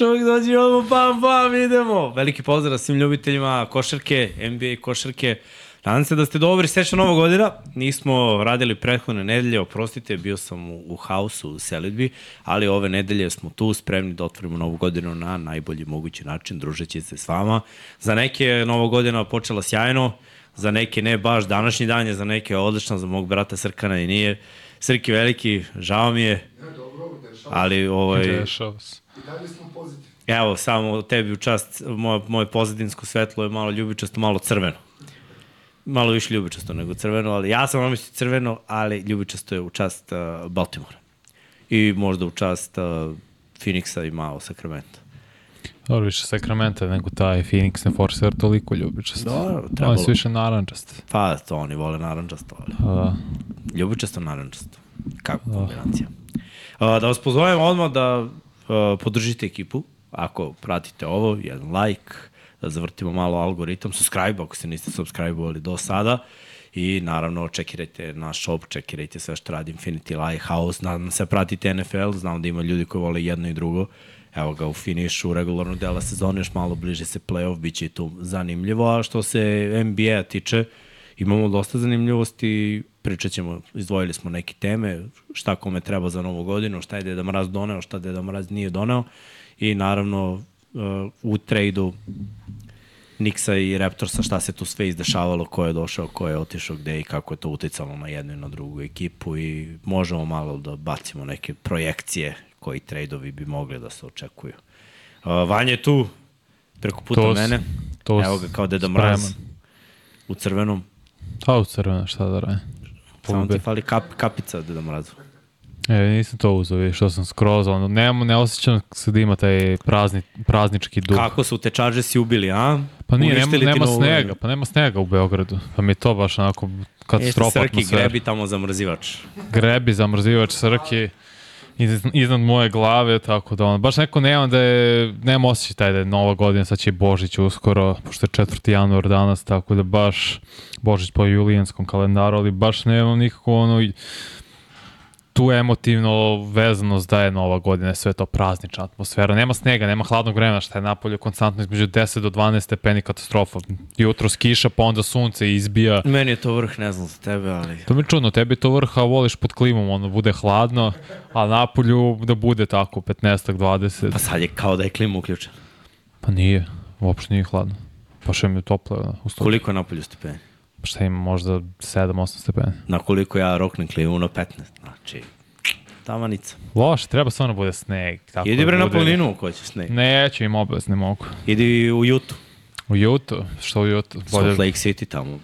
Čovjek dođe odmah, bam, bam, idemo. Veliki pozdrav svim ljubiteljima košarke, NBA košarke. Nadam se da ste dobri, srećna nova godina. Nismo radili prethodne nedelje, oprostite, bio sam u, u hausu u selitbi, ali ove nedelje smo tu spremni da otvorimo novu godinu na najbolji mogući način, družeći se s vama. Za neke je nova godina počela sjajno, za neke ne baš današnji dan je, za neke je odlično, za mog brata Srkana i nije. Srki veliki, žao mi je, ali ovaj... I dalje smo pozitivni. Evo, samo tebi u čast, moje, moje pozadinsko svetlo je malo ljubičasto, malo crveno. Malo više ljubičasto nego crveno, ali ja sam namislio crveno, ali ljubičasto je u čast uh, Baltimora. I možda u čast uh, Phoenixa i malo Sacramento. Dobro, više Sakramenta nego taj Phoenix ne forsira toliko ljubičast. Dobro, Oni trebalo. su više narančast. Pa, to oni vole naranđasto, ali A, ljubičasto naranđasto. Kako kombinacija. Uh, da vas pozovem odmah da podržite ekipu, ako pratite ovo, jedan like, da zavrtimo malo algoritam, subscribe ako se niste subscribe-ovali do sada. I naravno čekirajte naš shop, čekirajte sve što radi Infinity Lighthouse, nadam se pratite NFL, znam da ima ljudi koji vole jedno i drugo, evo ga u finišu regularnog dela sezone, još malo bliže se playoff, bit će i tu zanimljivo, a što se NBA tiče, imamo dosta zanimljivosti, pričat ćemo, izdvojili smo neke teme, šta kome treba za novu godinu, šta je Deda Mraz doneo, šta Deda Mraz nije doneo. I naravno uh, u trejdu Nixa i Raptorsa šta se tu sve izdešavalo, ko je došao, ko je otišao gde i kako je to uticalo na jednu i na drugu ekipu. I možemo malo da bacimo neke projekcije koji trejdovi bi mogli da se očekuju. Uh, Vanja je tu, preko puta To s- mene, to evo ga kao Deda Mraz. U crvenom, A u crvena, šta da radim? Samo ti fali kap, kapica Deda Mrazu. E, nisam to vidiš, što sam skroz, ono, ne, ne osjećam se da ima taj prazni, praznički duh. Kako su te si ubili, a? Pa nije, nema, nema snega, pa nema snega u Beogradu. Pa mi je to baš onako Jeste katastrofa Srki atmosfera. grebi tamo zamrzivač. grebi, zamrzivač Srki iz, iznad moje glave, tako da ono, baš neko nema da je, nema osjećaj taj da je nova godina, sad će Božić uskoro, pošto je 4. januar danas, tako da baš Božić po julijanskom kalendaru, ali baš nemam nikako ono, tu emotivno vezanost da je nova godina, sve to praznična atmosfera. Nema snega, nema hladnog vremena, šta je napolje konstantno između 10 do 12 stepeni katastrofa. Jutro skiša, pa onda sunce izbija. Meni je to vrh, ne znam za tebe, ali... To mi je čudno, tebi je to vrha, voliš pod klimom, ono bude hladno, a napolju da bude tako 15 20. Pa sad je kao da je klima uključena. Pa nije, uopšte nije hladno. Pa što mi je toplo, ono. Koliko je napolju stepeni? Šta ima, možda 7-8 stepeni. Na koliko ja roknem klimu na 15. Znači, tamanica. Loše, treba stvarno bude sneg. Tako Idi da bre na planinu ako hoćeš sneg. Neću im obavez, ne mogu. Idi u Jutu. U Jutu? Što u Jutu? Salt Lake City tamo.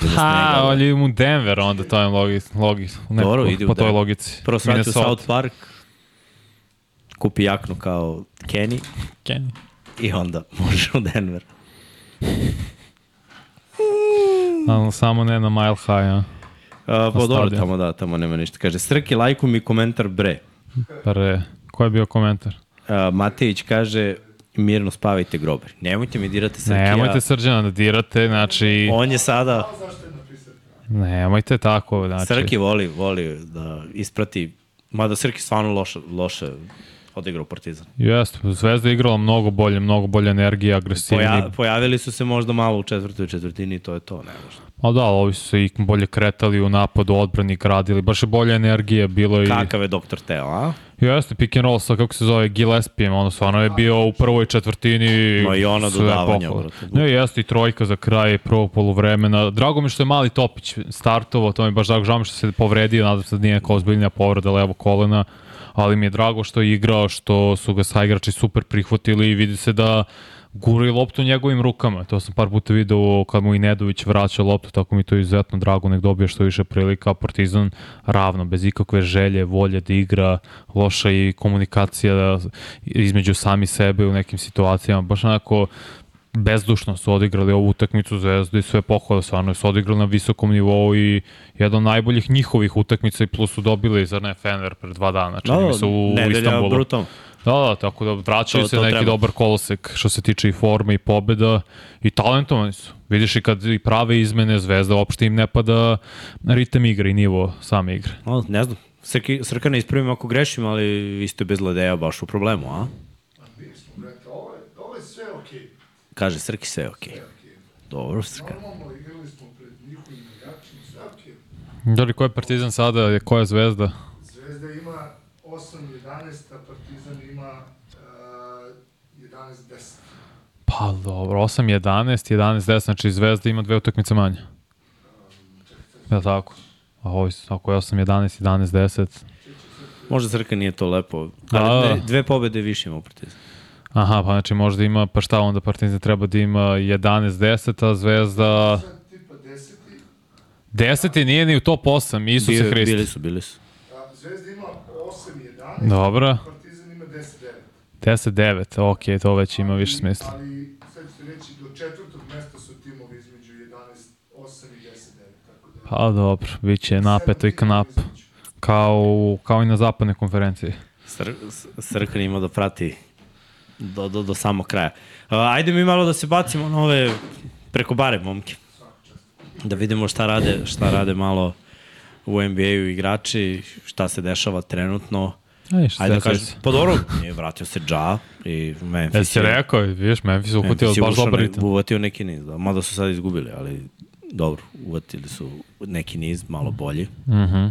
Da Ha, ali idem u Denver onda, to je logi, logi, nekako, Dobro, u po toj logici. Prvo svrati u. South Park. Kupi jaknu kao Kenny Kenny. i onda možeš u Denver. Ali samo ne na Mile High, a? Uh, pa dobro, tamo da, tamo nema ništa. Kaže, Srki, lajku mi komentar bre. Pre, ko je bio komentar? Uh, Matejić kaže, mirno spavajte grobar. Nemojte mi dirati Srkija. Nemojte srđana da dirate, znači... On je sada? Nemojte tako, znači... Srki voli, voli da isprati, mada Srki stvarno loše, loše odigrao Partizan. Jeste, Zvezda je igrala mnogo bolje, mnogo bolje energije, agresivniji. Poja, pojavili su se možda malo u četvrtoj četvrtini i to je to, ne možda. Ma da, ovi su se i bolje kretali u napadu, odbrani, gradili, baš je bolja energija bilo i... Kakav je doktor Teo, a? Jeste, pick and roll sa, kako se zove, Gillespijem, ono stvarno je bio u prvoj četvrtini. Ma i ono brate. Ne, jeste i trojka za kraj prvog poluvremena. Drago mi što je Mali Topić startovao, to mi je baš drago, žao mi što se povredio, nadam se da nije neka ozbiljnija povreda levo kolena, ali mi je drago što je igrao, što su ga saigrači super prihvatili i vidi se da gura i loptu njegovim rukama. To sam par puta video kad mu i Nedović vraća loptu, tako mi to izuzetno drago, nek dobije što više prilika. Partizan ravno, bez ikakve želje, volje da igra, loša i komunikacija između sami sebe u nekim situacijama. Baš onako bezdušno su odigrali ovu utakmicu Zvezda i sve pohvale, stvarno su odigrali na visokom nivou i jedan od najboljih njihovih utakmica i plus su dobili, zar ne, Fener pre dva dana, čini mi se u nedelja Istanbulu. brutalno. Da, da, tako da vraćaju To- se to neki treba. dobar kolosek što se tiče i forme i pobeda i talentovani su. Vidiš i kad i prave izmene Zvezda, uopšte im ne pada ritem igre i nivo same igre. O, ne znam, Srki, Srka ne ispravim ako grešim, ali vi ste bez Ledeja baš u problemu, a? ovo je sve okej. Kaže Srki sve je okej. Okej. Dobro, Srka. Normalno, igrali smo pred njihovim igračima, sve okej. Da li ko je Partizan sada, je koja je zvezda? Zvezda ima 8-11, a Partizan ima uh, 11-10. Pa dobro, 8, 11, 11, 10, znači Zvezda ima dve utakmice manje. Ja tako? A ovo, ako je 8, 11, 11, 10, Možda Srka nije to lepo. Da. Ali dve, dve pobede više ima u Partizan. Aha, pa znači možda ima, pa šta onda Partizan treba da ima 11, 10, a Zvezda... Tipa 10. 10 nije ni u top 8, Isuse Bili, Hriste. bili su, bili su. A Zvezda ima 8-11, Dobro. Partizan ima 10-9. 10, 9, ok, to već ima više smisla. Ali, sad ću reći, do četvrtog mesta su timovi između 11, 8 i 10, 9. Tako da, Pa dobro, bit će napeto i knap, kao, kao i na zapadnoj konferenciji. Sr Srkan ima da prati do, do, do samog kraja. Uh, ajde mi malo da se bacimo na ove preko bare momke. Da vidimo šta rade, šta rade malo u NBA-u igrači, šta se dešava trenutno. Šta Ajde da kažem, pa dobro, je vratio se Ja i Memphis Jesi rekao, vidiš, Memphis uhvatio baš dobar ne- ritam. Uvatio neki niz, da. Mada su sad izgubili, ali dobro, uvatili su neki niz, malo bolji. Mhm.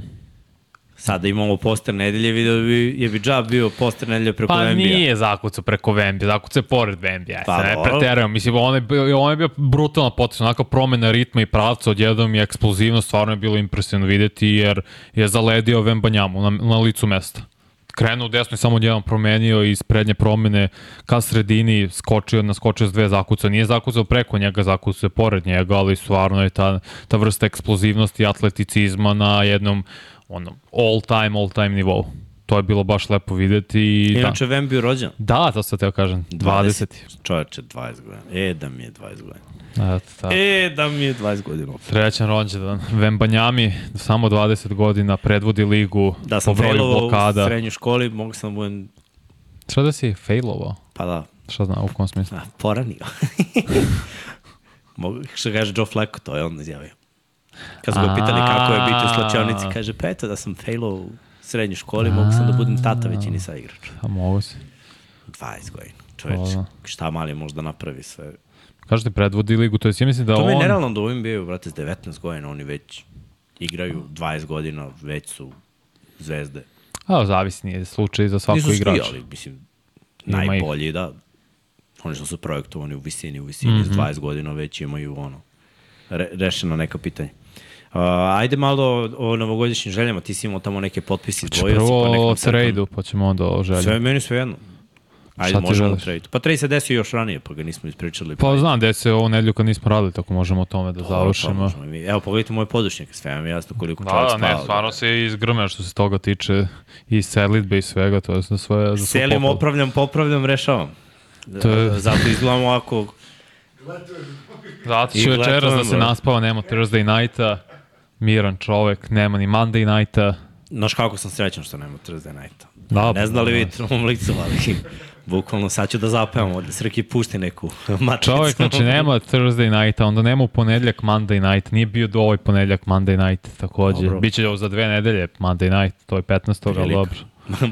Sada imamo poster nedelje, video bi, je bi Ja bio poster nedelje preko Pa NBA. nije zakucao preko Vembi, zakucao je pored Vembi, aj Pa ne preterujem. Mislim, on je, bio, on je bio brutalna potes, onaka promena ritma i pravca, odjednom je eksplozivno, stvarno je bilo impresivno videti, jer je zaledio Vembanjamu na, na licu mesta. Krenuo u desno i samo odjednom promenio iz prednje promene ka sredini, skočio, naskočio s dve zakucao. Nije zakucao preko njega, zakucao je pored njega, ali stvarno je ta, ta vrsta eksplozivnosti i atleticizma na jednom ono, all time, all time nivou. To je bilo baš lepo videti. I, da. Inače, Vem bio rođen. Da, to sam teo kažem. 20. Čoveče, 20 godina. E, da mi je 20 godina. Eto, tako. E, da mi je 20 godina. Srećan rođendan. Vembanjami, samo 20 godina, predvodi ligu Da sam po broju failovao u blokada. srednjoj školi, mogu sam da budem, Šta da si failovao? pa da, Šta zna, u kom smislu? a, poranio. mogu, što kaže Joe Flacco, to je on izjavio. Kad su ga pitali kako je biti u slačionici, kaže, pa eto da sam failovao u srednjoj školi, mogu sam da budem tata većini sa igrača. A mogu si. 20 godina. Dobro. šta mali može da napravi sve. Kažete, predvodi ligu, to je, ja mislim da To mi je on... nerealno da u NBA-u, brate, s 19 godina, oni već igraju 20 godina, već su zvezde. A, zavisi, nije slučaj za svako Nisu svi, igrača. ali mislim, najbolji, da. Oni što su projektovani u visini, u visini, mm Mhm. -hmm. s 20 godina već imaju ono, re, rešeno neka pitanja. Uh, ajde malo o, o novogodišnjim željama, ti si imao tamo neke potpise, Če dvojio si prvo pa o nekom tradu, pa ćemo onda o želji. Sve, meni sve jedno. Ajde, Šta možemo o želiš? trade. Pa trade se desio još ranije, pa ga nismo ispričali. Pa znam da se ovo nedelju kad nismo radili, tako možemo o tome da Pa završimo. mi. Evo, pogledajte moj podučnik, sve vam jasno koliko Da, čovjek da, ne, spava. stvarno se izgrme što se toga tiče i selitbe i svega, to je za sve, za Selim, opravljam, popravljam, rešavam. To je- Zato izgledamo ovako Zato ću večeras da se naspava, nema Thursday nighta, miran čovek, nema ni Monday nighta. Znaš kako sam srećan što nema Thursday nighta. Da, ne znam da li vidite na mom licu, ali bukvalno sad ću da zapevamo, da Srki pušti neku matricu. Čovek, znači nema Thursday nighta, onda nema u ponedljak Monday night, nije bio do ovaj ponedljak Monday night takođe. Dobro. Biće ovo za dve nedelje Monday night, to je 15. ali Prilika. dobro.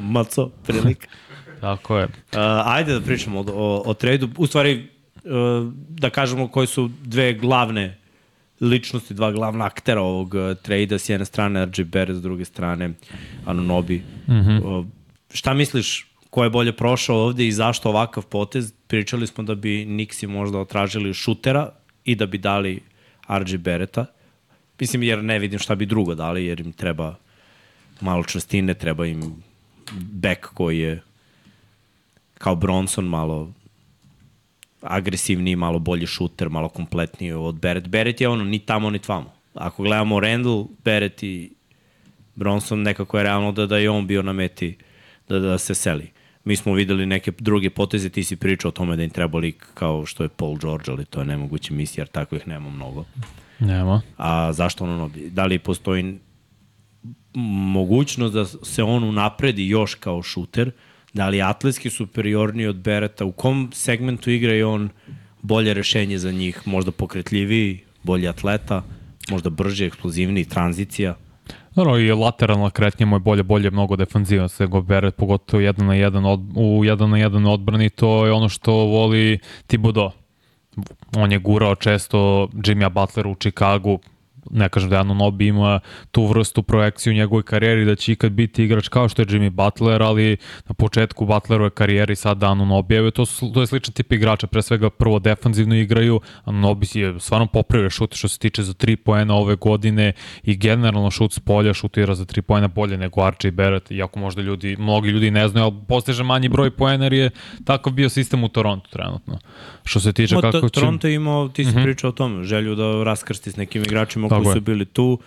Maco, prilika. Tako je. Uh, ajde da pričamo o, o, o tradu. U stvari, uh, da kažemo koje su dve glavne ličnosti, dva glavna aktera ovog uh, trada, s jedne strane Barrett, s druge strane Anunobi. Mm -hmm. uh, šta misliš, ko je bolje prošao ovde i zašto ovakav potez? Pričali smo da bi Nixi možda otražili šutera i da bi dali RJ Bereta. Mislim, jer ne vidim šta bi drugo dali, jer im treba malo čvrstine, treba im bek koji je kao Bronson malo agresivniji, malo bolji šuter, malo kompletniji od Beret. Beret je ono ni tamo ni tvamo. Ako gledamo Randall, Beret i Bronson nekako je realno da, da je on bio na meti da, da se seli. Mi smo videli neke druge poteze, ti si pričao o tome da im treba lik kao što je Paul George, ali to je nemoguće misli, jer takvih nema mnogo. Nema. A zašto ono, da li postoji mogućnost da se on unapredi još kao šuter, da li je atletski superiorniji od Bereta, u kom segmentu igra je on bolje rešenje za njih, možda pokretljiviji, bolji atleta, možda brže, eksplozivniji, tranzicija. Naravno i lateralna kretnja mu je bolje, bolje mnogo defanzivan se go bere, pogotovo jedan na jedan od, u jedan na jedan odbrani, to je ono što voli Thibodeau. On je gurao često Jimmya Butlera u Chicagu, ne kažem da Anunobi ima tu vrstu projekciju u njegovoj karijeri da će ikad biti igrač kao što je Jimmy Butler, ali na početku Butlerove karijeri sada Anunobi, to, su, to je sličan tip igrača, pre svega prvo defanzivno igraju, Anunobi je stvarno popravio šut što se tiče za 3 poena ove godine i generalno šut s polja šutira za 3 poena bolje nego Archie Barrett, iako možda ljudi, mnogi ljudi ne znaju, ali postiže manji broj poena jer je takav bio sistem u Torontu trenutno. Što se tiče Ma, kako će... Toronto je imao, ti si mm -hmm. pričao o tome, želju da raskrsti s nekim igračima koji su bili tu.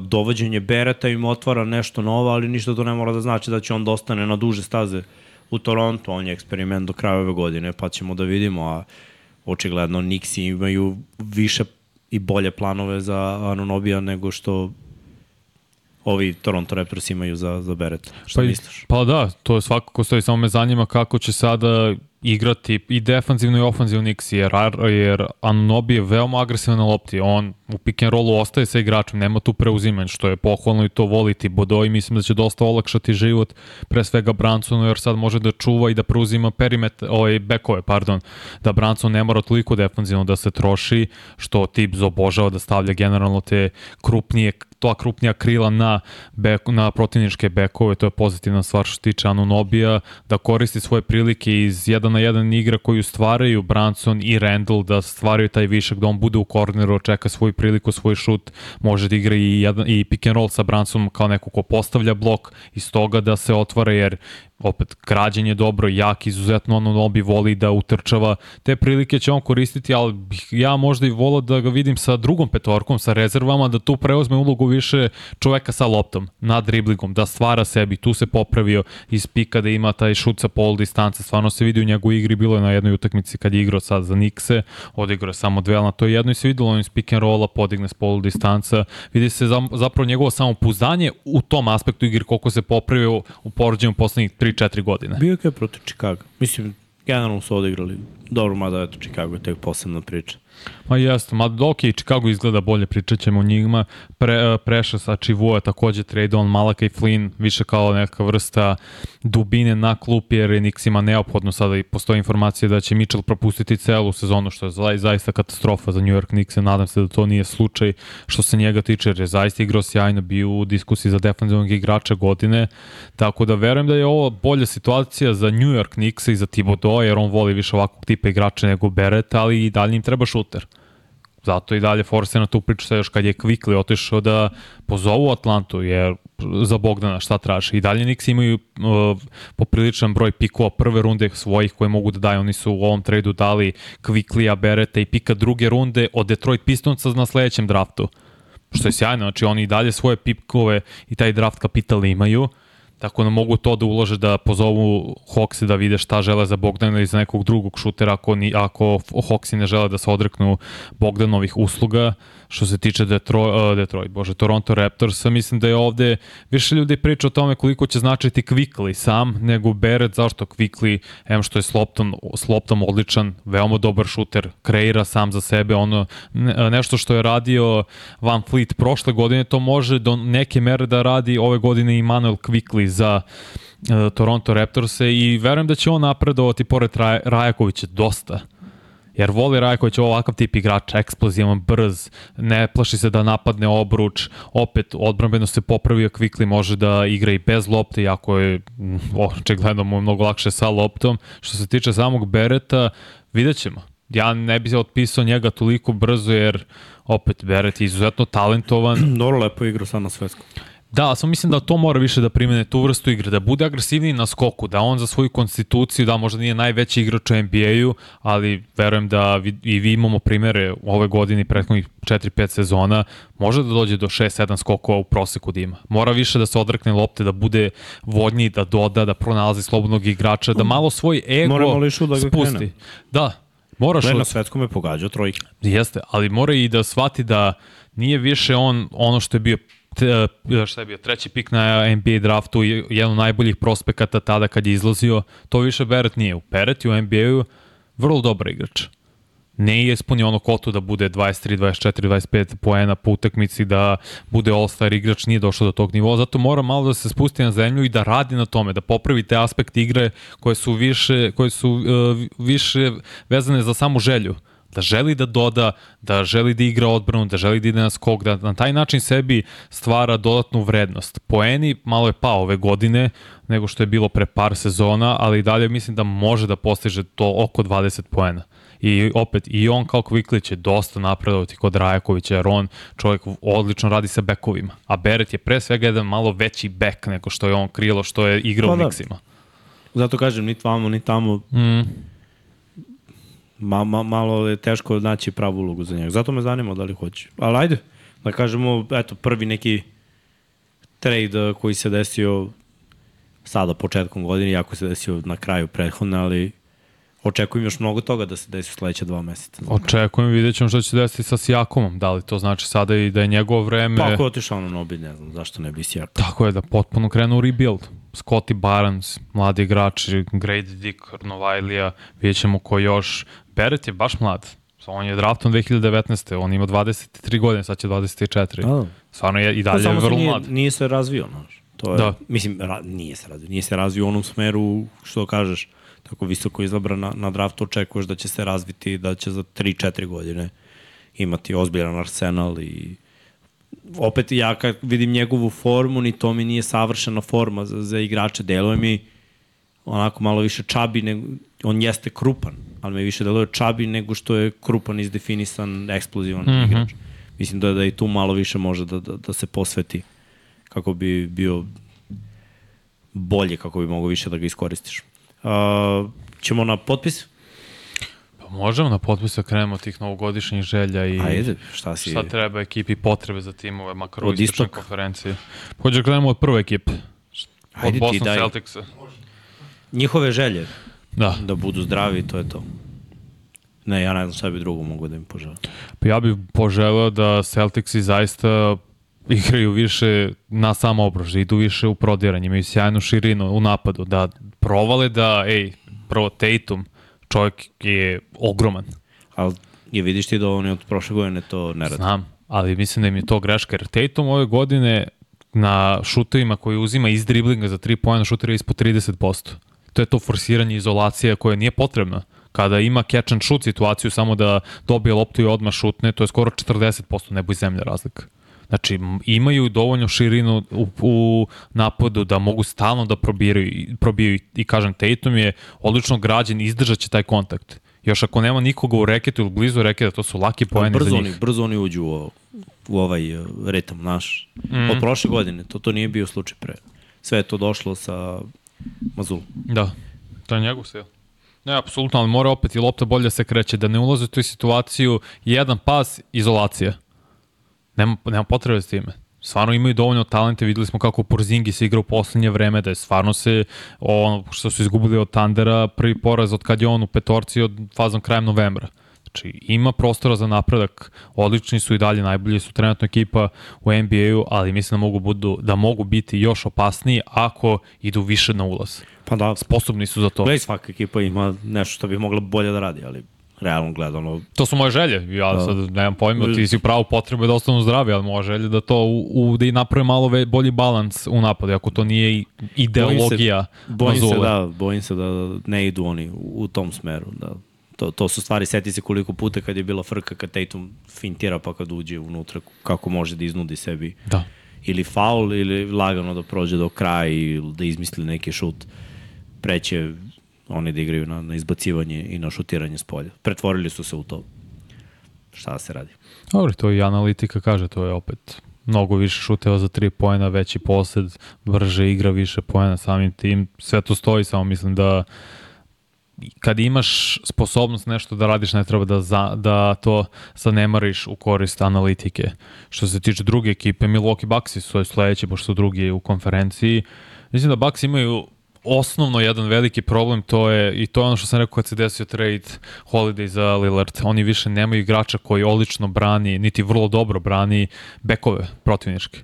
Dovođenje Bereta im otvara nešto novo, ali ništa to ne mora da znači da će on dostane da na duže staze u Toronto. On je eksperiment do kraja ove godine, pa ćemo da vidimo, a očigledno Nixi imaju više i bolje planove za Anunobija nego što ovi Toronto Raptors imaju za, za Beret. Šta pa, misliš? Pa da, to je svakako stoji, samo me zanima kako će sada igrati i defanzivno i ofanzivno Nix, jer, jer Anunobi je veoma agresivan na lopti. On u pick and rollu ostaje sa igračem, nema tu preuzimanje, što je pohvalno i to voliti Bodo i mislim da će dosta olakšati život, pre svega Bransonu, jer sad može da čuva i da preuzima perimet, ovaj, bekove, pardon, da Branson ne mora toliko defanzivno da se troši, što Tibbs obožava da stavlja generalno te krupnije toa krupnija krila na, bek, na protivničke bekove, to je pozitivna stvar što se tiče Anunobija, da koristi svoje prilike iz jedan na jedan igra koju stvaraju Branson i Randall, da stvaraju taj višak, da on bude u korneru, čeka svoju priliku, svoj šut, može da igra i, jedan, i pick and roll sa Bransonom kao neko ko postavlja blok, iz toga da se otvara, jer opet krađen je dobro, jak, izuzetno ono Nobi voli da utrčava, te prilike će on koristiti, ali ja možda i volao da ga vidim sa drugom petorkom, sa rezervama, da tu preuzme ulogu više čoveka sa loptom, nad driblingom, da stvara sebi, tu se popravio iz pika da ima taj šut sa pol distance, stvarno se vidi u njegovoj igri, bilo je na jednoj utakmici kad je igrao sad za Nikse, odigrao je samo dve, na to je jedno i se videlo on iz pick and rolla, podigne s pol distanca, vidi se zapravo njegovo samopouzdanje u tom aspektu igre, koliko se popravio u porođenju poslednjih 3-4 godine. Bio je protiv Chicago. Mislim, generalno su odigrali dobro, mada eto Chicago je tek posebna priča. Ma jeste, ma je Chicago izgleda bolje, pričat ćemo o njima. Pre, e, preša sa Čivua takođe trade on Malaka i Flynn, više kao neka vrsta dubine na klupi, jer je Nixima neophodno sada i postoje informacije da će Mitchell propustiti celu sezonu, što je zaista katastrofa za New York Knicks, nadam se da to nije slučaj što se njega tiče, jer je zaista igrao sjajno, bio u diskusiji za defensivnog igrača godine, tako da verujem da je ovo bolja situacija za New York Knicks i za Thibodeau, jer on voli više ovakvog tipa igrača nego Beret, ali i dalje im treba šuter. Zato i dalje forse na tu priču sa još kad je Kvikli otišao da pozovu Atlantu, jer za Bogdana šta traži. I dalje Nix imaju uh, popriličan broj pikova prve runde svojih koje mogu da daju. Oni su u ovom tradu dali Kviklija, Bereta i pika druge runde od Detroit Pistonsa na sledećem draftu. Što je sjajno, znači oni i dalje svoje pikove i taj draft kapital imaju. Uh, Tako da mogu to da ulože da pozovu Hoxi da vide šta žele za Bogdana ili za nekog drugog šutera ako, ni, ako Hoxi ne žele da se odreknu Bogdanovih usluga. Što se tiče Detroit, uh, Detroit bože, Toronto Raptorsa, mislim da je ovde više ljudi priča o tome koliko će značiti Quickly sam nego Beret, zašto Quickly, em što je s loptom, s loptom odličan, veoma dobar šuter, kreira sam za sebe, ono ne, nešto što je radio Van Fleet prošle godine, to može do neke mere da radi ove godine i Manuel Quickly za uh, Toronto Raptorse i verujem da će on napredovati pored Rajakovića dosta jer voli Rajković ovakav tip igrača, eksplozivan, brz, ne plaši se da napadne obruč, opet odbrambeno se popravio, Kvikli može da igra i bez lopte, iako je očigledno mu mnogo lakše sa loptom. Što se tiče samog Bereta, vidjet ćemo. Ja ne bih otpisao njega toliko brzo, jer opet Beret je izuzetno talentovan. Dobro, lepo igra sad na svetskom. Da, samo mislim da to mora više da primene tu vrstu igre, da bude agresivniji na skoku, da on za svoju konstituciju, da možda nije najveći igrač u NBA-u, ali verujem da vi, i vi imamo primere u ove godini, prethodnih 4-5 sezona, može da dođe do 6-7 skokova u proseku da ima. Mora više da se odrekne lopte, da bude vodniji, da doda, da pronalazi slobodnog igrača, da malo svoj ego da spusti. Krene. Da, Moraš Ne, na svetskom je pogađao trojke. Jeste, ali mora i da shvati da nije više on ono što je bio E, šta je bio, treći pik na NBA draftu, jedan od najboljih prospekata tada kad je izlazio, to više Beret nije. U Beret u NBA-u vrlo dobar igrač. ne je ispunio ono kotu da bude 23, 24, 25 poena po utakmici, da bude all-star igrač, nije došao do tog nivoa, zato mora malo da se spusti na zemlju i da radi na tome, da popravi te aspekte igre koje su više, koje su uh, više vezane za samu želju da želi da doda, da želi da igra odbranu, da želi da ide na skok, da na taj način sebi stvara dodatnu vrednost. Poeni malo je pao ove godine nego što je bilo pre par sezona, ali i dalje mislim da može da postiže to oko 20 poena. I opet, i on kao Kviklić je dosta napredovati kod Rajakovića, jer on čovjek odlično radi sa bekovima. A Beret je pre svega jedan malo veći bek nego što je on krilo, što je igrao pa, u Nixima. Da. Zato kažem, ni tamo, ni tamo. Mm. Ma, ma, malo je teško naći pravu ulogu za njega. Zato me zanima da li hoće. Ali ajde, da kažemo, eto, prvi neki trade koji se desio sada početkom godine, jako se desio na kraju prethodne, ali očekujem još mnogo toga da se desi u sledeća dva meseca. Očekujem, vidjet ćemo što će desiti sa Sijakomom. Da li to znači sada i da je njegovo vreme... Pa ako je otišao na Nobi, ne znam zašto ne bi Sijakom. Tako je, da potpuno krenu u rebuild. Scotty Barnes, mladi igrači, Grady Dick, Novajlija, vidjet ćemo ko još. Beret je baš mlad. On je draftom 2019. On ima 23 godine, sad će 24. A. Stvarno je i dalje je vrlo nije, mlad. Nije se razvio, znaš. To je, da. Mislim, ra, nije se razvio. Nije se razvio u onom smeru, što kažeš, tako visoko izabran na, draftu, očekuješ da će se razviti, da će za 3-4 godine imati ozbiljan arsenal i opet ja kad vidim njegovu formu, ni to mi nije savršena forma za, za igrače, deluje mi onako malo više čabi, nego, on jeste krupan, ali me više deluje čabi nego što je krupan, izdefinisan, eksplozivan mm -hmm. igrač. Mislim da, da i tu malo više može da, da, da se posveti kako bi bio bolje, kako bi mogo više da ga iskoristiš. Uh, ćemo na potpis? Pa možemo na potpis da krenemo tih novogodišnjih želja i Ajde, šta, si... šta treba ekipi potrebe za timove, makar u istočnoj konferenciji. Hoće da krenemo od prve ekipe. Od Ajde Boston. Celticsa. Njihove želje. Da. Da budu zdravi, to je to. Ne, ja ne znam šta bi drugo mogu da im poželim. Pa ja bih poželeo da Celticsi zaista igraju više na samo obrož, idu više u prodiranje, imaju sjajnu širinu u napadu, da provale da, ej, prvo Tatum, čovjek je ogroman. Ali je vidiš ti da oni od prošle godine to ne radi? Znam, ali mislim da im je to greška, jer Tatum ove godine na šuterima koji uzima iz driblinga za 3 pojena šutera ispod 30%. To je to forsiranje izolacija koje nije potrebna. Kada ima catch and shoot situaciju samo da dobije loptu i odmah šutne, to je skoro 40% nebo i zemlja razlika. Znači, imaju dovoljno širinu u, u napadu da mogu stalno da probiraju, probiju i, kažem, Tatum je odlično građen izdržat će taj kontakt. Još ako nema nikoga u reketu ili blizu reketa, to su laki pojeni za njih. Oni, brzo oni uđu u, u ovaj uh, ritam naš. Mm. Od prošle godine, to, to nije bio slučaj pre. Sve je to došlo sa Mazul. Da, to je njegov stil. Ne, apsolutno, ali mora opet i lopta bolje se kreće, da ne ulazi u tu situaciju, jedan pas, izolacija. Nema, nema potrebe s time. Stvarno imaju dovoljno talente, videli smo kako Porzingi se igra u poslednje vreme, da je stvarno se, ono što su izgubili od Tandera, prvi poraz od kad je on u petorci od fazom krajem novembra. Znači, ima prostora za napredak, odlični su i dalje, najbolji su trenutno ekipa u NBA-u, ali mislim da mogu, budu, da mogu biti još opasniji ako idu više na ulaz. Pa da. Sposobni su za to. Gledaj, svaka ekipa ima nešto što bi mogla bolje da radi, ali realno gledano. To su moje želje, ja da. sad nemam pojma, ti si pravo potrebe da ostanu zdravi, ali moja želja da to u, u, da i naprave malo ve, bolji balans u napadu, ako to nije ideologija bojim se, bojim se da, bojim se da ne idu oni u, u tom smeru, da to, to su stvari, seti se koliko puta kad je bila frka, kad Tatum fintira pa kad uđe unutra, kako može da iznudi sebi. Da. Ili faul, ili lagano da prođe do kraja i da izmisli neki šut. Preće oni da igraju na, na izbacivanje i na šutiranje s polja. Pretvorili su se u to. Šta da se radi? Dobro, to i analitika kaže, to je opet mnogo više šuteva za tri pojena, veći posled, brže igra više pojena samim tim. Sve to stoji, samo mislim da kad imaš sposobnost nešto da radiš, ne treba da, za, da to zanemariš u korist analitike. Što se tiče druge ekipe, Milwaukee Bucks su sledeći, pošto su drugi u konferenciji. Mislim da Bucks imaju osnovno jedan veliki problem to je i to je ono što sam rekao kad se desio trade Holiday za Lillard. Oni više nemaju igrača koji odlično brani, niti vrlo dobro brani bekove protivničke.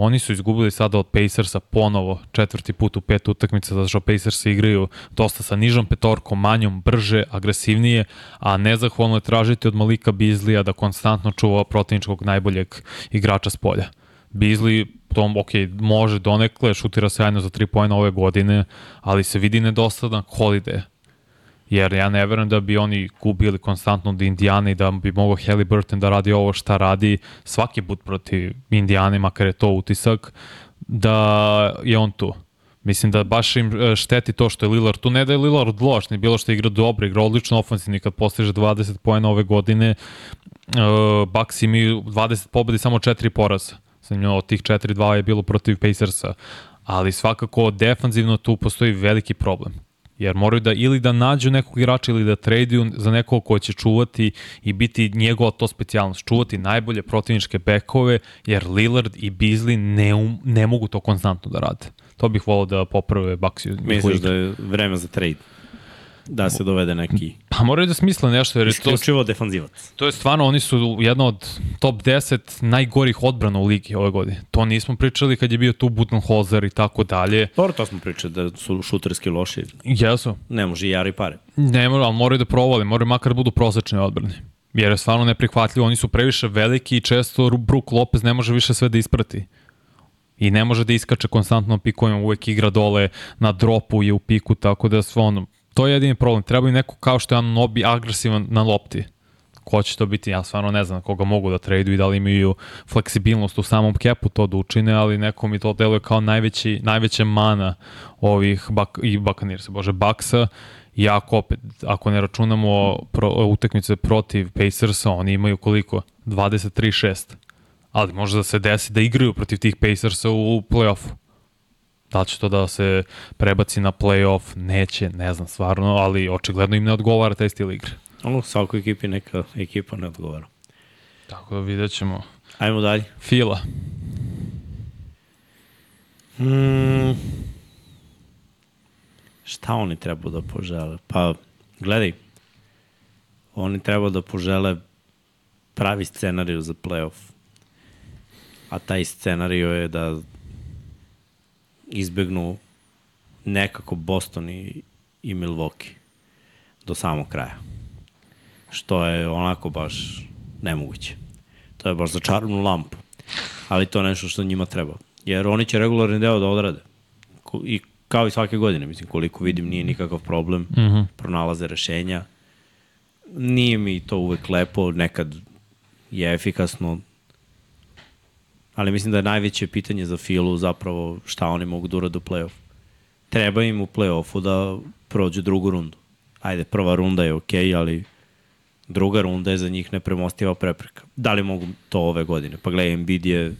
Oni su izgubili sada od Pacersa ponovo četvrti put u pet utakmica, zato što Pacers igraju dosta sa nižom petorkom, manjom, brže, agresivnije, a nezahvalno je tražiti od Malika Bizlija da konstantno čuva protivničkog najboljeg igrača s polja. Bizli tom, ok, može donekle, šutira sjajno za 3 pojena ove godine, ali se vidi nedostadan Holiday. Jer ja ne verujem da bi oni gubili konstantno od Indijane i da bi mogao Halliburton da radi ovo šta radi svaki put protiv Indijane, makar je to utisak, da je on tu. Mislim da baš im e, šteti to što je Lillard tu. Ne da je Lillard loš, ni bilo što igra dobro, igra odlično ofensivni kad postiže 20 pojena ove godine. Uh, Bucks imaju 20 pobedi, samo 4 poraza. Zanimljivo, od tih 4-2 je bilo protiv Pacersa. Ali svakako defanzivno tu postoji veliki problem jer moraju da ili da nađu nekog igrača ili da traduju za nekog ko će čuvati i biti njegova to specijalnost, čuvati najbolje protivničke bekove, jer Lillard i Beasley ne, um, ne mogu to konstantno da rade. To bih volao da poprave Baxi. Misliš da je vreme za trade? Da se dovede neki... Pa moraju da smisle nešto, jer je to... Defanzivac. To je stvarno, oni su jedna od top 10 najgorih odbrana u ligi ove godine. To nismo pričali kad je bio tu Butenholzer i tako dalje. Dobro, to smo pričali, da su šuterski loši. Jesu. Ne može i jari pare. Ne moraju, ali moraju da provali, moraju makar da budu prosečne odbrane. Jer je stvarno neprihvatljivo, oni su previše veliki i često Brook Lopez ne može više sve da isprati. I ne može da iskače konstantno pikovima, uvek igra dole na dropu i u piku, tako da sve ono, to je jedini problem. Treba im neko kao što je Anunobi agresivan na lopti. Ko će to biti, ja stvarno ne znam koga mogu da tradu i da li imaju fleksibilnost u samom kepu to da učine, ali neko mi to deluje kao najveći, najveća mana ovih bak, i Bakanirsa, bože, Baksa. I ako opet, ako ne računamo pro, utakmice protiv Pacersa, oni imaju koliko? 23-6. Ali može da se desi da igraju protiv tih Pacersa u play-offu. Da li će to da se prebaci na playoff? Neće, ne znam stvarno, ali očigledno im ne odgovara taj stil igre. Ono, svakoj ekipi neka ekipa ne odgovara. Tako da vidjet ćemo. Ajmo dalje. Fila. Hmm, šta oni treba da požele? Pa, gledaj, oni treba da požele pravi scenariju za playoff. A taj scenariju je da izbegnu nekako Boston i, i Milwaukee do samog kraja. Što je onako baš nemoguće. To je baš za čarnu lampu. Ali to je nešto što njima treba. Jer oni će regularni deo da odrade. I kao i svake godine, mislim, koliko vidim, nije nikakav problem. Mm -hmm. Pronalaze rešenja. Nije mi to uvek lepo, nekad je efikasno, ali mislim da je najveće pitanje za Filu zapravo šta oni mogu da urade u play-off. Treba im u play-offu da prođu drugu rundu. Ajde, prva runda je okej, okay, ali druga runda je za njih nepremostiva prepreka. Da li mogu to ove godine? Pa gledaj, Embiid je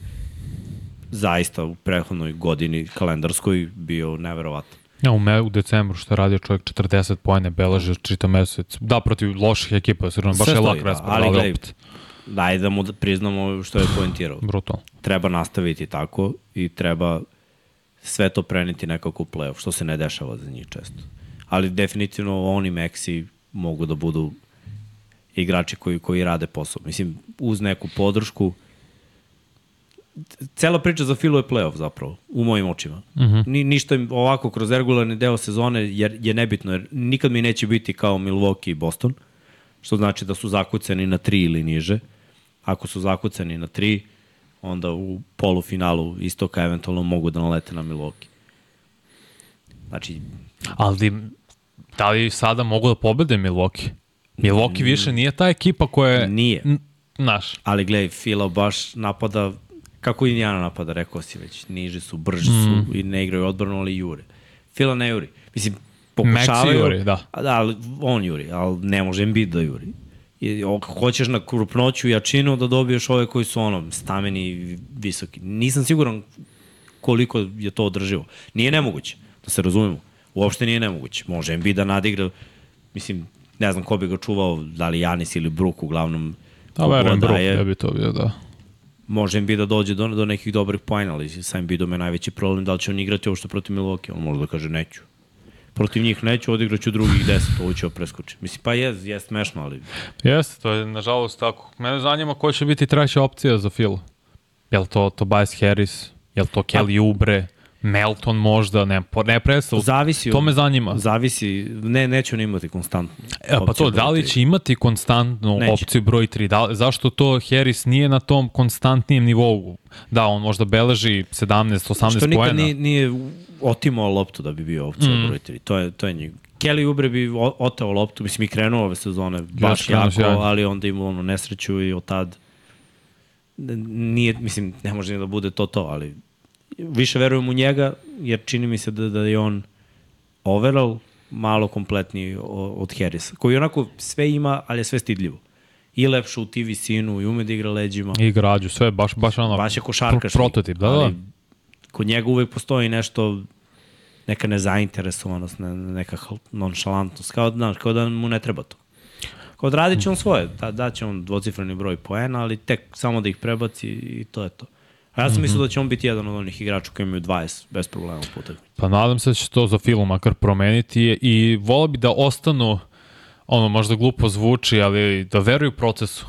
zaista u prehodnoj godini kalendarskoj bio neverovatan. Ja, u, me, u decembru što je radio čovjek 40 pojene beleže čita mesec. Da, protiv loših ekipa, srno, baš je lak raspad. Ali gledaj, opet daj da mu priznamo što je poentirao. Brutal. Treba nastaviti tako i treba sve to preneti nekako u play-off, što se ne dešava za njih često. Ali definitivno oni Meksi mogu da budu igrači koji, koji rade posao. Mislim, uz neku podršku, cela priča za Filu je playoff zapravo, u mojim očima. Mhm. -huh. Ni, ništa im ovako kroz regularni deo sezone jer je nebitno, jer nikad mi neće biti kao Milwaukee i Boston, što znači da su zakucani na tri ili niže. Uh, ako su zakucani na tri, onda u polufinalu istoka eventualno mogu da nalete na Milwaukee. Znači... Ali da li sada mogu da pobede Milwaukee? Milwaukee više nije ta ekipa koja je... Nije. Naš. Ali gledaj, Fila baš napada kako Indiana napada, rekao si već, niže su, brži su mm. i ne igraju odbranu, ali jure. Fila ne juri. Mislim, pokušavaju... Maxi juri, da. Da, ali on juri, ali ne može Embiid da juri. I, hoćeš na krupnoću i jačinu da dobiješ ove koji su ono, stameni i visoki. Nisam siguran koliko je to održivo. Nije nemoguće, da se razumemo. Uopšte nije nemoguće. Može MB da nadigra, mislim, ne znam ko bi ga čuvao, da li Janis ili Brook, uglavnom. Da, verujem, Brook, ja bi to bio, da. Može MB da dođe do, do nekih dobrih pojena, ali sa MB-om je najveći problem da li će on igrati ovo što protiv Milwaukee. On može da kaže neću protiv njih neću, odigraću drugih 10, ovo ću preskočiti. Mislim, pa je, je smešno, ali... Jeste, to je nažalost tako. Mene zanima ko će biti treća opcija za Phil. Je li to Tobias Harris? Je li to Kelly Ubre, Melton možda, ne, ne predstav. Zavisi. To me zanima. Zavisi, ne, neće on imati konstantno. E, pa to, da li će imati konstantnu Neće. opciju broj 3? Da, zašto to Harris nije na tom konstantnijem nivou? Da, on možda beleži 17, 18 Što nikad nije, nije otimao loptu da bi bio Mhm. mm. broj 3. To je, to je njeg. Kelly Ubre bi oteo loptu, mislim i krenuo ove sezone baš krenuo jako, sjajno. ali onda imao ono nesreću i od tad nije, mislim, ne može ni da bude to to, ali više verujem u njega, jer čini mi se da, da je on overall malo kompletniji od Harrisa, koji onako sve ima, ali je sve stidljivo. I lep šut, i visinu, i ume da igra leđima. I građu, sve, baš, baš ono... Baš je košarkaš. pro- prototip, da, da. ali Kod njega uvek postoji nešto, neka nezainteresovanost, ne, neka nonšalantnost, kao, da, kao da mu ne treba to. Kao radit će on svoje, da, da će on dvocifreni broj poena, ali tek samo da ih prebaci i to je to. A ja sam mislio da će on biti jedan od onih igrača koji imaju 20 bez problema po utakmici. Pa nadam se da će to za film makar promeniti i volao bi da ostanu, ono možda glupo zvuči, ali da veruju procesu.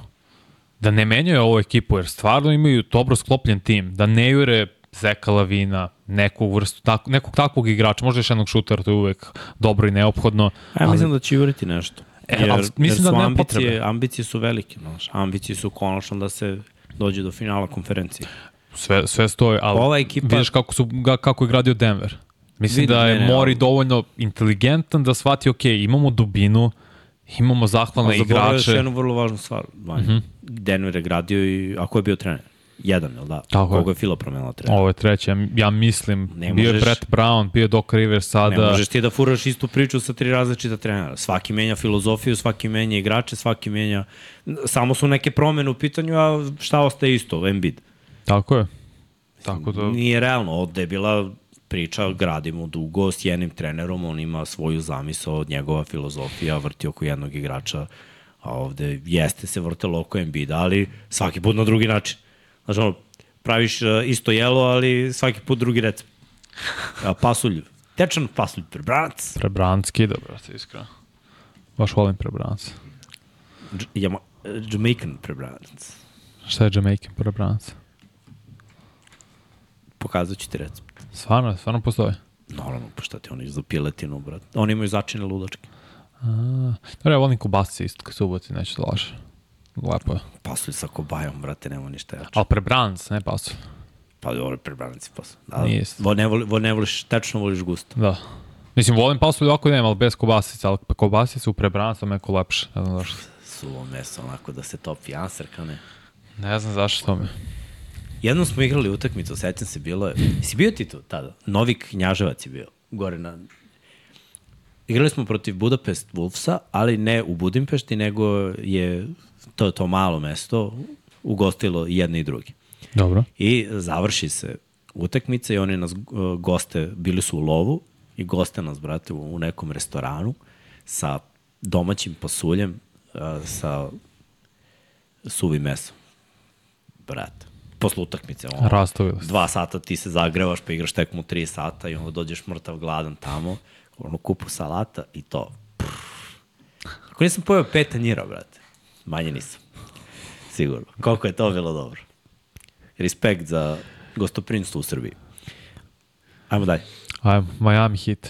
Da ne menjaju ovu ekipu, jer stvarno imaju dobro sklopljen tim. Da ne jure Zeka Lavina, neku vrstu, tak, nekog takvog igrača, možda još jednog šutera, to je uvek dobro i neophodno. A ja mislim da će juriti nešto. E, Jer, ali mislim jer da nema ambicije, potrebe. ambicije su velike, znaš. Ambicije su konačno da se dođe do finala konferencije. Sve, sve stoji, ali Ova ekipa- vidiš kako, su, kako je gradio Denver. Mislim Vidim, da je ne, ne, Mori ali- dovoljno inteligentan da shvati, ok, imamo dubinu, imamo zahvalne Ali zaboravio još igrače. jednu vrlo važnu stvar. Vanja. Mm -hmm. Denver je gradio i... A ko je bio trener? Jedan, jel da? Tako je. Koga je Fila promenila trener? Ovo je treće, ja, mislim, Ne bio je možeš- Brett Brown, bio je Doc Rivers Ne sada. možeš ti da furaš istu priču sa tri različita trenera. Svaki menja filozofiju, svaki menja igrače, svaki menja... Samo su neke promene u pitanju, a šta ostaje isto? Embiid. Tako je. Tako da, Nije realno. Ovde je bila priča, gradimo dugo s jednim trenerom, on ima svoju zamisao, njegova filozofija, vrti oko jednog igrača, a ovde jeste se vrtelo oko Embiida, ali svaki put na drugi način. Znači, ono, praviš uh, isto jelo, ali svaki put drugi recept. Pasulj, tečan pasulj, prebranac. Prebranski, dobro, brate, iskreno. Baš volim Prebranca. Dž- Jama, Jamaican prebranac. Šta je Jamaican Prebranac? Pokazat ću ti recept. Stvarno, stvarno postoji. Naravno, pa šta ti oni za piletinu, brat. Oni imaju začine ludačke. A, dobro, ja volim kobasice isto, kad suboti, neću da lažem. Lepo je. Pasulj sa kobajom, brate, nema ništa jače. Ali Prebranac, ne pasulj. Pa dobro, prebranici posle. Da, Nije isto. vo, ne, voli, vo, ne voliš, tečno voliš gusto. Da. Mislim, volim pasulj ako nema, ali bez kobasice, ali kobasice u Prebranacu je neko lepše. Ne znam zašto. Suvo meso, onako da se topi ansarka, ne. Ne znam zašto mi. Jednom smo igrali utakmicu, sećam se, bilo je... Si bio ti tu tada? Novik Knjaževac je bio, gore na... Igrali smo protiv Budapest Wolvesa, ali ne u Budimpešti, nego je to, to malo mesto ugostilo jedne i druge. Dobro. I završi se utakmica i oni nas uh, goste, bili su u lovu i goste nas, brate, u, nekom restoranu sa domaćim pasuljem, uh, sa suvim mesom. Brate, posle utakmice. Ono, Rastavili se. dva sata ti se zagrevaš, pa igraš tekmu tri sata i onda dođeš mrtav gladan tamo, ono kupu salata i to. Ako nisam pojao pet tanjira, brate, manje nisam. Sigurno. Koliko je to bilo dobro. Respekt za gostoprinstvo u Srbiji. Ajmo dalje. Ajmo, Miami Heat.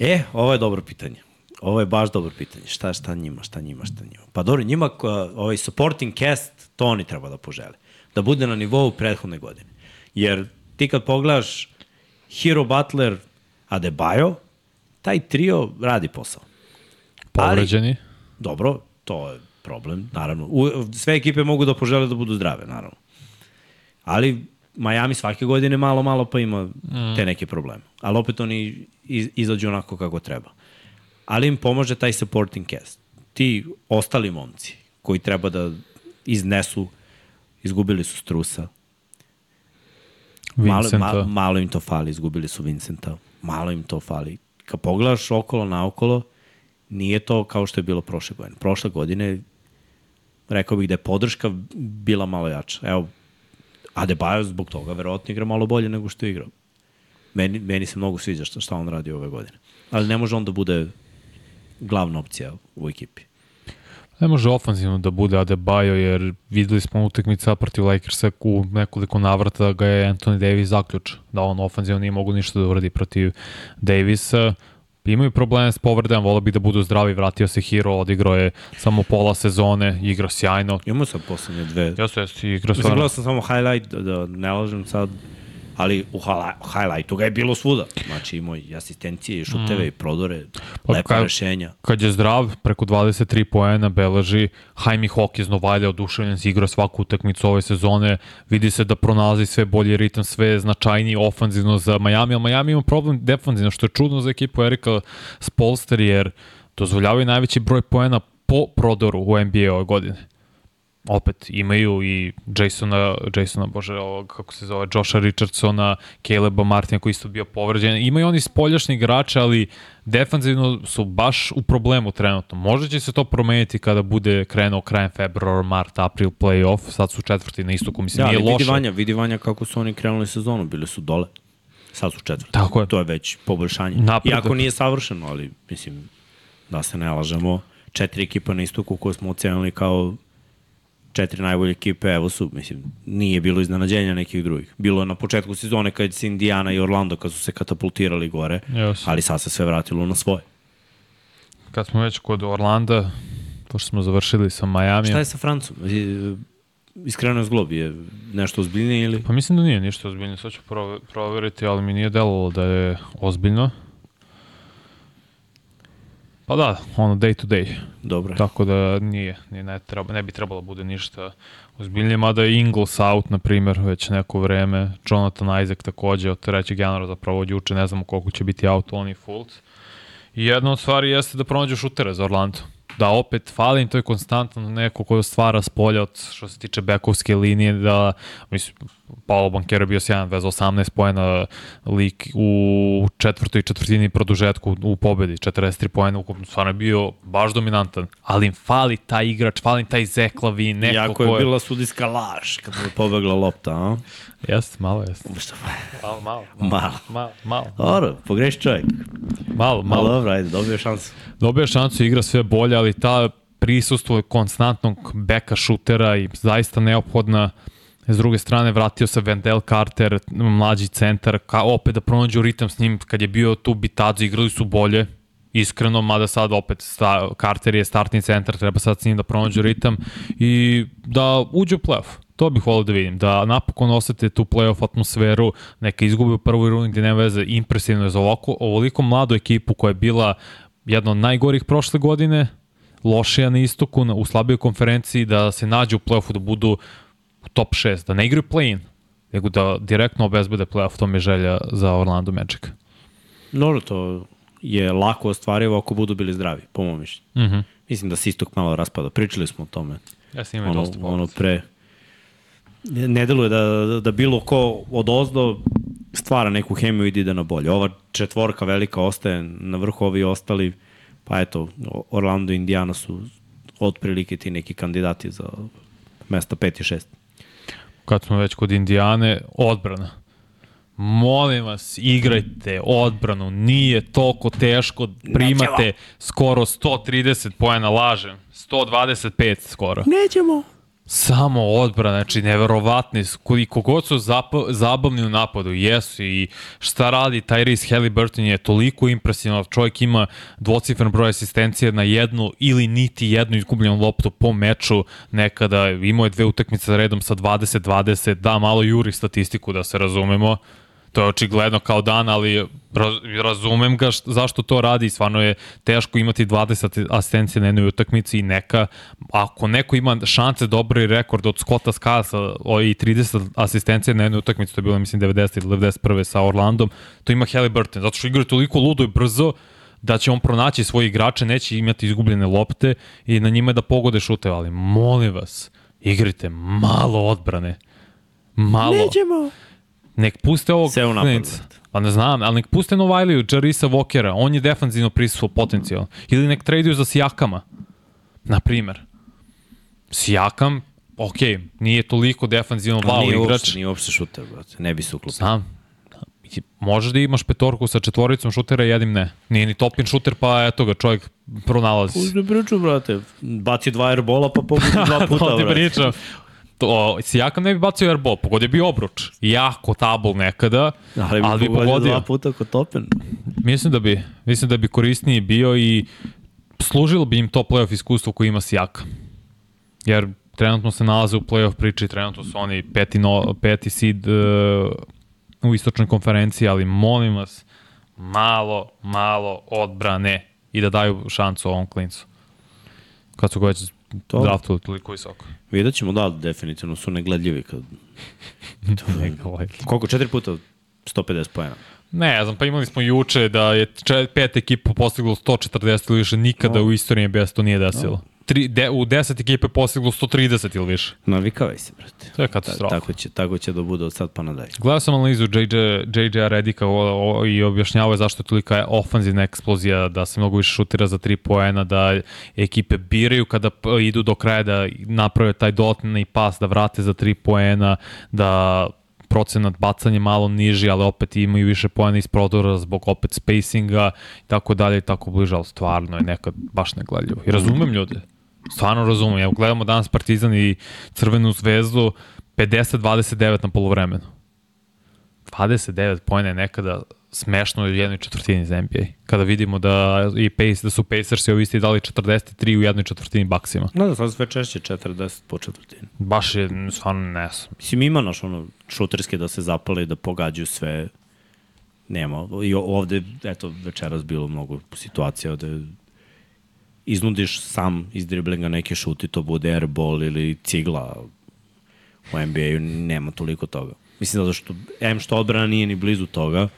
E, ovo je dobro pitanje. Ovo je baš dobro pitanje. Šta, šta njima, šta njima, šta njima. Pa dobro, njima ko- ovaj supporting cast, to oni treba da požele. Da bude na nivou prethodne godine. Jer ti kad pogledaš Hero Butler, Adebayo, taj trio radi posao. Povređeni. Dobro, to je problem, naravno. U, sve ekipe mogu da požele da budu zdrave, naravno. Ali Miami svake godine malo, malo pa ima te neke probleme. Ali opet oni iz, izađu onako kako treba. Ali im pomaže taj supporting cast. Ti ostali momci koji treba da iznesu, izgubili su Strusa, malo, Vincenta. malo, malo im to fali, izgubili su Vincenta, malo im to fali. Kad pogledaš okolo naokolo, nije to kao što je bilo prošle godine. Prošle godine, rekao bih da je podrška bila malo jača. Evo, Adebayo zbog toga verovatno igra malo bolje nego što je igrao. Meni, meni se mnogo sviđa šta, šta on radi ove godine. Ali ne može on da bude glavna opcija u ekipi. Ne može ofanzivno da bude Adebayo, jer videli smo utakmica protiv Lakersa u nekoliko navrata da ga je Anthony Davis zaključ, da on ofanzivno nije mogu ništa da uradi protiv Davisa. Imaju probleme s povredama, volio bi da budu zdravi, vratio se Hero, odigrao je samo pola sezone, igrao sjajno. Imamo sam poslednje dve. Jesu, jesu, igrao Mislim, stvarno. gledao sam samo highlight, da, da ne lažem sad, ali u highlightu ga je bilo svuda. Znači imao i asistencije, i šuteve, i prodore, Pa lepa kad- rešenja. Kad je zdrav, preko 23 poena beleži, Jaime Hawk iz Novalja oduševljen se igra svaku utakmicu ove sezone, vidi se da pronalazi sve bolji ritam, sve značajniji ofanzivno za Miami, ali Miami ima problem defanzivno, što je čudno za ekipu Erika Spolster, jer dozvoljavaju najveći broj poena po prodoru u NBA ove godine. Opet imaju i Jasona, Jasona, bože, ovog, kako se zove, Josha Richardsona, Caleba Martina koji isto bio povređen. Imaju oni spoljašnji igrače, ali defanzivno su baš u problemu trenutno. Možda će se to promeniti kada bude krenuo krajem februar, mart, april, playoff. Sad su četvrti na istoku, mislim, Da, nije vidi loše. Vanja, vidi Vanja kako su oni krenuli sezonu, bili su dole. Sad su četvrti. Tako je. To je već poboljšanje. Napredak. Iako nije savršeno, ali mislim, da se ne lažemo, četiri ekipa na istoku koje smo ocenili kao najbolje ekipe, evo su, mislim, nije bilo iznenađenja nekih drugih. Bilo je na početku sezone kad se Indiana i Orlando kad su se katapultirali gore, Yes. ali sad se sve vratilo na svoje. Kad smo već kod Orlanda, pošto smo završili sa Miami. Šta je sa Francom? Iskreno je zglob, je nešto ozbiljnije ili? Pa mislim da nije ništa ozbiljno, sad ću prove- proveriti, ali mi nije delovalo da je ozbiljno. Pa da, ono day to day. Dobro. Tako da nije, nije ne, treba, ne bi trebalo da bude ništa ozbiljnije, mada je Ingles out, na primjer, već neko vreme. Jonathan Isaac takođe od 3. januara zapravo od juče, ne znamo koliko će biti out, on i Fultz. I jedna od stvari jeste da pronađu šutere za Orlando. Da opet fali im, to je konstantno neko ko stvara s polja od što se tiče bekovske linije, da mislim, Paolo Bankero je bio sjajan, vez 18 pojena lik u četvrtoj četvrtini produžetku u pobedi, 43 pojena ukupno, stvarno je bio baš dominantan, ali im fali taj igrač, fali taj Zeklavi, neko Jako ko je bila sudijska laž kad mu je pobegla lopta, a? Jeste, malo jeste. Šta? Malo, malo. Malo. Malo, malo. Dobro, pogreši čovjek. Malo, Malo malo. dobro, ajde, dobio šansu. Dobija šansu, igra sve bolje, ali ta prisustvo konstantnog beka šutera i zaista neophodna S druge strane, vratio se Wendell Carter, mlađi centar, ka, opet da pronađu ritam s njim. Kad je bio tu Bitadzo, igrali su bolje, iskreno, mada sad opet sta, Carter je startni centar, treba sad s njim da pronađu ritam i da uđe u playoff. To bih volio da vidim, da napokon osete tu playoff atmosferu, neka izgubi u prvoj rundi gde nema veze, impresivno je za ovako, ovoliko mladu ekipu koja je bila jedna od najgorih prošle godine, lošija na istoku, u slabijoj konferenciji, da se nađu u playoffu, da budu top 6, da ne igraju play-in, nego da direktno obezbede playoff, to mi je želja za Orlando Magic. Dobro, to je lako ostvarivo ako budu bili zdravi, po mom mišljenju. Mm -hmm. Mislim da se istok malo raspada. Pričali smo o tome. Ja sam imao Ono, dosta ono pre... Ne deluje da, da bilo ko od ozdo stvara neku hemiju i ide na bolje. Ova četvorka velika ostaje na vrhu ovi ostali, pa eto, Orlando i Indiana su otprilike ti neki kandidati za mesta 5 i 6. Kad smo već kod Indijane, odbrana. Molim vas, igrajte odbranu, nije toliko teško, primate skoro 130 pojena, lažem, 125 skoro. Nećemo. Samo odbrana, znači neverovatni, koliko god su zabavni u napadu, jesu i šta radi Tyrese Halliburton je toliko impresivno, čovjek ima dvocifren broj asistencije na jednu ili niti jednu izgubljenu loptu po meču, nekada imao je dve utakmice za redom sa 20-20, da malo juri statistiku da se razumemo, To je očigledno kao dan, ali raz, razumem ga št, zašto to radi. Stvarno je teško imati 20 asistencije na jednoj utakmici i neka, ako neko ima šanse dobri rekord od Scotta Skasa i 30 asistencije na jednoj utakmici, to je bilo mislim 90 ili 91. sa Orlandom, to ima Halliburton, zato što igra toliko ludo i brzo da će on pronaći svoje igrače, neće imati izgubljene lopte i na njima da pogode šute, ali molim vas, igrajte malo odbrane. Malo. Nećemo. Nek puste ovog napad, brate. Pa ne znam, ali nek puste Novajliju, Jarisa Vokera, on je defanzivno prisustvo potencijal. Ili nek traduju za Sijakama, na primer. Sijakam, ok, nije toliko defanzivno nije igrač. Uopšte, nije uopšte šuter, brate. Ne bi se uklopio. Znam, Možeš da imaš petorku sa četvoricom šutera i jednim ne. Nije ni topin šuter, pa eto ga, čovjek pronalazi. Uzme priču, brate. Baci dva airbola pa pogodi dva puta, to ti brate. pričam. To, Sijakam ne bi bacio airball, pogodio bi obruč. Jako tabl nekada, Ali, ali, bi pogodio pogodio. dva puta kod Topen. Mislim da bi, mislim da bi korisniji bio i služilo bi im to playoff iskustvo koje ima Sijaka. Jer trenutno se nalaze u playoff priči, trenutno su oni peti, no, peti seed uh, u istočnoj konferenciji, ali molim vas, malo, malo odbrane i da daju šancu ovom klincu. Kad su ga već To- draftili toliko visoko. Vidjet ćemo da, definitivno su negledljivi. Kad... Koliko? Četiri puta 150 pojena. Ne, znam, pa imali smo juče da je pet ekipa postiglo 140 ili više, nikada No. u istoriji NBA to nije desilo. Tri, de, u 10 ekipe postiglo 130 ili više. Navikavaj se, brate. To je Ta, katastrofa. tako, će, tako će da bude od sad pa nadalje. Gledao sam analizu JJ, JJ Redika o, o, i objašnjavao je zašto je tolika ofanzivna eksplozija, da se mnogo više šutira za 3 poena, da ekipe biraju kada idu do kraja da naprave taj dodatni pas, da vrate za 3 poena, da procenat bacanja malo niži, ali opet imaju više poena iz prodora zbog opet spacinga i tako dalje i tako bliže, ali stvarno je nekad baš negledljivo. I razumem ljude. Stvarno razumem. Evo, gledamo danas Partizan i Crvenu zvezdu 50-29 na polovremenu. 29 pojene je nekada smešno u jednoj četvrtini za NBA. Kada vidimo da i Pace, da su Pacersi ovi isti dali 43 u jednoj četvrtini baksima. No da, sad sve češće 40 po četvrtini. Baš je stvarno ne znam. Mislim, ima naš ono šuterske da se zapale i da pogađaju sve. Nema. I ovde, eto, večeras bilo mnogo situacija da iznudiš sam iz driblinga neke šuti, to bude airball ili cigla u NBA-u, nema toliko toga. Mislim, zato što, em što odbrana nije ni blizu toga,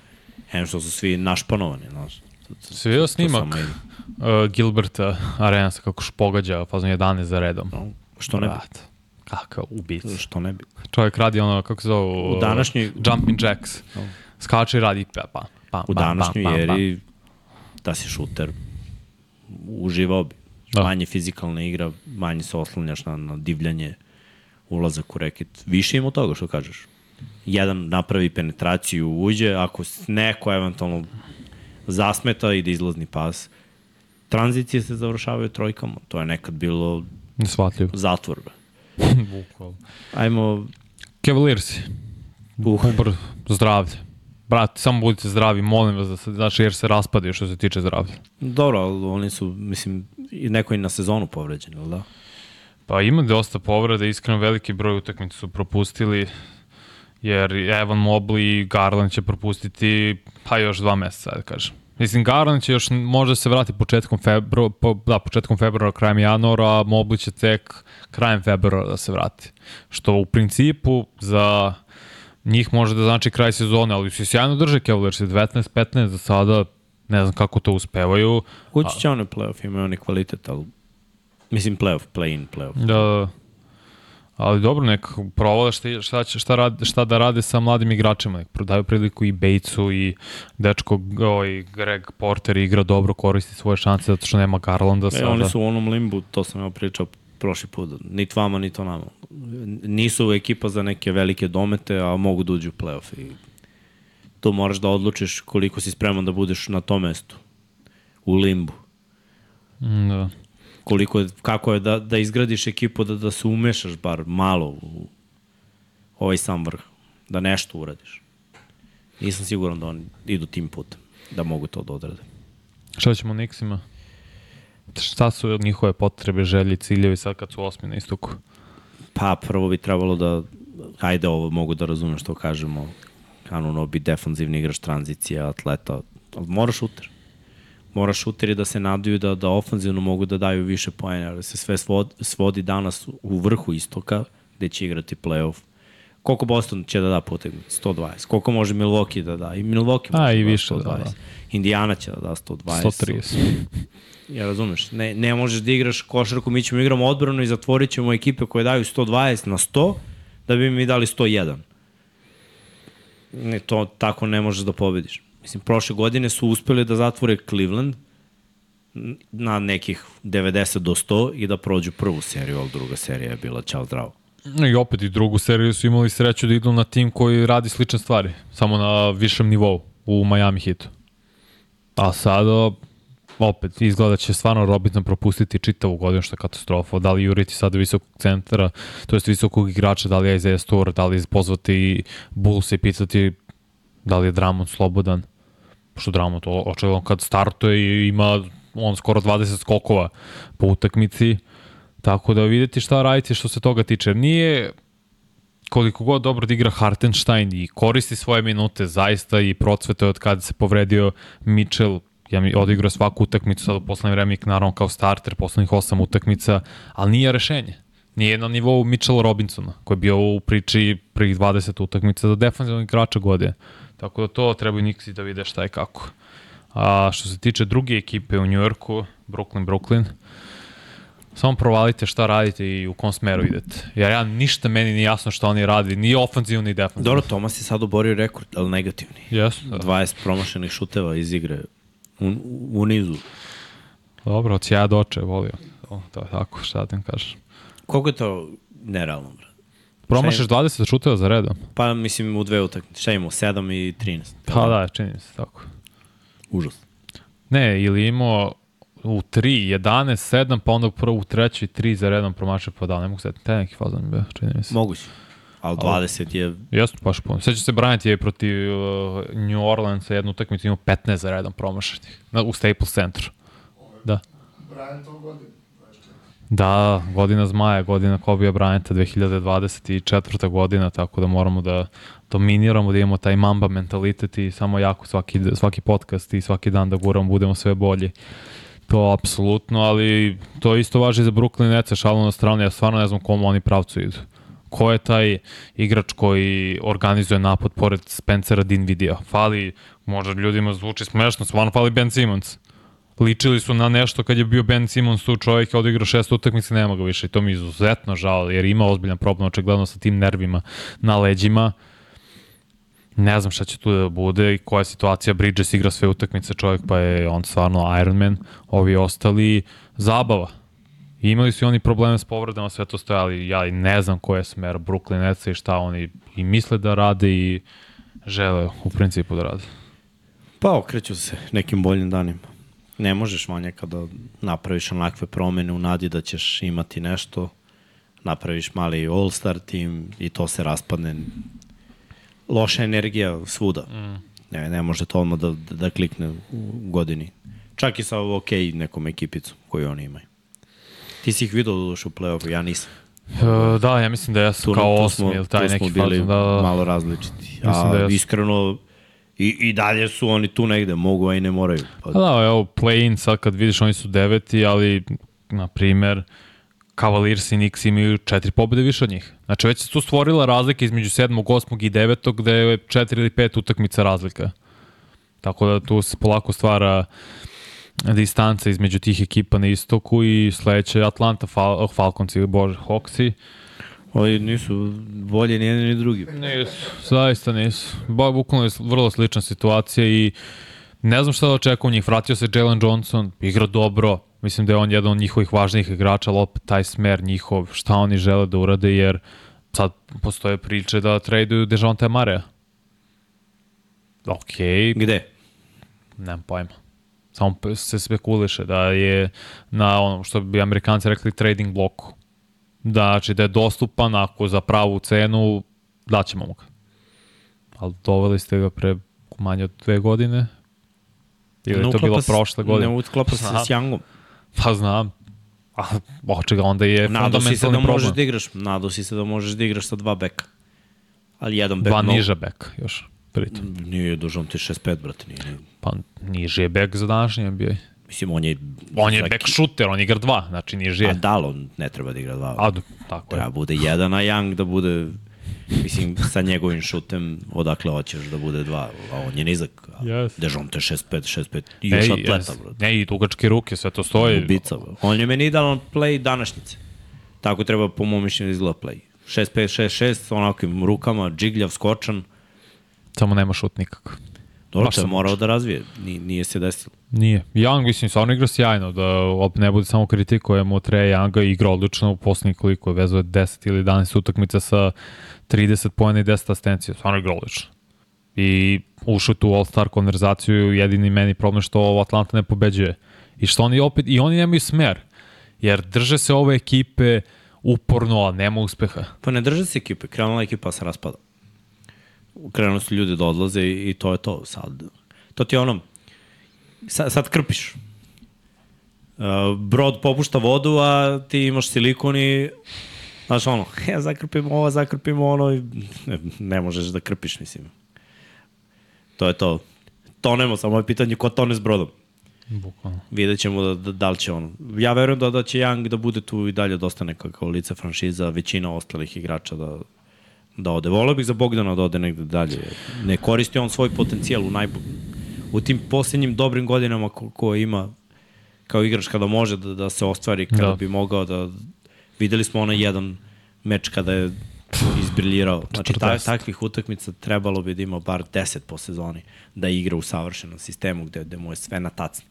em što su svi našpanovani, znaš. Se vidio snimak uh, Gilberta Arenasa kako š pogađa fazom 11 za redom. No, što ne bi? Kakav ubica. Što ne bi? Čovjek radi ono, kako se zove? U današnjoj- Jumping jacks. Skače i radi pa, pa, pa, U današnjoj pa, pa, pa. eri da si šuter uživao bi. Da. Da. Manje fizikalna igra, manje se oslanjaš na, na divljanje, ulazak u reket. Više ima od toga što kažeš. Jedan napravi penetraciju, uđe, ako neko eventualno zasmeta ide izlazni pas, tranzicije se završavaju trojkama. To je nekad bilo Nesvatljivo. zatvor. Bukvalno. Ajmo, Cavaliersi. uh, zdravlje. Brate, samo budite zdravi, molim vas, da se, znači, jer se raspadaju što se tiče zdravlja. dobro, ali oni su, mislim, i neko i na sezonu povređen, ili da? Pa ima dosta povreda, iskreno veliki broj utakmica su propustili, jer Evan Mobley i Garland će propustiti pa još dva meseca, da kažem. Mislim, Garland će još možda se vrati početkom februara, po, da, početkom februara, krajem januara, a Mobley će tek krajem februara da se vrati. Što u principu za njih može da znači kraj sezone, ali se sjajno drže Cavaliers 19-15 za sada, ne znam kako to uspevaju. Ući će oni playoff, imaju oni kvalitet, ali mislim playoff, play-in playoff. Da, ali dobro, nek provale šta, šta, šta, rad, šta da rade sa mladim igračima, nek prodaju priliku i Bejcu i dečko ovaj, Greg Porter igra dobro, koristi svoje šanse zato što nema Garlanda E, sada. oni su u onom limbu, to sam ja pričao prošli put, ni vama, ni to nama. Nisu ekipa za neke velike domete, a mogu da uđu u playoff. I tu moraš da odlučiš koliko si spreman da budeš na tom mestu. U limbu. Mm, Da. Koliko je, kako je da, da izgradiš ekipu, da, da se umešaš bar malo u ovaj sam vrh. Da nešto uradiš. Nisam siguran da oni idu tim putem. Da mogu to da odrade. Šta ćemo Nixima? Šta su njihove potrebe, želje, ciljevi sad kad su osmi na istoku? Pa prvo bi trebalo da, ajde ovo mogu da razumem što kažemo, Kanuno bi defanzivni igrač tranzicija, atleta, ali mora šuter. Mora šuteri da se nadaju da, da ofanzivno mogu da daju više poena, ali se sve svod, svodi danas u vrhu istoka, gde će igrati playoff. Koliko Boston će da da po utakmici? 120. Koliko može Milwaukee da da? I Milwaukee A, može i da da više, da, 120. da. Indiana će da da 120. 130. Ja razumeš, ne, ne možeš da igraš košarku, mi ćemo igramo odbranu i zatvorit ćemo ekipe koje daju 120 na 100, da bi mi dali 101. Ne, to tako ne možeš da pobediš. Mislim, prošle godine su uspeli da zatvore Cleveland na nekih 90 do 100 i da prođu prvu seriju, ali druga serija je bila čao zdravo. I opet i drugu seriju su imali sreću da idu na tim koji radi slične stvari, samo na višem nivou u Miami Heatu. A sada opet izgleda da će stvarno Robinson propustiti čitavu godinu što je katastrofa. Da li juriti sada visokog centra, to jest visokog igrača, da li je Isaiah Stewart, da li pozvati Bulls i pitati da li je Dramon slobodan. Pošto Dramon to očigledno kad startuje ima on skoro 20 skokova po utakmici. Tako da vidite šta radite što se toga tiče. Nije koliko god dobro da igra Hartenstein i koristi svoje minute zaista i procvete od kada se povredio Mitchell ja mi odigrao svaku utakmicu sad u poslednje vreme i naravno kao starter poslednjih osam utakmica, ali nije rešenje. Nije na nivou Mitchell Robinsona, koji je bio u priči prvih 20 utakmica za defanzivnog igrača godine. Tako da to trebaju Nixi da vide šta je kako. A što se tiče druge ekipe u Njujorku, Brooklyn, Brooklyn, samo provalite šta radite i u kom smeru idete. Jer ja ništa meni nije jasno šta oni radi, ni ofanzivno ni defanzivno. Dobro, Tomas je sad oborio rekord, ali negativni. Da. 20 promašenih šuteva iz igre u, u nizu. Dobro, od ja doče, volio. O, to je tako, šta da kažeš. Koliko je to nerealno, bre? Promašeš 20 šuteva za redom. Pa mislim u dve utakmice. Šta imamo? 7 i 13. Pa da, čini se tako. Užas. Ne, ili imao u 3, 11, 7, pa onda prvo u treći 3 za redom promašao pa da, ne mogu se, te neki fazan bio, čini mi se. Moguće. Ali 20 je... Jeste, baš puno. Sveća se Bryant je protiv uh, New Orleansa jednu utakmicu imao 15 za redom promašenih na, u Staples centru. Da. Brian to godinu. Da, godina Zmaja, godina Kobe Bryanta, 2024. godina, tako da moramo da dominiramo, da imamo taj mamba mentalitet i samo jako svaki, svaki podcast i svaki dan da guramo, budemo sve bolji. To apsolutno, ali to isto važi za Brooklyn Nets, šalno na stranu, ja stvarno ne znam komu oni pravcu idu. Ko je taj igrač koji organizuje napad pored Spencera Dinvidija? Fali, možda ljudima zvuči smešno, stvarno fali Ben Simmons. Ličili su na nešto kad je bio Ben Simmons tu čovjek je odigrao šest utakmica nema ga više i to mi je izuzetno žao jer ima ozbiljan problem očigledno sa tim nervima na leđima. Ne znam šta će tu da bude i koja je situacija Bridges igra sve utakmice čovjek pa je on stvarno Iron Man ovi ostali zabava I imali su i oni probleme s povredama, sve to stoje, ali ja i ne znam koja je smer Brooklyn Netsa i šta oni i misle da rade i žele u principu da rade. Pa okreću se nekim boljim danima. Ne možeš manje kada napraviš onakve promene u nadi da ćeš imati nešto, napraviš mali all-star tim i to se raspadne. Loša energija svuda. Mm. Ne, ne može to odmah da, da klikne u godini. Čak i sa ok nekom ekipicom koju oni imaju. Ti si ih vidio da u play-offu, ja nisam. Uh, da, ja mislim da ja sam kao osmi ili taj neki bili fazon, da, da. malo različiti. Mislim A da jesu. iskreno, i, i dalje su oni tu negde, mogu, a i ne moraju. Pa, Pa da, evo, play-in sad kad vidiš oni su deveti, ali, na primer, Cavaliers i Knicks imaju četiri pobjede više od njih. Znači već se tu stvorila razlika između sedmog, osmog i devetog, gde je četiri ili pet utakmica razlika. Tako da tu se polako stvara distanca između tih ekipa na istoku i sledeće Atlanta Fal Falcons ili bože Hawksi. Ovi nisu bolje ni jedni ni drugi. Nisu, zaista nisu. Ba, bukvalno je vrlo slična situacija i ne znam šta da očekujem njih. Vratio se Jalen Johnson, igra dobro, mislim da je on jedan od njihovih važnijih igrača, ali opet taj smer njihov, šta oni žele da urade, jer sad postoje priče da traduju Dejonte Marea. Ok, Gde? nemam pojma. Samo se spekuliše da je na onom što bi amerikanci rekli trading bloku. Da, znači da je dostupan ako za pravu cenu daćemo mu ga. Ali doveli ste ga pre manje od dve godine? Ili je to bilo prošle godine? Ne uklapa se s Youngom. Pa znam. A, očega, onda je Nadao si se da fundamentalni možeš problem. da igraš, nadao si se da možeš da igraš sa dva beka. Ali jedan bek Dva mnogo- niža beka još, pritom. Nije dužom ti 6-5, brate. Nije. Pa niži je bek za današnji NBA. Mislim, on je... On je za bek ki- šuter, on igra dva, znači niži A je. da, ali on ne treba da igra dva. A, d- tako je. Treba bude jedan, a Young da bude Mislim, sa njegovim šutem, odakle hoćeš da bude dva, a on je nizak. A Yes. Dejonte 6-5, 6-5, i još Ej, atleta, bro. Ne, i dugačke ruke, sve to stoji. Ubica, bro. On je meni idealan play današnjice. Tako treba, po mom mišljenju, da izgleda play. 6-5, 6-6, onakim rukama, džigljav, skočan. Samo nema šut nikako. Dobro, Baš sam morao da razvije, nije, nije se desilo. Nije. Young, mislim, stvarno igra sjajno, da opet ne bude samo kritikujemo Treja Younga, igra odlično u posljednjih koliko je vezuje 10 ili 11 utakmica sa 30 pojena i 10 asistencija. Stvarno igra odlično. I ušao tu All-Star konverzaciju, jedini meni problem što ovo Atlanta ne pobeđuje. I što oni opet, i oni nemaju smer. Jer drže se ove ekipe uporno, a nema uspeha. Pa ne drže se ekipe, krenula ekipa pa se raspada. Krenuli su ljudi da odlaze i, i to je to sad. To ti je ono, sad, sad krpiš. Uh, brod popušta vodu, a ti imaš silikon i znaš ono, ja zakrpim ovo, zakrpim ono i ne, ne možeš da krpiš, mislim. To je to. Tonemo, samo je pitanje ko tone s brodom. Bukvalno. Vidjet ćemo da, da, da li će on. Ja verujem da, da će Young da bude tu i dalje dosta nekako lice franšiza, većina ostalih igrača da, da ode. Volio bih za Bogdana da ode negde dalje. Ne koristi on svoj potencijal u najbolj... U tim posljednjim dobrim godinama ko, ko ima kao igrač kada može da, da se ostvari, kada Da. bi mogao da... Videli smo onaj jedan meč kada je izbriljirao. Znači, ta, 40. takvih utakmica trebalo bi da ima bar 10 po sezoni, da igra u savršenom sistemu gde, gde mu je sve na tacni.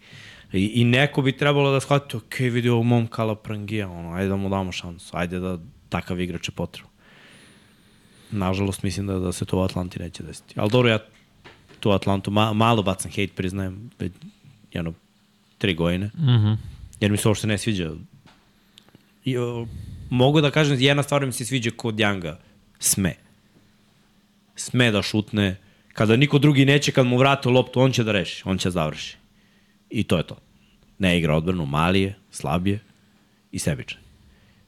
I, I neko bi trebalo da shvati, ok, vidi ovo mom Kala Prangija, ono, ajde da mu damo šansu, ajde da takav igrač je potrebu. Nažalost, mislim da, da se to u Atlanti neće desiti. Ali dobro, ja tu Atlantu ma, malo bacam hejt, priznajem, već jedno tri godine, Mm -hmm. jer mi se uopšte ne sviđa. I, o, mogu da kažem, jedna stvar mi se sviđa kod Janga, sme. Sme da šutne, kada niko drugi neće, kad mu vrate loptu, on će da reši, on će da završi. I to je to. Ne igra odbranu, mali je, slab je i sebičan.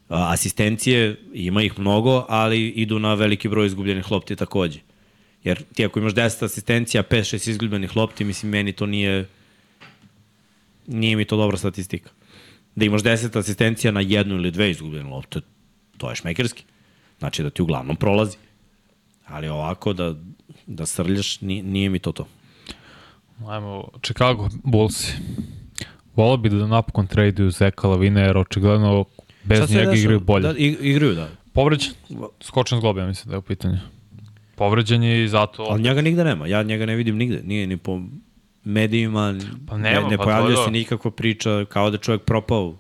Asistencije, ima ih mnogo, ali idu na veliki broj izgubljenih lopti takođe. Jer ti ako imaš 10 asistencija, 5-6 izgubljenih lopti, mislim, meni to nije nije mi to dobra statistika. Da imaš 10 asistencija na jednu ili dve izgubljene lopte, to je šmekerski. Znači da ti uglavnom prolazi. Ali ovako da, da srljaš, nije, nije mi to to. Ajmo, Chicago Bulls. Volao bi da napokon traduju Zeka Lavine, jer očigledno bez njega igraju bolje. Da, ig- igraju, da. Povređen, skočen zglob, ja mislim da je u pitanju. Povređen je i zato... Ali njega nigde nema. Ja njega ne vidim nigde. Nije ni po medijima, Pa nema, ne, ne pa pojavlja se nikakva priča kao da je čovjek propao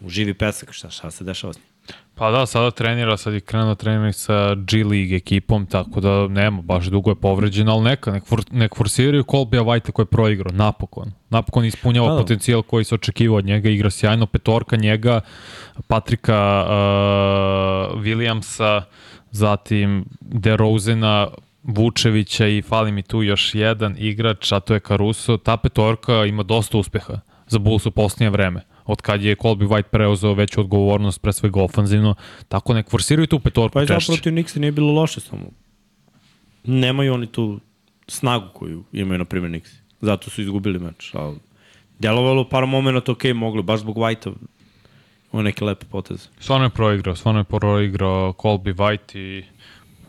u živi pesak. Šta, šta se dešava s njim? Pa da, sada trenira, sad je krenuo trening sa G League ekipom, tako da nema, baš dugo je povređen, ali neka, nek, for, nek forsiraju Kolbija Vajta koji je proigrao, napokon. Napokon ispunjava Da, da. potencijal koji se očekivao od njega, igra sjajno, petorka njega, Patrika uh, Williamsa, zatim DeRozena, Vučevića i fali mi tu još jedan igrač, a to je Caruso. Ta petorka ima dosta uspeha za Bulls u posljednje vreme od kad je Colby White preuzeo veću odgovornost pre svega ofanzivno, tako nek forsiraju tu petorku Pa češće. zapravo protiv Nixa nije bilo loše samo. Nemaju oni tu snagu koju imaju, na primjer, Nixi. Zato su izgubili meč. Ali delovalo par momenta ok, mogli, baš zbog White-a. Ovo neke lepe poteze. Stvarno je proigrao, stvarno je proigrao Colby White i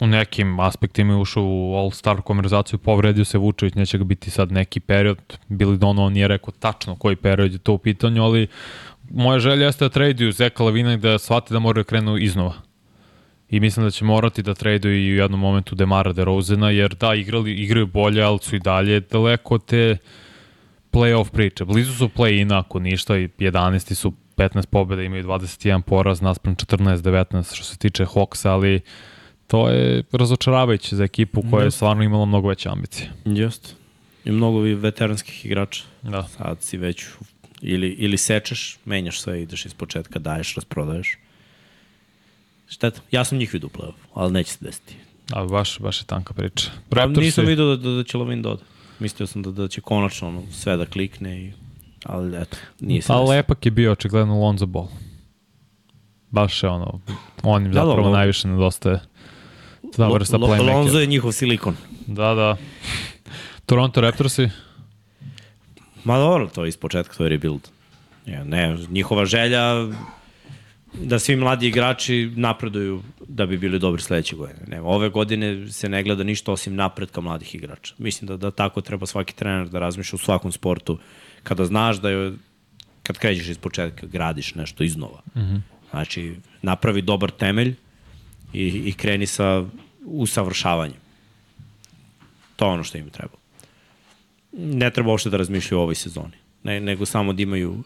u nekim aspektima je ušao u All-Star konverzaciju, povredio se Vučević, neće ga biti sad neki period, Billy Donovan nije rekao tačno koji period je to u pitanju, ali moja želja jeste da traduju Zeka Lavina i da shvate da moraju da krenu iznova. I mislim da će morati da traduju i u jednom momentu Demara DeRozena, jer da, igrali, igraju bolje, ali su i dalje daleko te playoff priče. Blizu su play-ina, ako ništa, i 11 su 15 pobjeda, imaju 21 poraz, naspram 14-19 što se tiče Hawksa, ali to je razočaravajuće za ekipu koja je stvarno imala mnogo veće ambicije. Jeste. I mnogo vi veteranskih igrača. Da. Sad si već ili, ili sečeš, menjaš sve, ideš iz početka, daješ, rasprodaješ. Šteta. Ja sam njih vidio u play ali neće se desiti. A baš, baš je tanka priča. Pa Raptorsi, nisam vidio da, da, da će Lovin da ode. Mislio sam da, da će konačno ono, sve da klikne, i, ali eto, nije se ali desilo. lepak je bio očigledno Lonzo Ball. Baš je ono, on im Da, da, zapravo Lon- najviše nedostaje. Ta vrsta Lo- playmakera. Lonzo je njihov silikon. Da, da. Toronto Raptorsi, Ma dobro, to je iz početka, to je rebuild. Ja, ne, njihova želja da svi mladi igrači napreduju da bi bili dobri sledeće godine. Ne, ove godine se ne gleda ništa osim napretka mladih igrača. Mislim da, da tako treba svaki trener da razmišlja u svakom sportu. Kada znaš da je, kad krećeš iz početka, gradiš nešto iznova. Mm -hmm. Znači, napravi dobar temelj i, i kreni sa usavršavanjem. To je ono što im treba. ne treba uopšte da razmišljaju o ovoj sezoni, ne, nego samo da imaju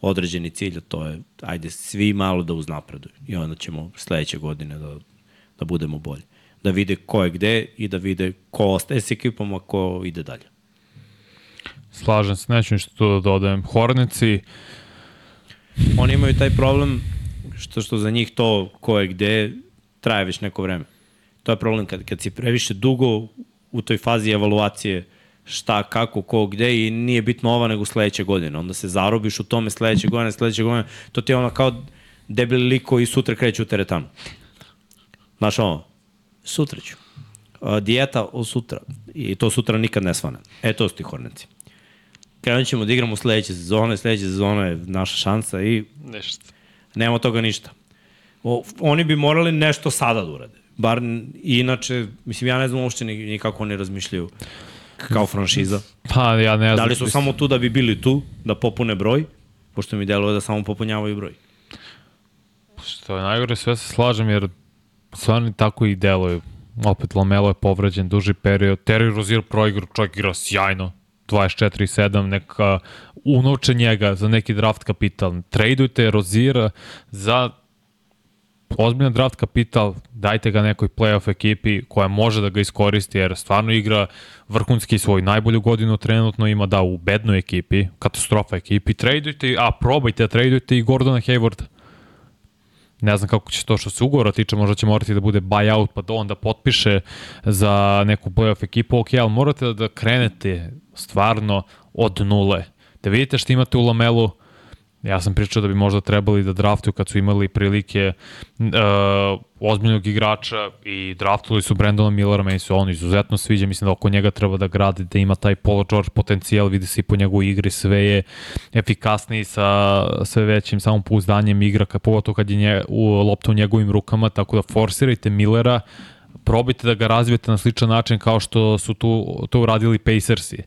određeni cilj, a to je ajde svi malo da uznapreduju i onda ćemo sledeće godine da, da budemo bolji. Da vide ko je gde i da vide ko ostaje s ekipom, a ko ide dalje. Slažem se, neću ništa tu da dodajem. Hornici, Oni imaju taj problem što, što za njih to ko je gde traje već neko vreme. To je problem kad, kad si previše dugo u toj fazi evaluacije šta, kako, ko, gde i nije bitno ova nego sledeće godine. Onda se zarobiš u tome sledeće godine, sledeće godine. To ti je ono kao debeli lik koji sutra kreće u teretanu. Znaš ono, sutra ću. A, dijeta od sutra. I to sutra nikad ne svane. E, to su ti hornici. Krenut ćemo da igramo sledeće sezone, sledeće sezone je naša šansa i ništa. nema od toga ništa. O, oni bi morali nešto sada da urade. Bar inače, mislim, ja ne znam uopšte ni, ni kako oni razmišljaju kao franšiza. Pa ja ne znam. Da li su samo tu da bi bili tu, da popune broj, pošto mi deluje da samo popunjavaju broj. Što je najgore, sve se slažem jer stvarno tako i deluju. Opet Lamelo je povređen duži period. Terry Rozier proigra, čovjek igra sjajno. 24-7, neka unovče njega za neki draft kapital. Tradujte Rozira za ozbiljan draft kapital, dajte ga nekoj playoff ekipi koja može da ga iskoristi jer stvarno igra vrhunski svoj najbolju godinu trenutno ima da u bednoj ekipi, katastrofa ekipi, tradujte, a probajte tradujte i Gordona Haywarda. Ne znam kako će to što se ugovora tiče, možda će morati da bude buyout pa da onda potpiše za neku playoff ekipu, ok, ali morate da, krenete stvarno od nule. Da vidite šta imate u Lamelu, Ja sam pričao da bi možda trebali da draftuju kad su imali prilike uh, ozbiljnog igrača i draftovali su Brandona Millera, meni se on izuzetno sviđa, mislim da oko njega treba da gradi, da ima taj Paul George potencijal, vidi se i po njegovoj igri, sve je efikasniji sa sve većim samopouzdanjem igra, kad, pogotovo kad je nje, u, lopta u njegovim rukama, tako da forsirajte Millera, probajte da ga razvijete na sličan način kao što su tu, to uradili Pacersi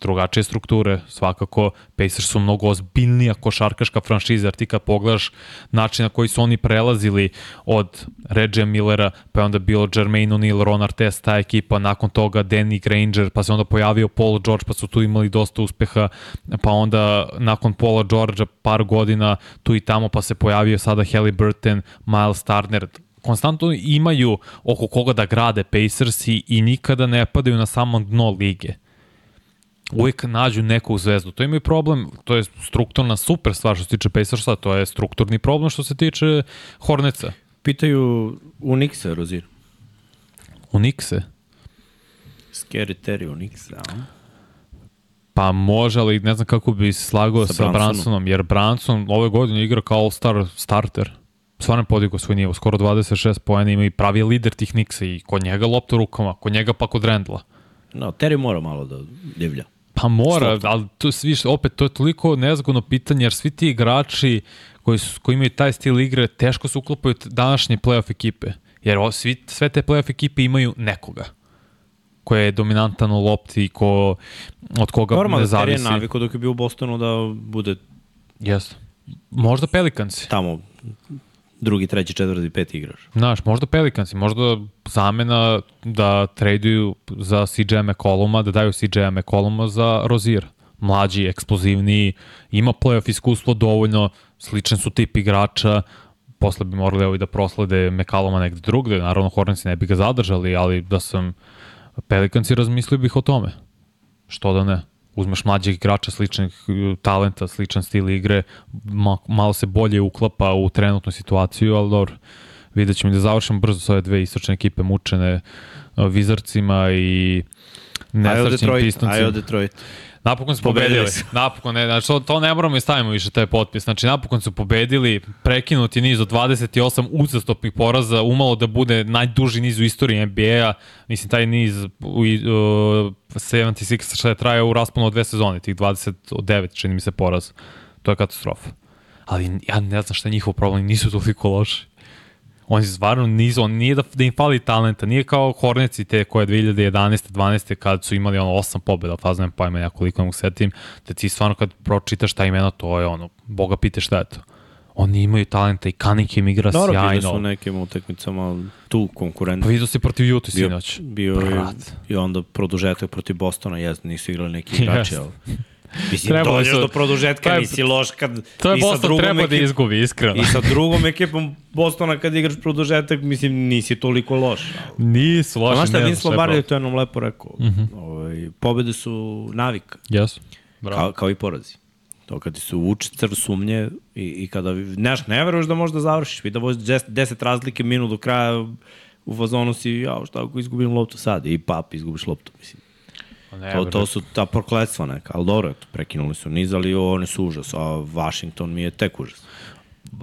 drugačije strukture, svakako Pacers su mnogo ozbiljnija košarkaška franšiza, jer ti kad pogledaš način na koji su oni prelazili od Reggie Millera, pa je onda bilo Jermaine O'Neal, Ron Artest, ta ekipa, nakon toga Danny Granger, pa se onda pojavio Paul George, pa su tu imali dosta uspeha, pa onda nakon Paula Georgea par godina tu i tamo, pa se pojavio sada Halliburton, Miles Turner, konstantno imaju oko koga da grade Pacers i, i nikada ne padaju na samo dno lige uvijek nađu nekog zvezdu. To ima i problem, to je strukturna super stvar što se tiče Pacersa, to je strukturni problem što se tiče Horneca. Pitaju Unixa, Rozir. Unikse. Scary Terry Unixa, a? Pa može, ali ne znam kako bi slagao Sa sa, Bransonom. Bransonom, jer Branson ove godine igra kao all-star starter. Stvarno je podigao svoj nivo, skoro 26 pojena ima i pravi lider tih Niksa i kod njega lopta rukama, kod njega pa kod Rendla. No, Terry mora malo da divlja. Pa mora, ali to svi, opet to je toliko nezgodno pitanje jer svi ti igrači koji, su, koji imaju taj stil igre teško se uklopaju današnje playoff ekipe. Jer o, svi, sve te playoff ekipe imaju nekoga ko je dominantan u lopti i ko, od koga Normalno ne da Terry je zavisi. naviko dok je bio u Bostonu da bude Jeste. Možda Pelikansi. tamo drugi, treći, četvrti, peti igrač. Znaš, možda Pelikansi, možda zamena da traduju za CJ McColluma, da daju CJ McColluma za Rozir. Mlađi, eksplozivniji, ima playoff iskustvo dovoljno, sličan su tip igrača, posle bi morali ovi da proslede McColluma negde drugde, naravno Hornetsi ne bi ga zadržali, ali da sam Pelikansi razmislio bih o tome. Što da ne? Uzmeš mlađeg igrača sličnih uh, talenta, sličan stil igre, ma, malo se bolje uklapa u trenutnu situaciju, ali dobro. Vidjet ćemo da završimo brzo s ove dve istočne ekipe mučene Vizarcima i od nesrećnim Detroit, pistoncima. ajde od Detroit. Napokon su Pobedili pobedili. su. Napokon, ne, znači to, to ne moramo i stavimo više taj potpis. Znači napokon su pobedili, prekinuti niz od 28 uzastopnih poraza, umalo da bude najduži niz u istoriji NBA-a. Mislim, taj niz u, uh, 76 šta je trajao u rasponu od dve sezone, tih 29, čini mi se, poraz. To je katastrofa. Ali ja ne znam šta je njihov problem, nisu toliko loši. Oni stvarno nisu, on nije da, da im fali talenta, nije kao Horneci te koje 2011. 12. kad su imali ono 8 pobjeda, fazno nema pojma ja koliko mogu setim, da ti stvarno kad pročitaš ta imena, to je ono, boga pite šta je to. Oni imaju talenta i Cunningham igra Dobro, sjajno. su u nekim utakmicama tu konkurent. Pa vidio si protiv Juta bio, sinoć. bio je Brat. i onda produžetak protiv Bostona, jes, nisu igrali neki igrači, Jest. ali... Mislim, Trebali dođeš su- do produžetka, je- nisi loš kad... To je Boston treba da ekip- izgubi, iskreno. I sa drugom ekipom Bostona kad igraš produžetak, mislim, nisi toliko loš. Nisu loši, Znaš šta, Vince je Lombardi je to jednom lepo rekao. Mhm. ovaj, pobede su navika, Jesu. Bravo. kao, kao i porazi. To kad ti su učicar sumnje i, i kada neš, ne veruješ da možda završiš, vi da voziš 10, 10 razlike minut do kraja u fazonu si, ja, šta ako izgubim loptu sad? I pap, izgubiš loptu, mislim. Pa Ne, To, to su ta prokletstva neka, ali dobro, eto, prekinuli su niz, ali oni su užas, a Washington mi je tek užas.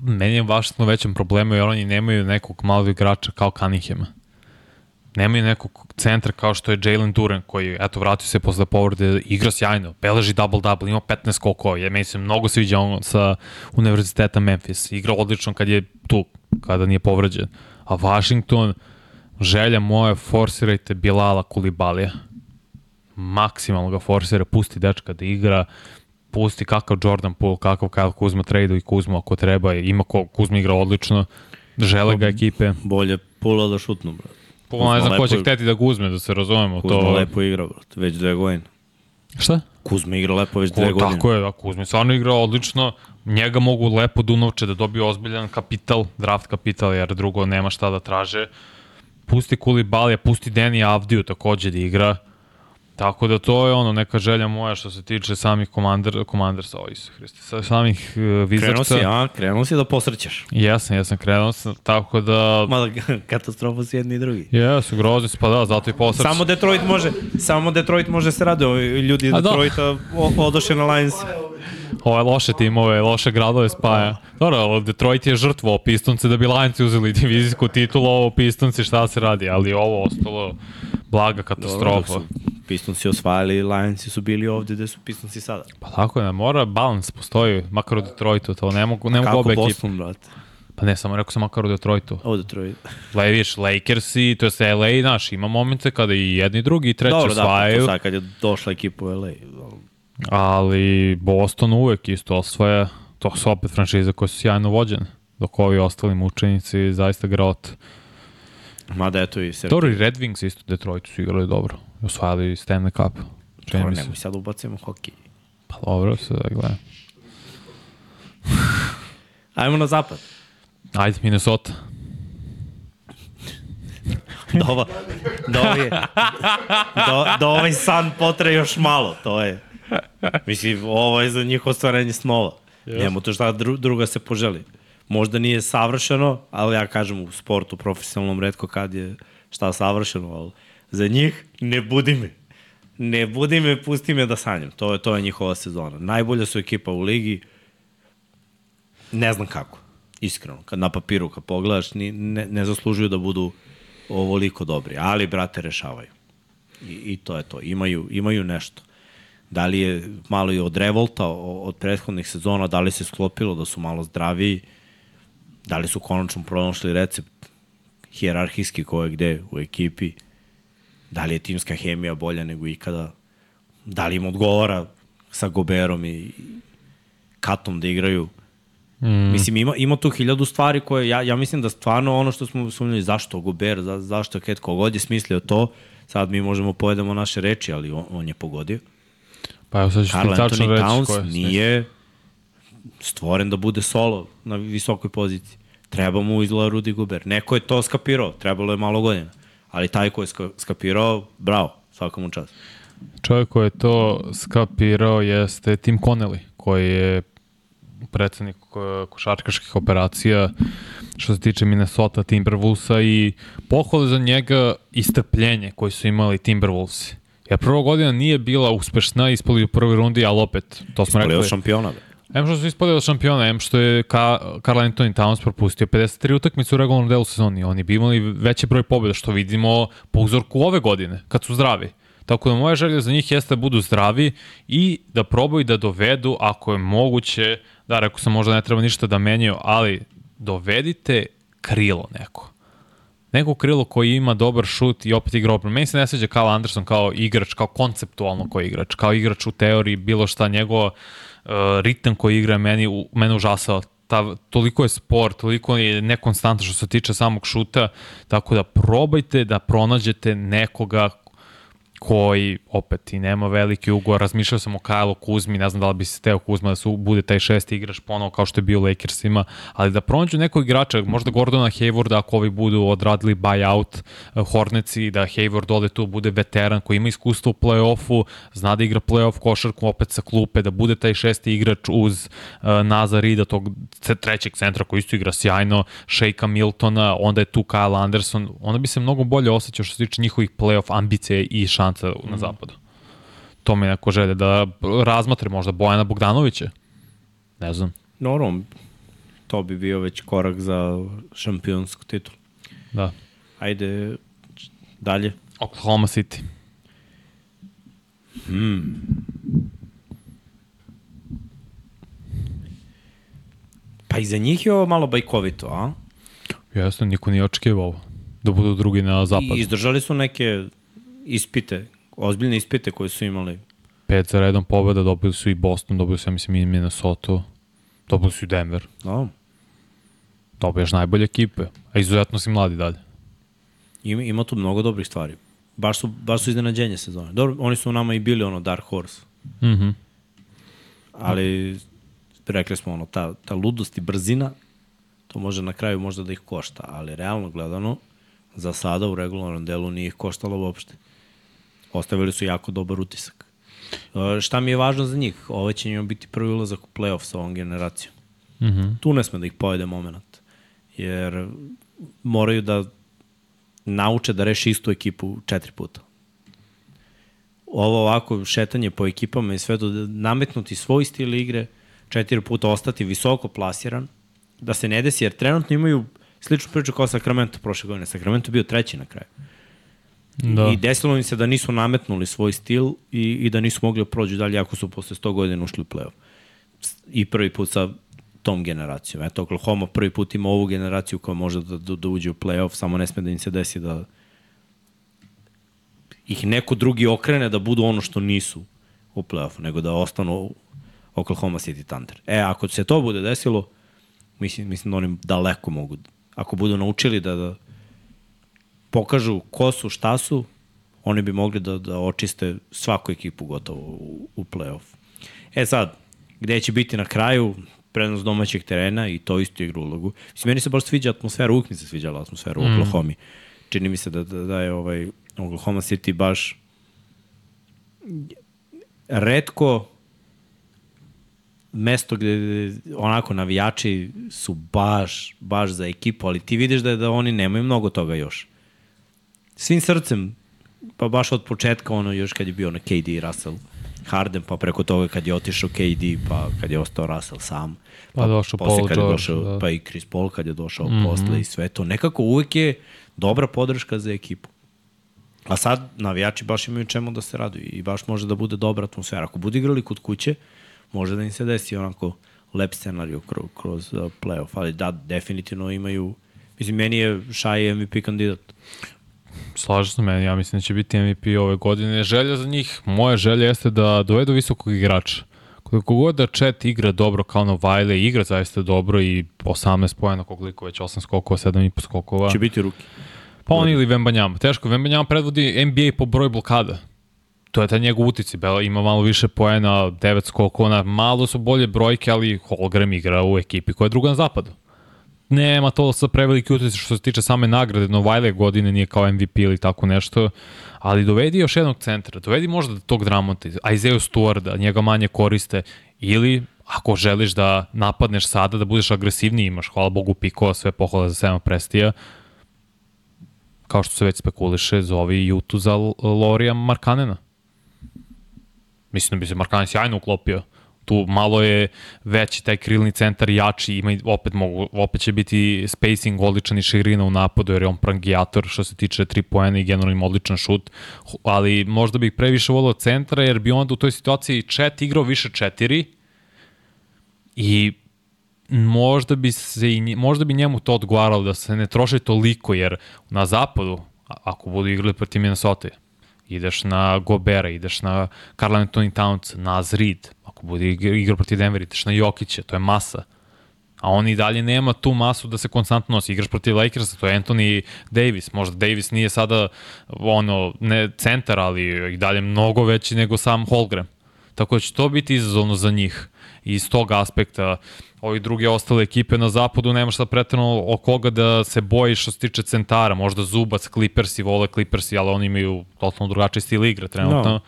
Meni je Washington većem problemu jer oni nemaju nekog malog igrača kao Cunninghama. Nemaju nekog centra kao što je Jalen Duran koji, eto, vratio se posle povrede, igra sjajno, beleži double-double, ima 15 skokova, ja meni se mnogo sviđa on sa univerziteta Memphis, igra odlično kad je tu, kada nije povređen. A Washington, želja moja, forsirajte Bilala Kulibalija. Maksimalno ga forsira, pusti dečka da igra, pusti kakav Jordan Poole, kakav Kyle Kuzma tradu i Kuzma ako treba, ima ko, Kuzma igra odlično, žele ga ekipe. Bolje pula da šutnu, bro. Pola ne znam ko će hteti da ga uzme, da se razumemo. Kuzma to... lepo igra, bro, već dve godine. Šta? Kuzma igra lepo već dve godine. tako je, da, Kuzmi stvarno igra odlično, njega mogu lepo Dunovče da dobiju ozbiljan kapital, draft kapital, jer drugo nema šta da traže. Pusti Kulibalija, pusti Deni Avdiju takođe da igra. Tako da to je ono neka želja moja što se tiče samih komander, komandersa, o Isu Hristi, sa samih uh, Krenuo Wizardsa. si, a? Krenuo si da posrećeš. Jesam, jesam, krenuo sam, tako da... Mada katastrofa su jedni i drugi. Jesu, grozni su, pa da, zato i posreć. Samo Detroit može, samo Detroit može se rade, ljudi iz da. Detroita o, odoše na Lions. Ove loše timove, loše gradove spaja. Dobro, ali Detroit je žrtvo Pistonce da bi Lionsi uzeli divizijsku titulu, ovo Pistonci šta se radi, ali ovo ostalo blaga Dobro, katastrofa. dok su Pistonsi osvajali, Lionsi su bili ovde gde su Pistonsi sada. Pa tako je, mora balans postoji, makar u Detroitu, to ne mogu, ne mogu Kako obe ekipe. Boston, brate? Pa ne, samo rekao sam makar u Detroitu. Ovo Detroit. Le, viš, Lakers i, to je LA, naš, ima momente kada i jedni drugi i treći Dobro, da, osvajaju, to sad kad je došla ekipa u LA. Ali Boston uvek isto osvaja, to su opet franšize koje su sjajno vođene, dok ovi ostali mučenici zaista grot. Mada eto i se... Dobro, i Red Wings isto u Detroitu su igrali dobro. I Osvajali Stanley Cup. Dobro, nemoj sad ubacujemo hokej. Pa dobro se da gledam. Ajmo na zapad. Ajde, Minnesota. Ova, da ovaj, da, da ovaj san potre još malo, to je. Mislim, ovo je za njih ostvarenje snova. Yes. Njemu to šta dru, druga se poželi. Možda nije savršeno, ali ja kažem u sportu profesionalnom redko kad je šta savršeno, ali za njih ne budi me. Ne budi me, pusti me da sanjam. To je, to je njihova sezona. Najbolja su ekipa u ligi. Ne znam kako. Iskreno. Kad na papiru, kad pogledaš, ni, ne, ne zaslužuju da budu ovoliko dobri. Ali, brate, rešavaju. I, i to je to. Imaju, imaju nešto. Da li je malo i od revolta od prethodnih sezona, da li se sklopilo da su malo zdraviji, da li su konačno pronašli recept hijerarhijski ko je gde u ekipi, da li je timska hemija bolja nego ikada, da li im odgovara sa Goberom i Katom da igraju. Mm. Mislim, ima, ima tu hiljadu stvari koje, ja, ja mislim da stvarno ono što smo sumnjali, zašto Gober, za, zašto Ket, kogod je smislio to, sad mi možemo povedamo naše reči, ali on, on je pogodio. Pa evo sad ti tačno Anthony reći Towns je. nije stvoren da bude solo na visokoj poziciji. Treba mu izgleda Rudy Gober. Neko je to skapirao, trebalo je malo godina. Ali taj ko je ska- skapirao, bravo, svakom čast. Čovjek koji je to skapirao jeste Tim Connelly, koji je predsednik ko- košarkaških operacija što se tiče Minnesota Timberwolvesa i pohvale za njega i strpljenje koji su imali Timberwolvesi. Jer prva godina nije bila uspešna, ispali u prvoj rundi, ali opet, to smo Ispali rekli. od šampiona. Em što su ispali od šampiona, em što je Ka Karl Anthony Towns propustio 53 utakmice u regularnom delu sezoni. Oni bi imali veći broj pobjeda, što vidimo po uzorku ove godine, kad su zdravi. Tako da moja želja za njih jeste da budu zdravi i da probaju da dovedu, ako je moguće, da rekao sam možda ne treba ništa da menjaju, ali dovedite krilo neko. Neko krilo koji ima dobar šut i opet igra obranu. Meni se ne sviđa Kyle Anderson kao igrač, kao konceptualno koji igrač, kao igrač u teoriji, bilo šta njegov uh, ritam koji igra meni, mene užasao ta, toliko je sport, toliko je nekonstantno što se tiče samog šuta, tako da probajte da pronađete nekoga koji opet i nema veliki ugovor. Razmišljao sam o Kajlo Kuzmi, ne znam da li bi se teo Kuzma da su, bude taj šesti igrač ponovo kao što je bio Lakersima, ali da pronađu nekog igrača, možda Gordona Haywarda ako ovi budu odradili buyout uh, Horneci, da Hayward ode tu, bude veteran koji ima iskustvo u play-offu, zna da igra play-off košarku opet sa klupe, da bude taj šesti igrač uz uh, Naza Rida, tog trećeg centra koji isto igra sjajno, Sheika Miltona, onda je tu Kyle Anderson, onda bi se mnogo bolje osjećao što se tiče njihovih play-off ambicije i šansa mm. na zapadu. To mi neko želje da razmatre možda Bojana Bogdanovića. Ne znam. Normalno, to bi bio već korak za šampionsku titulu. Da. Ajde, dalje. Oklahoma City. Hmm. Pa i za njih je ovo malo bajkovito, a? Jasno, niko nije očekivao ovo. Da budu drugi na zapadu. I izdržali su neke ispite, ozbiljne ispite koje su imali. Pet za redom pobeda, dobili su i Boston, dobili su, ja mislim, i Minnesota, dobili su i Denver. No. Dobiješ najbolje ekipe, a izuzetno si mladi dalje. Ima, ima tu mnogo dobrih stvari. Baš su, baš su iznenađenje sezone. Dobro, oni su u nama i bili ono Dark Horse. Mhm. Mm -hmm. Ali rekli smo ono, ta, ta ludost i brzina, to može na kraju možda da ih košta, ali realno gledano, za sada u regularnom delu nije ih koštalo uopšte. Ostavili su jako dobar utisak. E, šta mi je važno za njih? Ovo će njima biti prvi ulazak u playoff sa ovom generacijom. Mm -hmm. Tu ne sme da ih pojede moment. Jer moraju da nauče da reši istu ekipu četiri puta. Ovo ovako šetanje po ekipama i sve to, da nametnuti svoj stil igre, četiri puta ostati visoko plasiran, da se ne desi, jer trenutno imaju sličnu priču kao Sacramento prošle godine. Sacramento bio treći na kraju. Da. I desilo im se da nisu nametnuli svoj stil i, i da nisu mogli da prođu dalje ako su posle 100 godina ušli u play-off. I prvi put sa tom generacijom. Eto, Oklahoma prvi put ima ovu generaciju koja može da, da, da uđe u play-off, samo ne sme da im se desi da ih neko drugi okrene da budu ono što nisu u play-offu, nego da ostanu Oklahoma City Thunder. E, ako se to bude desilo, mislim, mislim da oni daleko mogu ako budu naučili da, da pokažu ko su, šta su, oni bi mogli da, da očiste svaku ekipu gotovo u, u play-off. E sad, gde će biti na kraju, prednost domaćeg terena i to isto igra ulogu. Mislim, meni se baš sviđa atmosfera, uvijek mi se sviđala atmosfera mm. u Oklahoma. Čini mi se da, da, da je ovaj Oklahoma City baš redko mesto gde onako navijači su baš, baš za ekipu, ali ti vidiš da, da oni nemaju mnogo toga još. Svim srcem, pa baš od početka ono još kad je bio na KD i Russell Harden, pa preko toga kad je otišao KD, pa kad je ostao Russell sam. Pa, pa došao Paul kad je došao, da. Pa i Chris Paul kad je došao mm -hmm. posle i sve to. Nekako uvek je dobra podrška za ekipu. A sad navijači baš imaju čemu da se raduju i baš može da bude dobra atmosfera. Ako budu igrali kod kuće, može da im se desi onako lep scenariju kroz, kroz uh, playoff, ali da, definitivno imaju, mislim, meni je Shai MVP kandidat. Slažem se meni, ja mislim da će biti MVP ove godine. Želja za njih, moja želja jeste da dovedu visokog igrača. Koliko god da Chet igra dobro kao na Vajle, igra zaista dobro i 18 pojena koliko već 8 skokova, 7,5 skokova. Će biti ruki. Pa on ili Vembanjama. Teško, Vembanjama predvodi NBA po broju blokada to je taj njegov utici. Bela ima malo više poena, 9 skokona, malo su bolje brojke, ali Holgram igra u ekipi koja je druga na zapadu. Nema to sa preveliki utici što se tiče same nagrade, no Vajle godine nije kao MVP ili tako nešto, ali dovedi još jednog centra, dovedi možda tog Dramonta, Isaiah Stewarda, njega manje koriste, ili ako želiš da napadneš sada, da budeš agresivniji, imaš, hvala Bogu, pikova, sve pohvala za Sema Prestija, kao što se već spekuliše, zovi Jutu za Lorija Markanena. Mislim da bi se Markani sjajno uklopio. Tu malo je veći taj krilni centar, jači, ima opet, mogu, opet će biti spacing odličan i širina u napadu, jer je on prangijator što se tiče 3 poena i generalno odličan šut, ali možda bih previše volio centra, jer bi onda u toj situaciji čet igrao više četiri i možda bi, se, možda bi njemu to odgovaralo da se ne troši toliko, jer na zapadu, ako budu igrali protiv Minnesota, ideš na Gobera, ideš na Carl Anthony Towns, na Azrid, ako bude igra protiv Denver, ideš na Jokića, to je masa. a on i dalje nema tu masu da se konstantno nosi. Igraš protiv Lakersa, to je Anthony Davis. Možda Davis nije sada ono, ne centar, ali i dalje mnogo veći nego sam Holgram. Tako da će to biti izazovno za njih. I iz tog aspekta ovi druge ostale ekipe na zapadu nema šta pretredno o koga da se boji što se tiče centara. Možda Zubac, Clippersi, vole Clippersi, ali oni imaju totalno drugačiji stil igre trenutno. No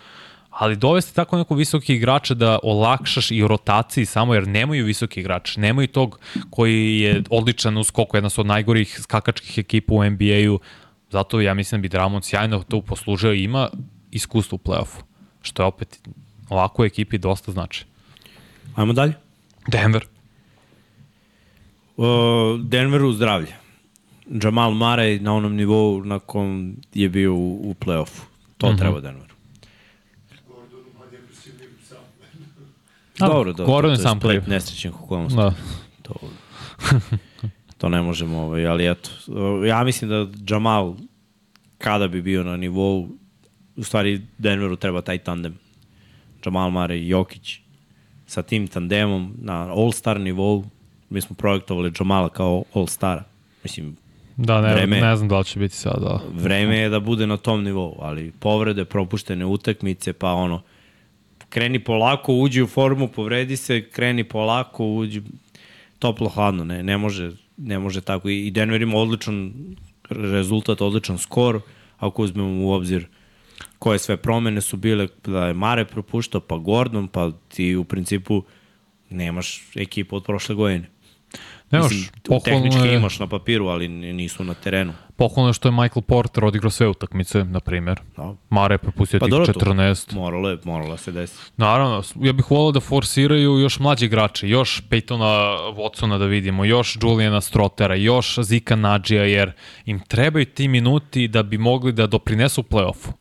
ali dovesti tako neko visoki igrača da olakšaš i rotaciji samo jer nemaju visoki igrač, nemaju tog koji je odličan u skoku, jedna su od najgorih skakačkih ekipa u NBA-u, zato ja mislim da bi Dramon sjajno to poslužio i ima iskustvo u play-offu, što je opet ovako ekipi dosta znači. Ajmo dalje. Denver. Uh, Denveru zdravlje. Jamal Murray na onom nivou na kom je bio u, u play-offu. To mm -hmm. treba Denver. Dobro, Gordon je sam kriv. Nesrećnih okolnosti. Da. To, to ne možemo, ovaj, ali eto. Ja mislim da Jamal, kada bi bio na nivou, u stvari Denveru treba taj tandem. Jamal Mare i Jokić sa tim tandemom na all-star nivou. Mi smo projektovali Jamala kao all-stara. Mislim, Da, ne, vreme, ne znam da li će biti sada. Da. Vreme je da bude na tom nivou, ali povrede, propuštene utakmice, pa ono, kreni polako, uđi u formu, povredi se, kreni polako, uđi toplo hladno, ne, ne može, ne može tako. I Denver ima odličan rezultat, odličan skor, ako uzmemo u obzir koje sve promene su bile, da je Mare propuštao, pa Gordon, pa ti u principu nemaš ekipu od prošle godine. Nemaš, Mislim, tehnički je... imaš na papiru, ali nisu na terenu. Pohvalno je što je Michael Porter odigrao sve utakmice, na primjer. No. Mare je propustio pa tih 14. Moralo je, moralo se desi. Naravno, ja bih volao da forsiraju još mlađi igrači, još Peytona Watsona da vidimo, još Juliana Strotera, još Zika Nadžija, jer im trebaju ti minuti da bi mogli da doprinesu play-offu.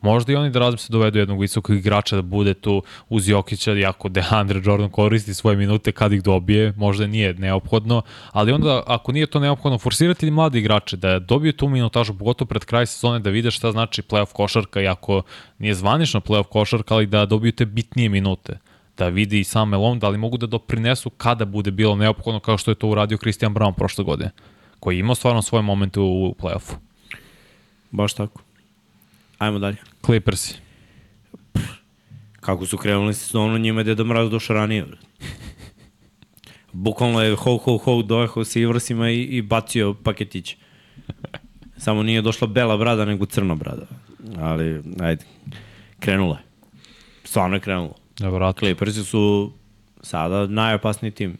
Možda i oni da razmisle dovedu jednog visokog igrača da bude tu uz Jokića, iako Deandre Jordan koristi svoje minute kad ih dobije, možda nije neophodno, ali onda ako nije to neophodno, forsirati mladi igrače da dobiju tu minutažu, pogotovo pred kraj sezone, da vide šta znači playoff košarka, iako nije zvanično playoff košarka, ali da dobiju te bitnije minute da vidi i sam Melon, da li mogu da doprinesu kada bude bilo neophodno, kao što je to uradio Christian Brown prošle godine, koji je imao stvarno svoje momente u play-offu. Baš tako. Ajmo dalje. Clippersi. Kako su krenuli sezonu, njima je Deda Mraz došao ranije. Bukvalno je ho, ho, ho, dojehao sa Ivrsima i, i bacio paketić. Samo nije došla bela brada, nego crna brada. Ali, ajde, krenula je. Stvarno je krenulo. Nevratno. Clippersi su sada najopasniji tim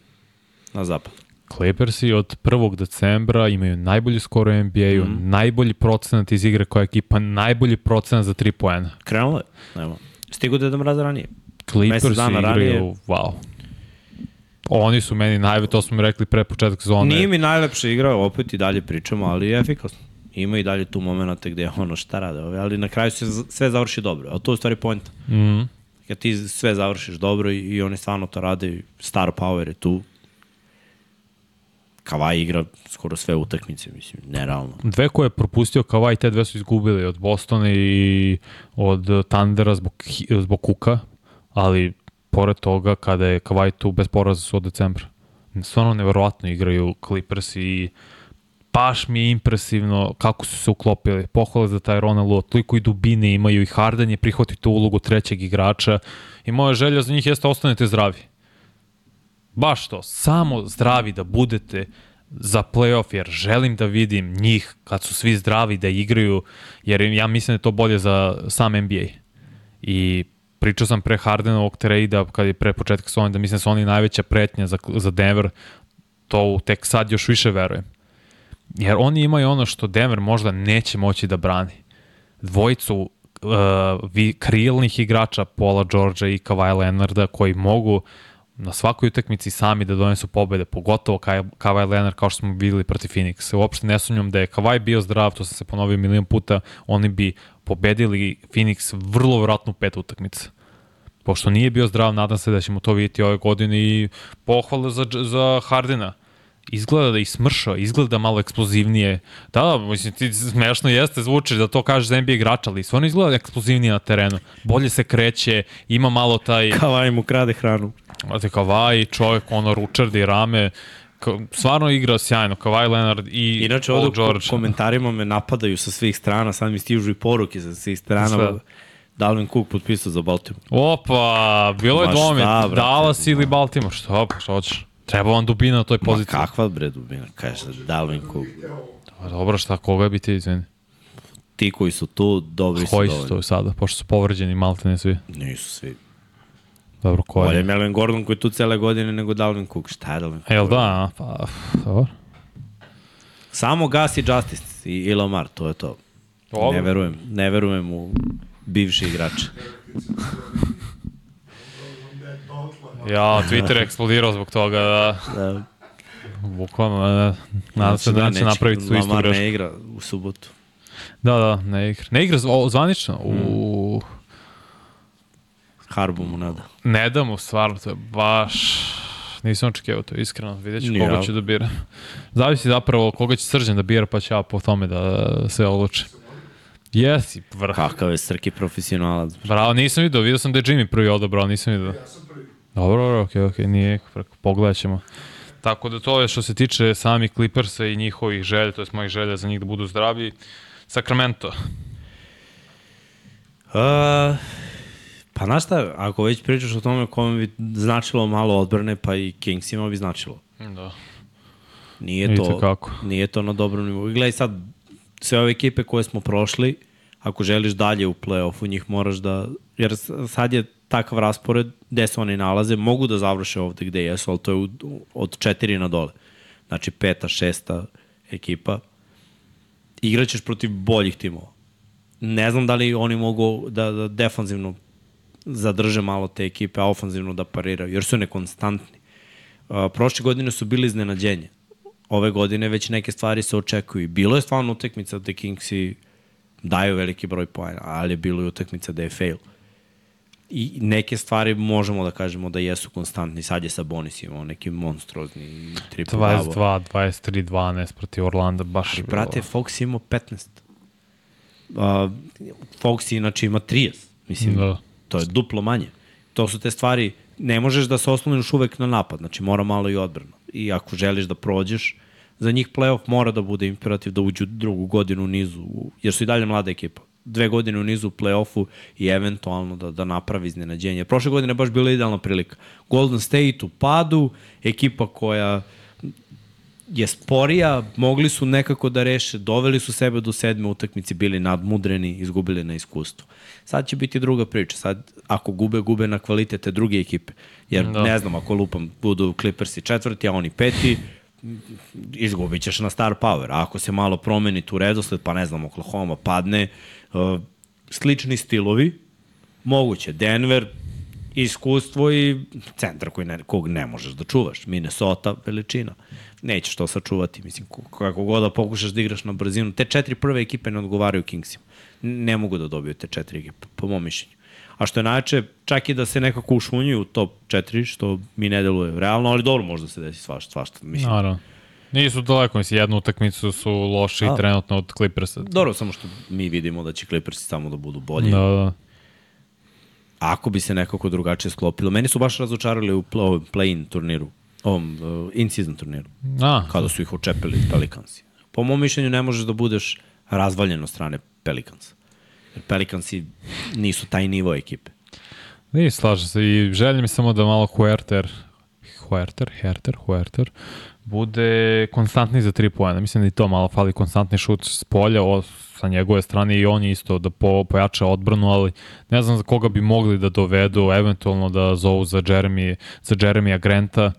na zapadu. Clippersi od 1. decembra imaju najbolji skor u NBA-u, mm. najbolji procenat iz igre koja ekipa, najbolji procenat za 3 poena. Krenulo je, nema. Stigu da je mraza ranije. Clippersi igraju, ranije. wow. Oni su meni najve, to smo rekli pre početak sezone. Nije mi najlepše igra, opet i dalje pričamo, ali je efikasno. Ima i dalje tu momenta gde ono šta rade, ali na kraju se sve završi dobro, a to je u stvari point. Mm. Kad ti sve završiš dobro i, i oni stvarno to rade, star power je tu, Kavaj igra skoro sve utakmice, mislim, nerealno. Dve koje je propustio Kavaj, te dve su izgubili od Bostona i od Tandera zbog, zbog Kuka, ali pored toga, kada je Kavaj tu bez poraza su od decembra. Stvarno neverovatno igraju Clippers i baš mi je impresivno kako su se uklopili. Pohvale za taj Ronald Lua, toliko i dubine imaju i Harden je prihvatio tu ulogu trećeg igrača i moja želja za njih jeste ostanete zdravi baš to, samo zdravi da budete za playoff, jer želim da vidim njih kad su svi zdravi da igraju, jer ja mislim da je to bolje za sam NBA. I pričao sam pre Hardenovog trade-a, kad je pre početka sezone, da mislim da su oni najveća pretnja za, za Denver, to tek sad još više verujem. Jer oni imaju ono što Denver možda neće moći da brani. Dvojicu uh, krilnih igrača Paula Georgia i Kawhi Leonarda koji mogu uh, na svakoj utakmici sami da donesu pobede, pogotovo Kawhi Leonard kao što smo videli protiv Phoenixa. Uopšte ne sumnjam da je Kawhi bio zdrav, to sam se ponovio milion puta, oni bi pobedili Phoenix vrlo vratno pet utakmica. Pošto nije bio zdrav, nadam se da ćemo to vidjeti ove godine i pohvala za, za Hardena izgleda da i smršao, izgleda malo eksplozivnije. Da, da, mislim, ti smešno jeste, zvuči da to kažeš za NBA igrača, ali stvarno izgleda eksplozivnije na terenu. Bolje se kreće, ima malo taj... Kavaj mu krade hranu. Znate, Kavaj, čovjek, ono, ručardi rame, Ka, stvarno igra sjajno, Kawhi Leonard i Inače, Paul George. ko- komentarima me napadaju sa svih strana, sad mi stižu i poruke sa svih strana. Sve. Dalvin Cook potpisao za Baltimore. Opa, bilo je Ma brate? Dallas ili Baltimore, što pa, što hoćeš? Treba vam dubina na toj Ma poziciji. kakva bre dubina, kaže Dalvin Cook. Pa Dobro, šta, koga bi ti, izvini? Ti koji su tu, dobri su Koji su to sada, pošto su povređeni malte ne svi. Nisu svi. Dobro, ko Bolje je je? Melvin Gordon koji je tu cele godine nego Dalvin Cook. Šta je Dalvin Cook? Jel da, pa, dobro. Samo Gas i Justice i, i Lamar, to je to. Dobro. Ne verujem, ne verujem u bivši igrače. Ja, Twitter je eksplodirao zbog toga, da, Da, bukvalno, da, nadam se da neće napraviti tu istu Lamar grešku. ne igra u subotu. Da, da, ne igra. Ne igra zvanično, u... Harbu mu nada. Ne da mu, stvarno, to je baš... Nisam očekivao to, iskreno. Vidjet ću koga ja. će da bira. Zavisi zapravo koga će srđan da bira, pa ću ja po tome da se odluči. Jesi, vrh. Kakav je Srki profesionalac. Bravo, nisam vidio, vidio sam da je Jimmy prvi odabrao, nisam vidio. Ja sam prvi. Dobro, dobro, okej, okej, nije preko, pogledat ćemo. Tako da to je što se tiče sami Clippersa i njihovih želja, to je mojih želja za njih da budu zdravi. Sacramento. Uh, pa znaš šta, ako već pričaš o tome kome bi značilo malo odbrane, pa i Kingsima bi značilo. Da. Nije to, Itekako. nije to na dobrom nivou. I gledaj sad, sve ove ekipe koje smo prošli, ako želiš dalje u play-offu, njih moraš da... Jer sad je takav raspored gde se oni nalaze, mogu da završe ovde gde jesu, ali to je u, od četiri na dole. Znači peta, šesta ekipa. Igraćeš protiv boljih timova. Ne znam da li oni mogu da, da defanzivno zadrže malo te ekipe, a ofanzivno da pariraju, jer su nekonstantni. Uh, prošle godine su bili iznenađenje. Ove godine već neke stvari se očekuju. Bilo je stvarno utakmica da Kingsi daju veliki broj pojena, ali je bilo i utakmica da je fail. I neke stvari možemo da kažemo da jesu konstantni. Sad je sa Bonis imao neki monstruozni triple double. 22, 23, 12 protiv Orlanda, baš je bilo. Brate, Fox je imao 15. Uh, Fox inače ima 30. Mislim, Da. To je duplo manje. To su te stvari, ne možeš da se osloniš uvek na napad, znači mora malo i odbrana. I ako želiš da prođeš, za njih playoff mora da bude imperativ da uđu drugu godinu u nizu, jer su i dalje mlada ekipa. Dve godine u nizu u playoffu i eventualno da, da napravi iznenađenje. Prošle godine je baš bila idealna prilika. Golden State u padu, ekipa koja je sporija, mogli su nekako da reše, doveli su sebe do sedme utakmice, bili nadmudreni, izgubili na iskustvu. Sad će biti druga priča. Sad, ako gube, gube na kvalitete druge ekipe. Jer Da. ne znam, ako lupam, budu Clippersi četvrti, a oni peti, izgubit ćeš na star power. A ako se malo promeni tu redosled, pa ne znam, Oklahoma padne, uh, slični stilovi, moguće. Denver, iskustvo i centar koji ne, kog ne možeš da čuvaš. Minnesota, veličina. Nećeš to sačuvati. Mislim, ko- kako god da pokušaš da igraš na brzinu. Te četiri prve ekipe ne odgovaraju Kingsima. Ne mogu da dobiju te četiri ekipe, po mom mišljenju. A što je najče, čak i da se nekako ušunjuju u top 4, što mi ne deluje realno, ali dobro može da se desi svašta, svašta. Mislim, Naravno. Nisu daleko, mislim, jednu utakmicu su loši A. trenutno od Clippersa. Dobro, samo što mi vidimo da će Clippersi samo da budu bolji. Da, da. Ako bi se nekako drugačije sklopilo. Meni su baš razočarali u play-in turniru, ovom uh, in-season turniru, A, kada su ih očepili Pelikansi. Po mom mišljenju ne možeš da budeš razvaljen od strane Pelikansa. Jer Pelikansi nisu taj nivo ekipe. Ne, slažem se i želim mi samo da malo Huerter, Huerter, Herter, Huerter, bude konstantni za tri pojena. Mislim da i to malo fali konstantni šut s polja o, sa njegove strane i on je isto da po, pojača odbranu, ali ne znam za koga bi mogli da dovedu, eventualno da zovu za Jeremy, za Jeremija Granta,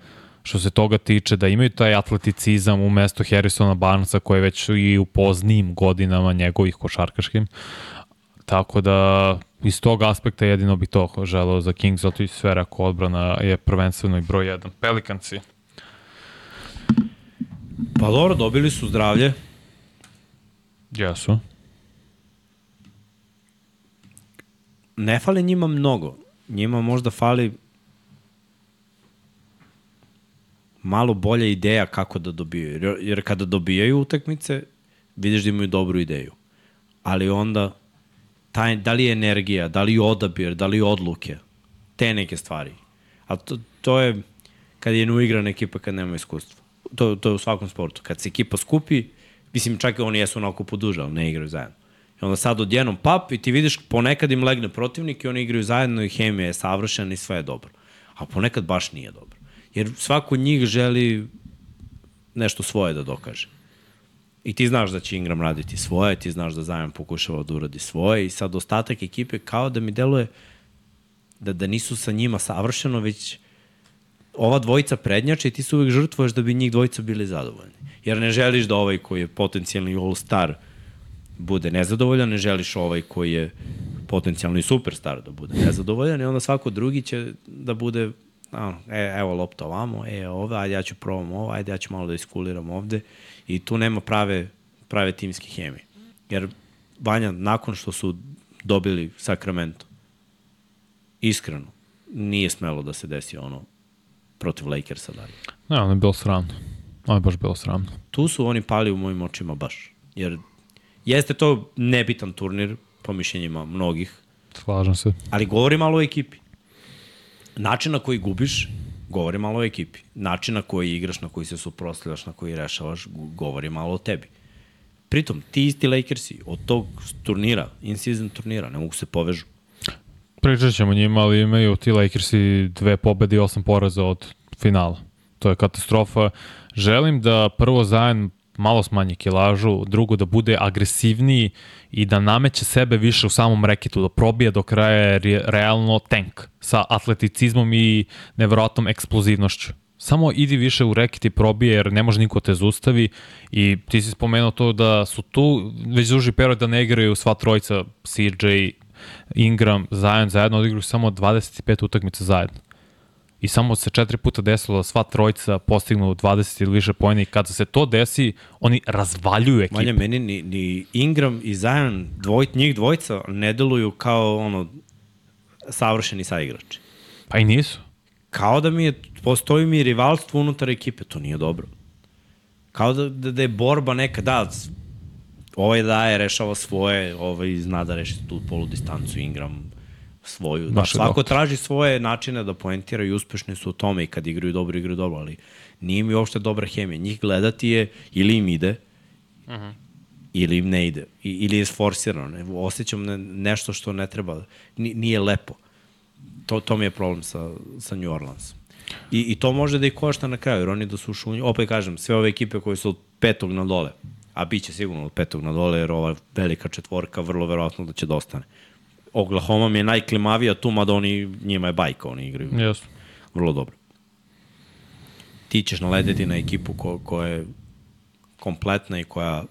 što se toga tiče, da imaju taj atleticizam u mesto Harrisona Barnesa koji je već i u poznijim godinama njegovih košarkaškim. Tako da iz tog aspekta jedino bih to želeo za Kings, zato i sve rekao odbrana je prvenstveno i broj 1. Pelikanci. Pa dobro, dobili su zdravlje. Jesu. Ne fali njima mnogo. Njima možda fali malo bolja ideja kako da dobijaju. Jer, jer kada dobijaju utakmice, vidiš da imaju dobru ideju. Ali onda, taj, da li je energija, da li je odabir, da li je odluke, te neke stvari. A to, to je kad je neuigrana ekipa kad nema iskustva. to, to je u svakom sportu. Kad se ekipa skupi, mislim čak i oni jesu onako poduže, ali ne igraju zajedno. I onda sad odjednom pap i ti vidiš ponekad im legne protivnik i oni igraju zajedno i hemija je savršena i sve je dobro. A ponekad baš nije dobro. Jer svako njih želi nešto svoje da dokaže. I ti znaš da će Ingram raditi svoje, ti znaš da Zion pokušava da uradi svoje i sad ostatak ekipe kao da mi deluje da, da nisu sa njima savršeno, već ova dvojica prednjače i ti se uvek žrtvuješ da bi njih dvojica bili zadovoljni. Jer ne želiš da ovaj koji je potencijalni all-star bude nezadovoljan, ne želiš ovaj koji je potencijalni superstar da bude nezadovoljan i onda svako drugi će da bude a, e, evo lopta ovamo, e, ove, ajde ja ću probam ovo, ajde ja ću malo da iskuliram ovde i tu nema prave, prave timske hemije. Jer Vanja, nakon što su dobili Sacramento, iskreno, nije smelo da se desi ono protiv Lakersa dalje. Ne, ono je bilo sramno. Ono je baš bilo sramno. Tu su oni pali u mojim očima baš. Jer jeste to nebitan turnir, po mišljenjima mnogih, Slažem se. ali govori malo o ekipi. Način na koji gubiš, govori malo o ekipi. Način na koji igraš, na koji se suprostavljaš, na koji rešavaš, govori malo o tebi. Pritom, ti isti Lakersi od tog turnira, in-season turnira, ne mogu se povežu. Pričat ćemo njima, ali imaju ti Lakersi dve pobede i osam poraza od finala. To je katastrofa. Želim da prvo zajedno malo smanji kilažu, drugo da bude agresivniji i da nameće sebe više u samom reketu, da probije do kraja re, realno tank sa atleticizmom i nevjerojatnom eksplozivnošću. Samo idi više u reket i probije jer ne može niko te zustavi i ti si spomenuo to da su tu već duži period da ne igraju sva trojica CJ, Ingram, Zion zajedno odigraju samo 25 utakmica zajedno. I samo se četiri puta desilo da sva trojica postignu 20 ili više pojene i kada se to desi, oni razvaljuju ekipu. Manja, meni ni, ni Ingram i Zion, dvoj, njih dvojica ne deluju kao ono savršeni saigrači. Pa i nisu. Kao da mi je, postoji mi rivalstvo unutar ekipe, to nije dobro. Kao da, da, da je borba neka, da, ovaj daje, rešava svoje, ovaj zna da reši tu polu distancu, Ingram svoju. Da, Baš svako doktor. traži svoje načine da poentira i uspešni su u tome i kad igraju dobro, igraju dobro, ali nije mi uopšte dobra hemija. Njih gledati je ili im ide, uh -huh. ili im ne ide, I, ili je sforsirano. Ne, osjećam ne, nešto što ne treba, ni, nije lepo. To, to mi je problem sa, sa New Orleans. I, I to može da ih košta na kraju, jer oni da su ušli, opet kažem, sve ove ekipe koje su od petog na dole, a bit će sigurno od petog na dole, jer ova velika četvorka vrlo verovatno da će da ostane. Oklahoma mi je najklimavija tu, mada oni, njima je bajka, oni igraju Jesu. vrlo dobro. Ti ćeš nalediti na ekipu ko, koja je kompletna i koja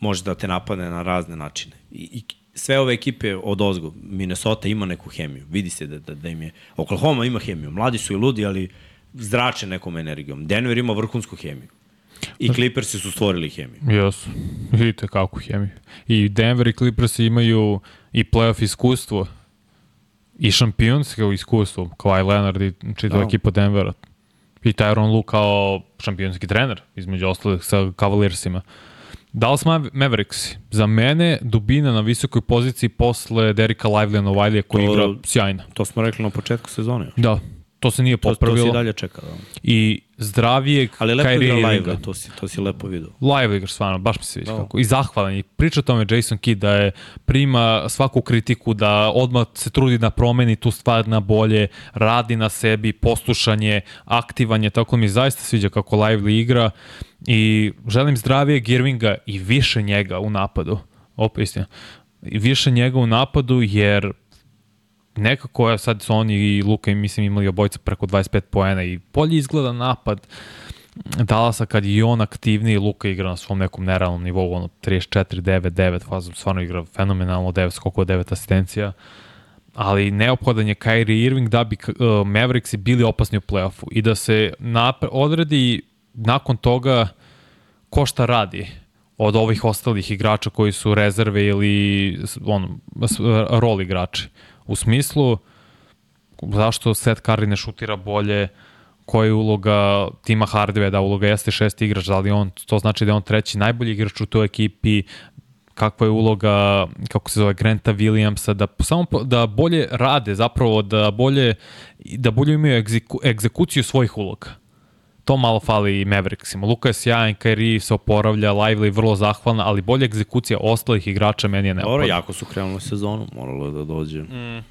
može da te napadne na razne načine. I, i sve ove ekipe od ozgo, Minnesota ima neku hemiju, vidi se da, da, da im je, Oklahoma ima hemiju, mladi su i ludi, ali zrače nekom energijom. Denver ima vrhunsku hemiju. I Clippersi su stvorili hemiju. Jesu. Vidite kako hemiju. I Denver i Clippers imaju i playoff iskustvo i šampionsko iskustvo. Kawhi Leonard i čitava Da. ekipa Denvera. I Tyron Lu kao šampionski trener, između ostalih sa Cavaliersima. Dallas Ma- Mavericks, za mene dubina na visokoj poziciji posle Derika Lively Novajlija koji To- igra sjajno. To smo rekli na početku sezone. Da, to se nije To, to popravilo. si dalje čeka. Da. I zdravijeg Ali lepo igra live, to si, to si lepo vidio. Live igrač stvarno, baš mi se vidi Da. kako. I zahvalan. I priča o tome Jason Kidd da je prima svaku kritiku, da odmah se trudi da promeni tu stvar na bolje, radi na sebi, poslušanje, aktivanje, tako mi zaista sviđa kako Lively igra i želim zdravijeg Irvinga i više njega u napadu. Opet istina. I više njega u napadu jer nekako je sad su oni i Luka i mislim imali obojca preko 25 poena i bolje izgleda napad Dallasa kad je on aktivniji, Luka igra na svom nekom nerealnom nivou, ono 34, 9, 9, fazom stvarno igra fenomenalno, 9 skoko, 9 asistencija, ali neophodan je Kyrie Irving da bi uh, Mavericksi bili opasni u playoffu i da se napre, odredi nakon toga ko šta radi od ovih ostalih igrača koji su rezerve ili on, rol igrači. U smislu zašto Seth Curry ne šutira bolje, koja je uloga Tima Hardaway, da uloga jeste šesti igrač, da li on, to znači da je on treći najbolji igrač u toj ekipi, kakva je uloga, kako se zove, Granta Williamsa, da samo da bolje rade, zapravo da bolje, da bolje imaju egzeku, egzekuciju svojih uloga. To malo fali i Mavericksima. Luka je sjajan, Kyrie se oporavlja, Lively je vrlo zahvalna, ali bolja egzekucija ostalih igrača meni je Dobro, neophodna. jako su krenuli sezonu, moralo je da dođe. Mm.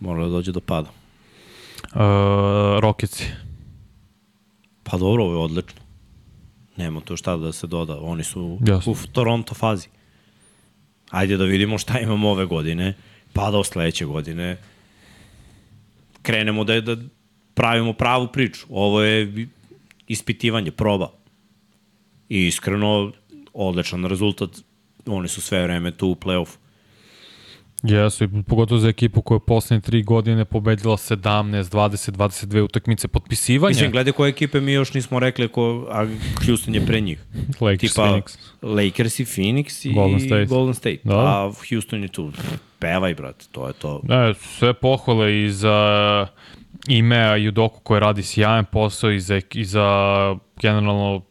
Moralo je da dođe do pada. Uh, Rocketsi. Pa dobro, ovo je odlično. Nema to šta da se doda. Oni su Jasno. u Toronto fazi. Ajde da vidimo šta imamo ove godine, pa do sledeće godine krenemo da, da pravimo pravu priču. Ovo je ispitivanje, proba. I iskreno, odličan rezultat. Oni su sve vreme tu u play-offu. Jesu, i pogotovo za ekipu koja je poslednje tri godine pobedila 17, 20, 22 utakmice potpisivanja. Mislim, gledaj koje ekipe mi još nismo rekli, ko, a Houston je pre njih. Lakers, Tipa Phoenix. Lakers i Phoenix i Golden State. Golden State. Da. A Houston je tu. Pevaj, brate, to je to. Ne, sve pohvale i za Imea i Udoku koji radi sjajan posao i za, i za generalno uh,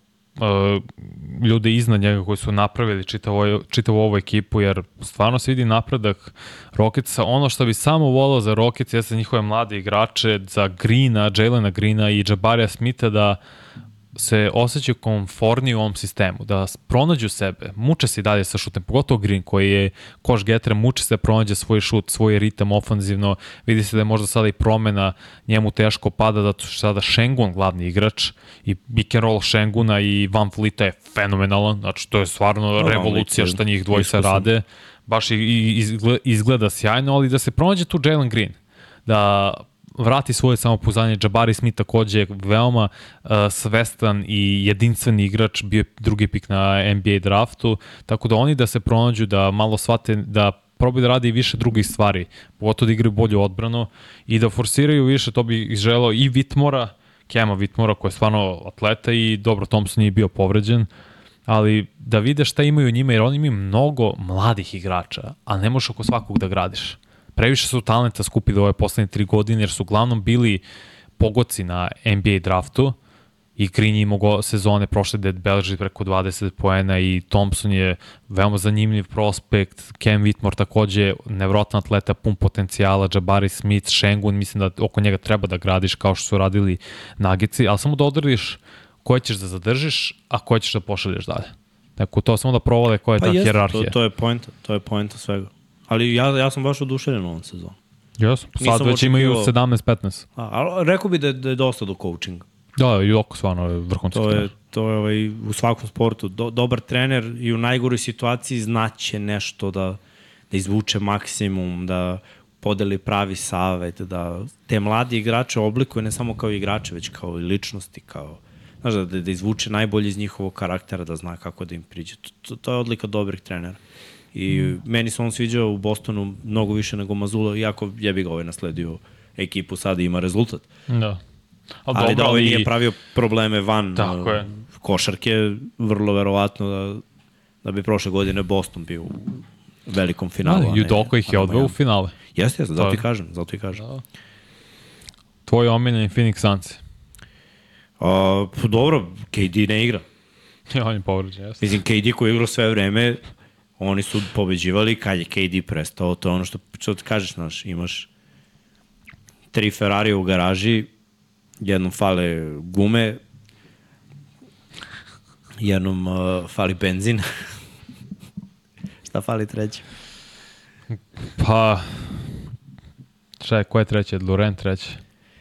ljude iznad njega koji su napravili čitavu, čitavu ovu ekipu, jer stvarno se vidi napredak Rocketsa. Ono što bi samo volao za Rockets jeste njihove mlade igrače, za Greena, Jalena Greena i Jabarija Smitha da se osjećaju komforniji u ovom sistemu, da pronađu sebe, muče se i dalje sa šutem, pogotovo Green koji je koš getra, muče se da pronađe svoj šut, svoj ritam ofanzivno, vidi se da je možda sada i promena njemu teško pada, da što je sada Šengun glavni igrač i pick and roll Šenguna i Van Vlita je fenomenalan, znači to je stvarno Van revolucija šta njih dvojica rade, baš i, i izgle- izgleda sjajno, ali da se pronađe tu Jalen Green, da vrati svoje samopouzdanje. Jabari Smith takođe je veoma uh, svestan i jedinstveni igrač, bio drugi pik na NBA draftu, tako da oni da se pronađu, da malo shvate, da probaju da rade i više drugih stvari, pogotovo da igraju bolju odbranu i da forsiraju više, to bi želeo i Vitmora, Kema Vitmora koji je stvarno atleta i dobro, Thompson nije bio povređen, ali da vide šta imaju njima, jer oni imaju mnogo mladih igrača, a ne možeš oko svakog da gradiš. Previše su talenta skupili ove poslednje tri godine, jer su uglavnom bili pogoci na NBA draftu i Green je imao sezone prošle da je beleži preko 20 poena i Thompson je veoma zanimljiv prospekt, Cam Whitmore takođe nevrotan atleta, pun potencijala, Jabari Smith, Shengun, mislim da oko njega treba da gradiš kao što su radili Nagici, ali samo da odrediš koje ćeš da zadržiš, a koje ćeš da pošalješ dalje. Tako to samo da provale koja je Pa ta jeste, hjerarhija. to, to je poenta, to je poenta svega. Ali ja, ja sam baš oduševljen ovom sezonu. Nisam sad već imaju očekivao- 17-15. A, ali rekao bi da je, da je dosta do coachinga. Da, i oko stvarno je vrhunski To je, trener. to je ovaj, u svakom sportu. Do, dobar trener i u najgoroj situaciji znaće nešto da, da izvuče maksimum, da podeli pravi savet, da te mladi igrače oblikuje ne samo kao igrače, već kao i ličnosti, kao znaš, da, da izvuče najbolje iz njihovog karaktera, da zna kako da im priđe. To, to, to je odlika dobrih trenera. I mm. meni se on sviđao u Bostonu mnogo više nego Mazula, iako jebi ga ovaj nasledio ekipu sada i ima rezultat. Da. Ali, ali da ovaj nije pravio probleme van Tako uh, je. košarke, vrlo verovatno da, da bi prošle godine Boston bio u velikom finalu. Da, a Judoko ih je a odveo u finale. Jeste, jeste, zato je. kažem, zato ti kažem. Da. Tvoj omiljeni Phoenix Suns. A, pa dobro, KD ne igra. Ja, on je povređen, jesno. Mislim, KD koji je igrao sve vreme, oni su pobeđivali, kad je KD prestao, to je ono što, što ti kažeš, znaš, imaš tri Ferrari u garaži, jednom fale gume, jednom uh, fali benzin. Šta fali treće? Pa, šta je, ko je treće? Durant treće?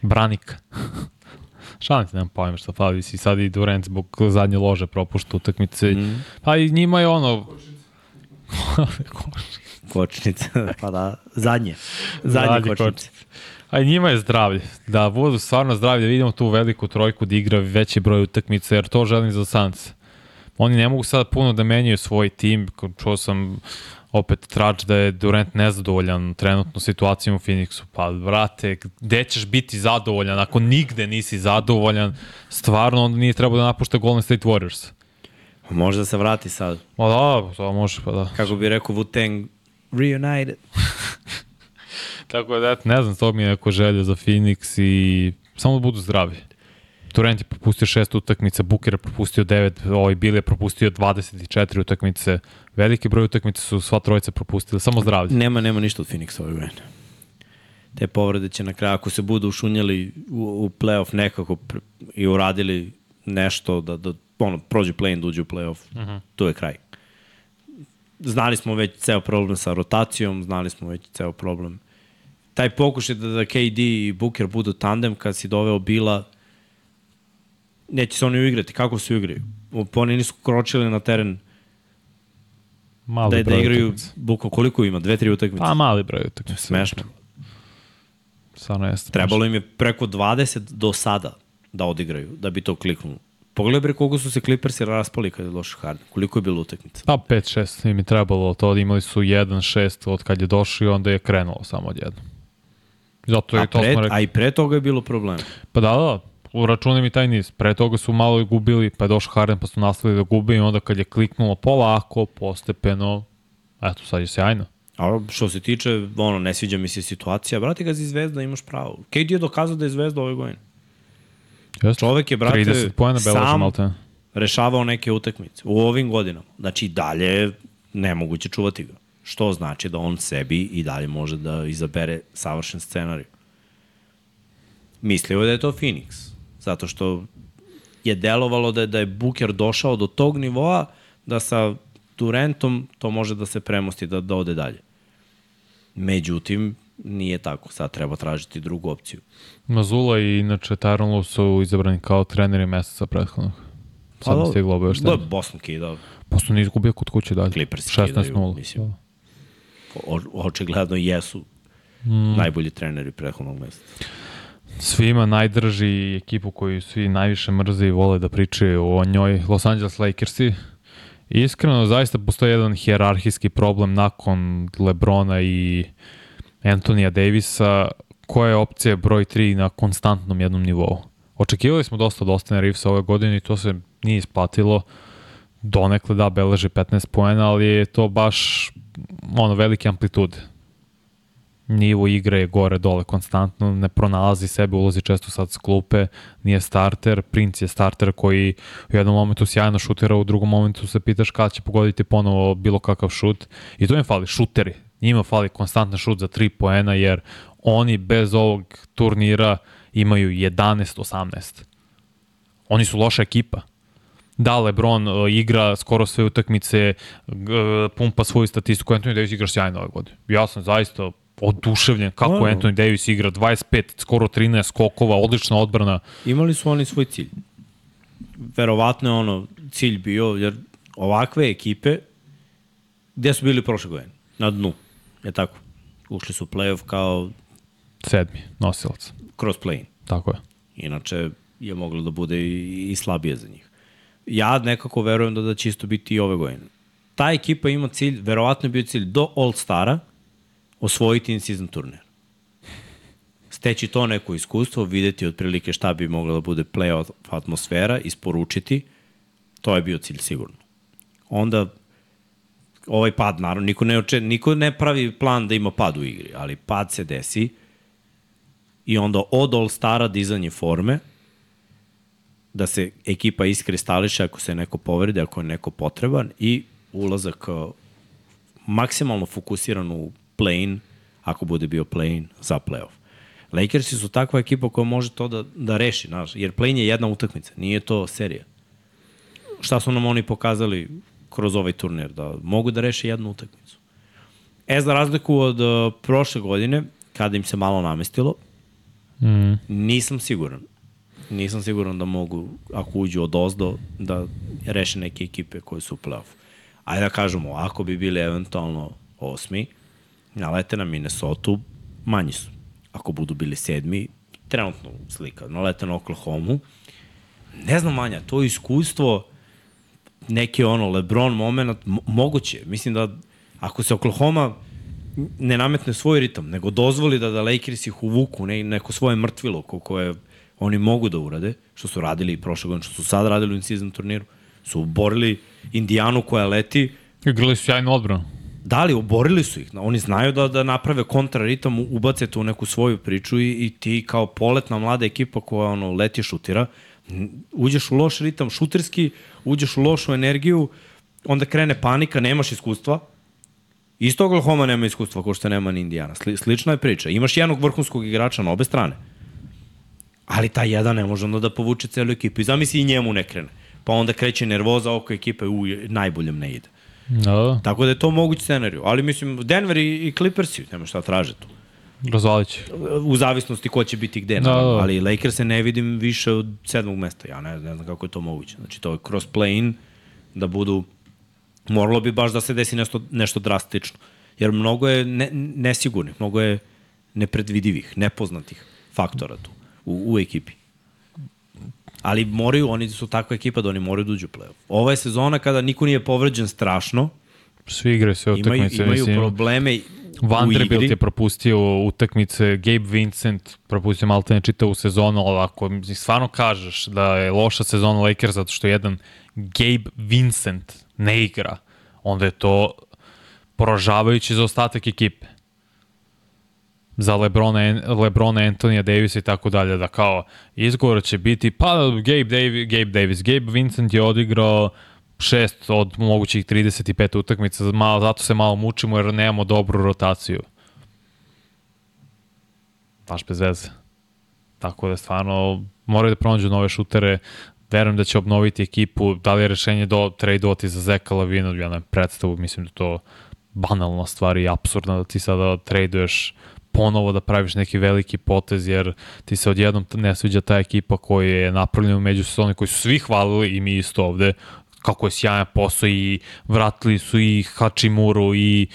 Branik. Šalim ti, nemam pojma šta fali, si sad i Durant zbog zadnje lože propušta utakmice. Mm. Pa i njima je ono... Kočnice, pa da, zadnje. Zadnje, Zadnje kočnice. A i njima je zdravlje. Da budu stvarno zdravlje, vidimo tu veliku trojku da igra veći broj utakmica, jer to želim za Suns. Oni ne mogu sad puno da menjaju svoj tim. Čuo sam opet trač da je Durant nezadovoljan trenutno situacijom u Phoenixu. Pa, vrate, gde ćeš biti zadovoljan? Ako nigde nisi zadovoljan, stvarno onda nije trebao da napušta Golden State Warriors. Možda se vrati sad. Ma da, to može, pa da. Kako bi rekao Wu-Tang, reunited. Tako da, ne znam, to mi je neko želja za Phoenix i samo da budu zdravi. Durant je propustio šest utakmica, Booker je propustio devet, ovaj Bill je propustio 24 utakmice. Veliki broj utakmica su sva trojica propustili, samo zdravlje. Nema, nema ništa od Phoenixa ove godine. te povrede će na kraju, ako se budu ušunjali u, u playoff nekako pr i uradili nešto da, da ono, prođu play-in, uđu u playoff, uh -huh. tu je kraj. Znali smo već ceo problem sa rotacijom, znali smo već ceo problem. Taj pokušaj da, da KD i Booker budu tandem kad si doveo Bila, neće se oni uigrati. Kako se uigraju? Oni nisu kročili na teren Mali da, da igraju, buko, koliko ima? Dve, tri utakmice? Pa mali broj utakmice. Smešno. Stvarno jeste. Trebalo im je preko 20 do sada da odigraju, da bi to kliknulo. Pogledaj bre koliko su se Clippersi raspali kada je došao Harden. Koliko je bilo utakmica? Pa 5-6 im je trebalo to, imali su 1-6 od kad je došao i onda je krenulo samo odjedno. Zato je a, to pre, rekli. a i pre toga je bilo problema. Pa da, da, uračunaj mi taj niz. Pre toga su malo i gubili, pa je došao Harden, pa su nastavili da gube i onda kad je kliknulo polako, postepeno, eto, sad je sjajno. A što se tiče, ono, ne sviđa mi se situacija, brate, kad si zvezda imaš pravo. KD je dokazao da je zvezda ove godine. Jeste. Čovek je, brate, 30 pojena beleži sam malte. rešavao neke utakmice u ovim godinama. Znači, dalje je nemoguće čuvati ga. Što znači da on sebi i dalje može da izabere savršen scenarij. Mislio je da je to Phoenix, zato što je delovalo da je, da je Booker došao do tog nivoa da sa Durantom to može da se premosti, da, da ode dalje. Međutim, nije tako. Sad treba tražiti drugu opciju. Mazula i inače Tyron Lue su izabrani kao treneri meseca prethodnog. Sad mi stiglo obaveštenje. Da, Boston kidao. Boston nije izgubio kod kuće dalje. Clippers kidaju, 16-0. mislim. O, očigledno jesu mm. najbolji treneri prethodnog meseca. Svima najdrži ekipu koju svi najviše mrze i vole da pričaju o njoj Los Angeles Lakersi. Iskreno, zaista postoji jedan hjerarhijski problem nakon Lebrona i Antonija Davisa, koja je opcija broj 3 na konstantnom jednom nivou. Očekivali smo dosta od Austina Reevesa ove godine i to se nije isplatilo. Donekle da beleži 15 poena, ali je to baš ono velike amplitude. Nivo igre je gore dole konstantno, ne pronalazi sebe, ulazi često sad s klupe, nije starter, Prince je starter koji u jednom momentu sjajno šutira, u drugom momentu se pitaš kada će pogoditi ponovo bilo kakav šut i to im fali, šuteri, njima fali konstantan šut za 3 poena jer oni bez ovog turnira imaju 11-18. Oni su loša ekipa. Da, Lebron uh, igra skoro sve utakmice, pumpa svoju statistiku, Anthony Davis igra sjajno ove godine. Ja sam zaista oduševljen kako no. Anthony Davis igra 25, skoro 13 skokova, odlična odbrana. Imali su oni svoj cilj. Verovatno je ono cilj bio, jer ovakve ekipe, gde su bili prošle godine? Na dnu, je tako? Ušli su u playoff kao... Sedmi, nosilac. Kroz play-in. Tako je. Inače je moglo da bude i, i slabije za njih. Ja nekako verujem da, da će isto biti i ove godine. Ta ekipa ima cilj, verovatno je bio cilj do All-Stara, osvojiti in-season turnir. Steći to neko iskustvo, videti otprilike šta bi mogla da bude play-off atmosfera, isporučiti, to je bio cilj sigurno. Onda ovaj pad, naravno, niko ne, oče, niko ne pravi plan da ima pad u igri, ali pad se desi i onda od All-Stara dizanje forme, da se ekipa iskristališe ako se neko povrede, ako je neko potreban i ulazak maksimalno fokusiran u play-in, ako bude bio play-in za playoff. Lakersi su takva ekipa koja može to da, da reši, znaš, jer play-in je jedna utakmica, nije to serija. Šta su nam oni pokazali kroz ovaj turnir? Da mogu da reše jednu utakmicu. E, za razliku od uh, prošle godine, kada im se malo namestilo, mm. nisam siguran. Nisam siguran da mogu, ako uđu od ozdo, da reše neke ekipe koje su u playoff. Ajde da kažemo, ako bi bili eventualno osmi, nalete na Minnesota, manji su. Ako budu bili sedmi, trenutno slika, nalete na Oklahoma, ne znam manja, to iskustvo, neki ono Lebron moment, moguće. Mislim da ako se Oklahoma ne nametne svoj ritam, nego dozvoli da, da Lakers ih uvuku ne, neko svoje mrtvilo koje oni mogu da urade, što su radili i prošle godine, što su sad radili u in-season turniru, su borili Indijanu koja leti. Igrali su sjajnu odbranu. Da li, oborili su ih. Oni znaju da, da naprave kontraritam, ubace to u neku svoju priču i, i ti kao poletna mlada ekipa koja ono, leti šutira, uđeš u loš ritam šuterski, uđeš u lošu energiju, onda krene panika, nemaš iskustva Isto Oklahoma nema iskustva kao što nema ni Indiana. Sli, slična je priča. Imaš jednog vrhunskog igrača na obe strane. Ali ta jedan ne može onda da povuče celu ekipu. I zamisli i njemu ne krene. Pa onda kreće nervoza oko ekipe, u, najboljem ne ide. Da, Tako da je to moguć scenariju. Ali mislim, Denver i, i Clippersi, nema šta traže tu. Razvalit će. U zavisnosti ko će biti gde. Da, Da. Ali Lakers se ne vidim više od sedmog mesta. Ja ne, ne znam kako je to moguće. Znači to je cross play-in da budu... Moralo bi baš da se desi nešto, nešto drastično. Jer mnogo je ne, nesigurnih, mnogo je nepredvidivih, nepoznatih faktora tu u, u ekipi. Ali moraju, oni su takva ekipa da oni moraju da uđu u play-off. Ova je sezona kada niko nije povređen strašno, Svi igraju sve imaju, utakmice. imaju mislim. probleme Vanderbilt je propustio utakmice, Gabe Vincent propustio maltene čitavu sezonu, ali ako mi stvarno kažeš da je loša sezona Lakers zato što jedan Gabe Vincent ne igra, onda je to poražavajući za ostatak ekipe. Za Lebrona, Lebrona Antonija Davisa i tako dalje, da kao izgovor će biti, pa Gabe, Davis, Gabe Davis, Gabe Vincent je odigrao šest od mogućih 35 utakmica, malo, zato se malo mučimo jer nemamo dobru rotaciju. Baš bez veze. Tako da stvarno moraju da pronađu nove šutere, verujem da će obnoviti ekipu, da li je rešenje do trade-oti za Zeka Lavinu, ja ne predstavu, mislim da to banalna stvar i absurdna da ti sada traduješ ponovo da praviš neki veliki potez, jer ti se odjednom ne sviđa ta ekipa koja je napravljena u međusezoni, koji su svi hvalili i mi isto ovde, kako je sjajan posao i vratili su i Hačimuru i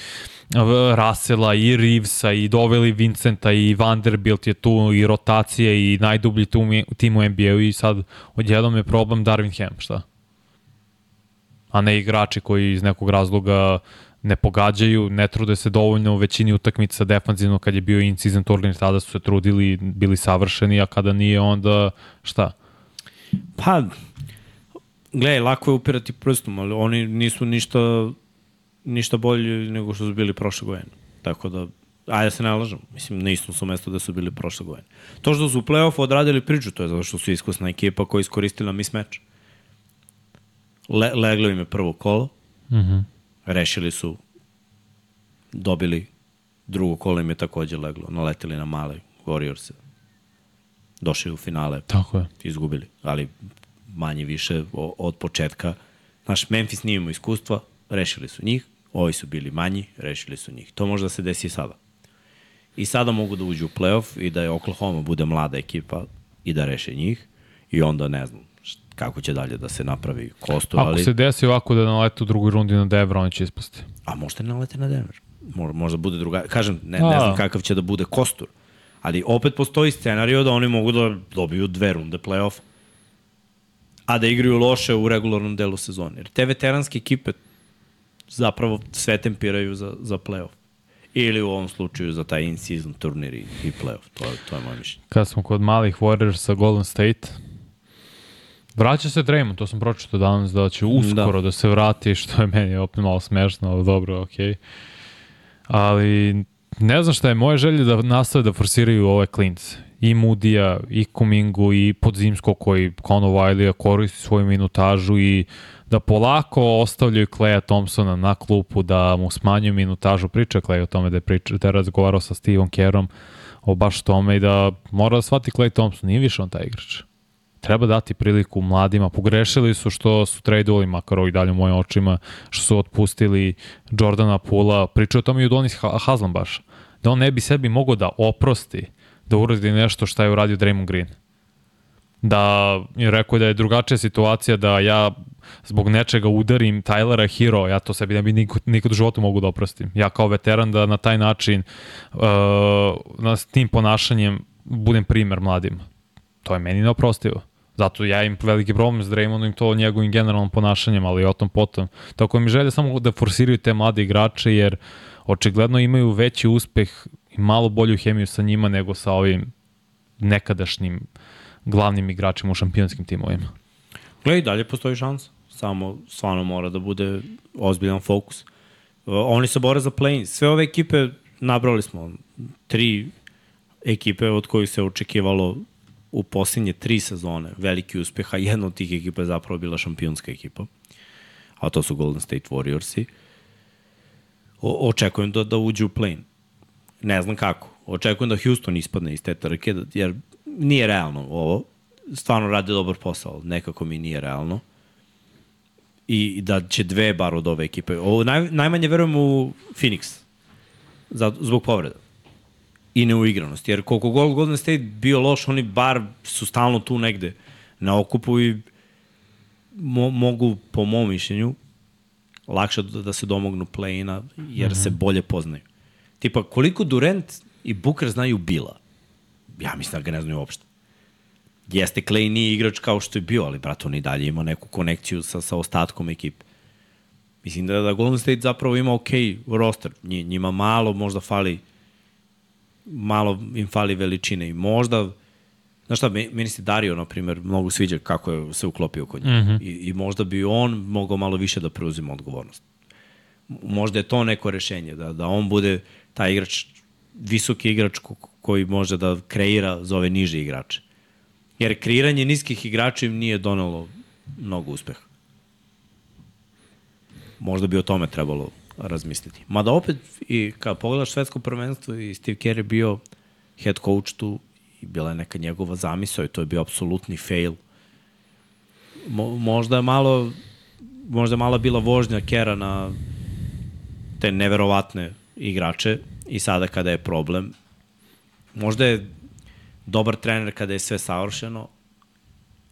Rasela i Reevesa i doveli Vincenta i Vanderbilt je tu i rotacija i najdublji tim u NBA-u i sad odjednom je problem Darvin Ham, šta? A ne igrači koji iz nekog razloga ne pogađaju, ne trude se dovoljno u većini utakmica defanzivno kad je bio in-season turnir, tada su se trudili, bili savršeni, a kada nije onda šta? Pa, gledaj, lako je upirati prstom, ali oni nisu ništa, ništa bolji nego što su bili prošle godine. Tako da, ajde se ne lažem, mislim, na istom su mesto da su bili prošle godine. To što su u play-offu odradili priču, to je zato što su iskusna ekipa koja je iskoristila mismatch. Le, leglo im je prvo kolo. Mm rešili su, dobili drugo kolo im je takođe leglo, naleteli na male Warriors. Došli u finale, Tako je. izgubili, ali manje više od početka. Naš Memphis nije imao iskustva, rešili su njih, ovi su bili manji, rešili su njih. To može da se desi i sada. I sada mogu da uđu u playoff i da je Oklahoma bude mlada ekipa i da reše njih i onda ne znam kako će dalje da se napravi kostur, Ako ali... se desi ovako da nalete u drugoj rundi na Devra, oni će ispasti. A možda ne nalete na Denver. Mo- Možda bude druga... Kažem, ne, ne znam kakav će da bude kostur. Ali opet postoji scenario da oni mogu da dobiju dve runde play-off a da igraju loše u regularnom delu sezone. Jer te veteranske ekipe zapravo sve tempiraju za, za play-off. Ili u ovom slučaju za taj in-season turnir i, i play-off. To, je- to je moje mišljenje. Kad smo kod malih Warriorsa Golden State, vraća se Draymond, to sam pročitao danas da će uskoro da, da se vrati, što je meni opet malo smešno, ali dobro, okej. Okay. Ali ne znam šta je moje želje da nastave da forsiraju ove klince. I Mudija, i Kumingu, i Podzimsko koji Conor Wiley koristi svoju minutažu i da polako ostavljaju Kleja Thompsona na klupu, da mu smanjuju minutažu. Priča Klej o tome da je, priča, da je razgovarao sa Stevom Kerom o baš tome i da mora da shvati Klej Thompson, nije više on taj igrač. Treba dati priliku mladima. Pogrešili su što su tradeovali, makar ovih dalje u mojim očima, što su otpustili Jordana Pula. Pričao o tome i u Donis baš. Da on ne bi sebi mogao da oprosti da uradi nešto šta je uradio Draymond Green. Da je rekao da je drugačija situacija da ja zbog nečega udarim Tylera Hero, ja to sebi ne bi nikad, u životu mogu da oprostim. Ja kao veteran da na taj način, uh, na, s tim ponašanjem budem primer mladima. To je meni neoprostivo. Zato ja imam veliki problem s Draymondom i to njegovim generalnom ponašanjem, ali o tom potom. Tako mi želje samo da forsiraju te mlade igrače, jer očigledno imaju veći uspeh i malo bolju hemiju sa njima nego sa ovim nekadašnjim glavnim igračima u šampionskim timovima. Gledaj, dalje postoji šans. Samo stvarno mora da bude ozbiljan fokus. Oni se bore za play Sve ove ekipe, nabrali smo tri ekipe od kojih se očekivalo u posljednje tri sezone veliki uspeh, a jedna od tih ekipa je zapravo bila šampionska ekipa, a to su Golden State Warriorsi. O, očekujem da, da uđe u play Ne znam kako. Očekujem da Houston ispadne iz te trke, jer nije realno ovo. Stvarno rade dobar posao, nekako mi nije realno. I da će dve bar od ove ekipe. Ovo, naj, najmanje verujem u Phoenix. Za, zbog povreda i neuigranosti. Jer koliko god Golden State bio loš, oni bar su stalno tu negde na okupu i mo, mogu, po mom mišljenju, lakše da, da se domognu play-ina, jer mm -hmm. se bolje poznaju. Tipa, koliko Durant i Booker znaju Bila? Ja mislim da ga ne znaju uopšte. Jeste, Clay nije igrač kao što je bio, ali, brat, on i dalje ima neku konekciju sa, sa ostatkom ekipe. Mislim da, da Golden State zapravo ima ok roster. Njima malo možda fali malo im fali veličine i možda Znaš šta, meni se Dario, na primjer, mnogo sviđa kako je se uklopio kod njega. Mm -hmm. I, I možda bi on mogao malo više da preuzima odgovornost. Možda je to neko rešenje, da, da on bude taj igrač, visoki igrač ko, koji može da kreira za ove niže igrače. Jer kreiranje niskih igrača im nije donelo mnogo uspeha. Možda bi o tome trebalo razmisliti. Mada opet, i kad pogledaš svetsko prvenstvo i Steve Kerr je bio head coach tu i bila je neka njegova zamisao i to je bio apsolutni fail. Mo, možda je malo možda je malo bila vožnja Kera na te neverovatne igrače i sada kada je problem možda je dobar trener kada je sve savršeno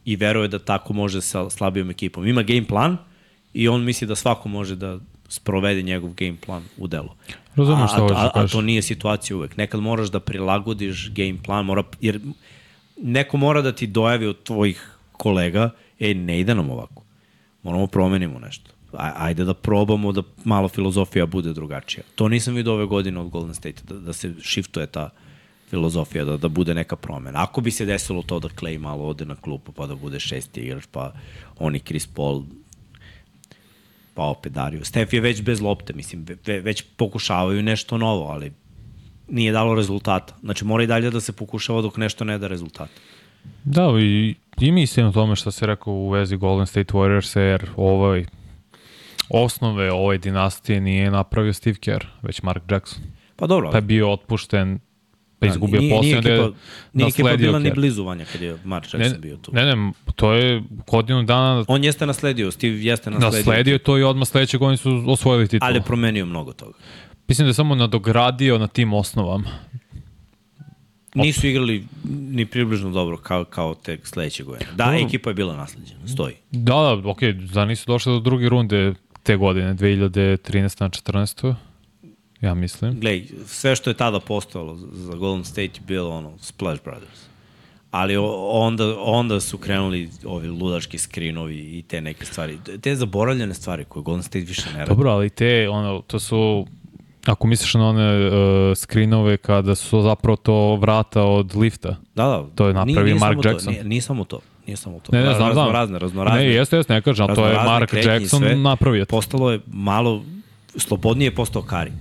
i veruje da tako može sa slabijom ekipom. Ima game plan i on misli da svako može da sprovede njegov game plan u delu. Razumem što a, a, a, a to nije situacija uvek. Nekad moraš da prilagodiš game plan, mora, jer neko mora da ti dojavi od tvojih kolega, e, ne ide nam ovako. Moramo promenimo nešto. Ajde da probamo da malo filozofija bude drugačija. To nisam vidio ove godine od Golden State, da, da se shiftuje ta filozofija, da, da bude neka promena. Ako bi se desilo to da Clay malo ode na klupu, pa da bude šesti igrač, pa oni Chris Paul pa opet Dario. Stef je već bez lopte, mislim, ve, već pokušavaju nešto novo, ali nije dalo rezultata. Znači, mora i dalje da se pokušava dok nešto ne da rezultata. Da, i, i mislim o tome što se rekao u vezi Golden State Warriors, jer ovaj, osnove ove dinastije nije napravio Steve Kerr, već Mark Jackson. Pa dobro. Pa je bio otpušten pa da, izgubio nije, posljedno. Nije, ekipa, nije ekipa bila ni blizu vanja kad je Mark Jackson ne, bio tu. Ne, ne, to je godinu dana... On jeste nasledio, Steve jeste nasledio. Nasledio to i odmah sledeće godine su osvojili titul. Ali je promenio mnogo toga. Mislim da je samo nadogradio na tim osnovama. Nisu igrali ni približno dobro kao, kao te sledeće godine. Da, no. ekipa je bila nasleđena, stoji. Da, da, okej, okay, da nisu došli do druge runde te godine, 2013. na 14 ja mislim. Glej, sve što je tada postojalo za Golden State je bilo ono, Splash Brothers. Ali onda, onda su krenuli ovi ludački skrinovi i te neke stvari. Te zaboravljene stvari koje Golden State više ne radi. Dobro, ali te, ono, to su Ako misliš na one uh, skrinove kada su zapravo to vrata od lifta. Da, da. To je napravio nije, nije Mark Jackson. To, nije, nije samo to. Nije samo to. Ne, ne, znam, znam. Raznorazne, raznorazne. Ne, jeste, jeste, ne kažem, to je Mark Jackson sve, napravio. Postalo je malo, slobodnije postao Kari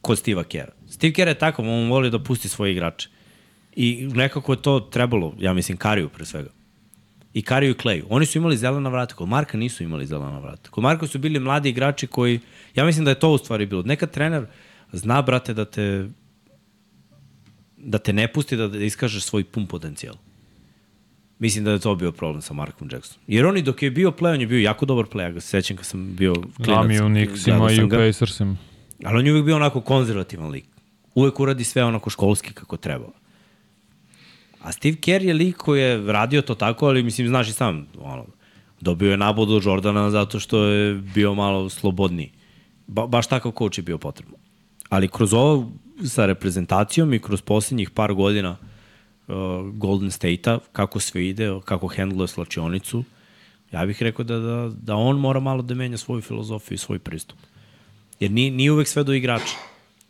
kod Steve Kera. Steve Kera je tako, on voli da pusti svoje igrače. I nekako je to trebalo, ja mislim, Kariju pre svega. I Kariju i Clay. Oni su imali zelena vrata, kod Marka nisu imali zelena vrata. Kod Marka su bili mladi igrači koji, ja mislim da je to u stvari bilo. Nekad trener zna, brate, da te da te ne pusti da, da iskažeš svoj pun potencijal. Mislim da je to bio problem sa Markom Jacksonom. Jer oni dok je bio play, on je bio jako dobar play, ja ga se sećam kad sam bio klinac. Znam i u Knicksima i u Pacersima. Ali on je uvijek bio onako konzervativan lik. Uvek uradi sve onako školski kako treba. A Steve Kerr je lik koji je radio to tako, ali mislim, znaš i sam, ono, dobio je nabodu Jordana zato što je bio malo slobodniji. Ba, baš takav coach je bio potrebno. Ali kroz ovo sa reprezentacijom i kroz posljednjih par godina uh, Golden State-a, kako sve ide, kako hendluje slačionicu, ja bih rekao da, da, da on mora malo da menja svoju filozofiju i svoj pristup. Jer nije, nije uvek sve do igrača.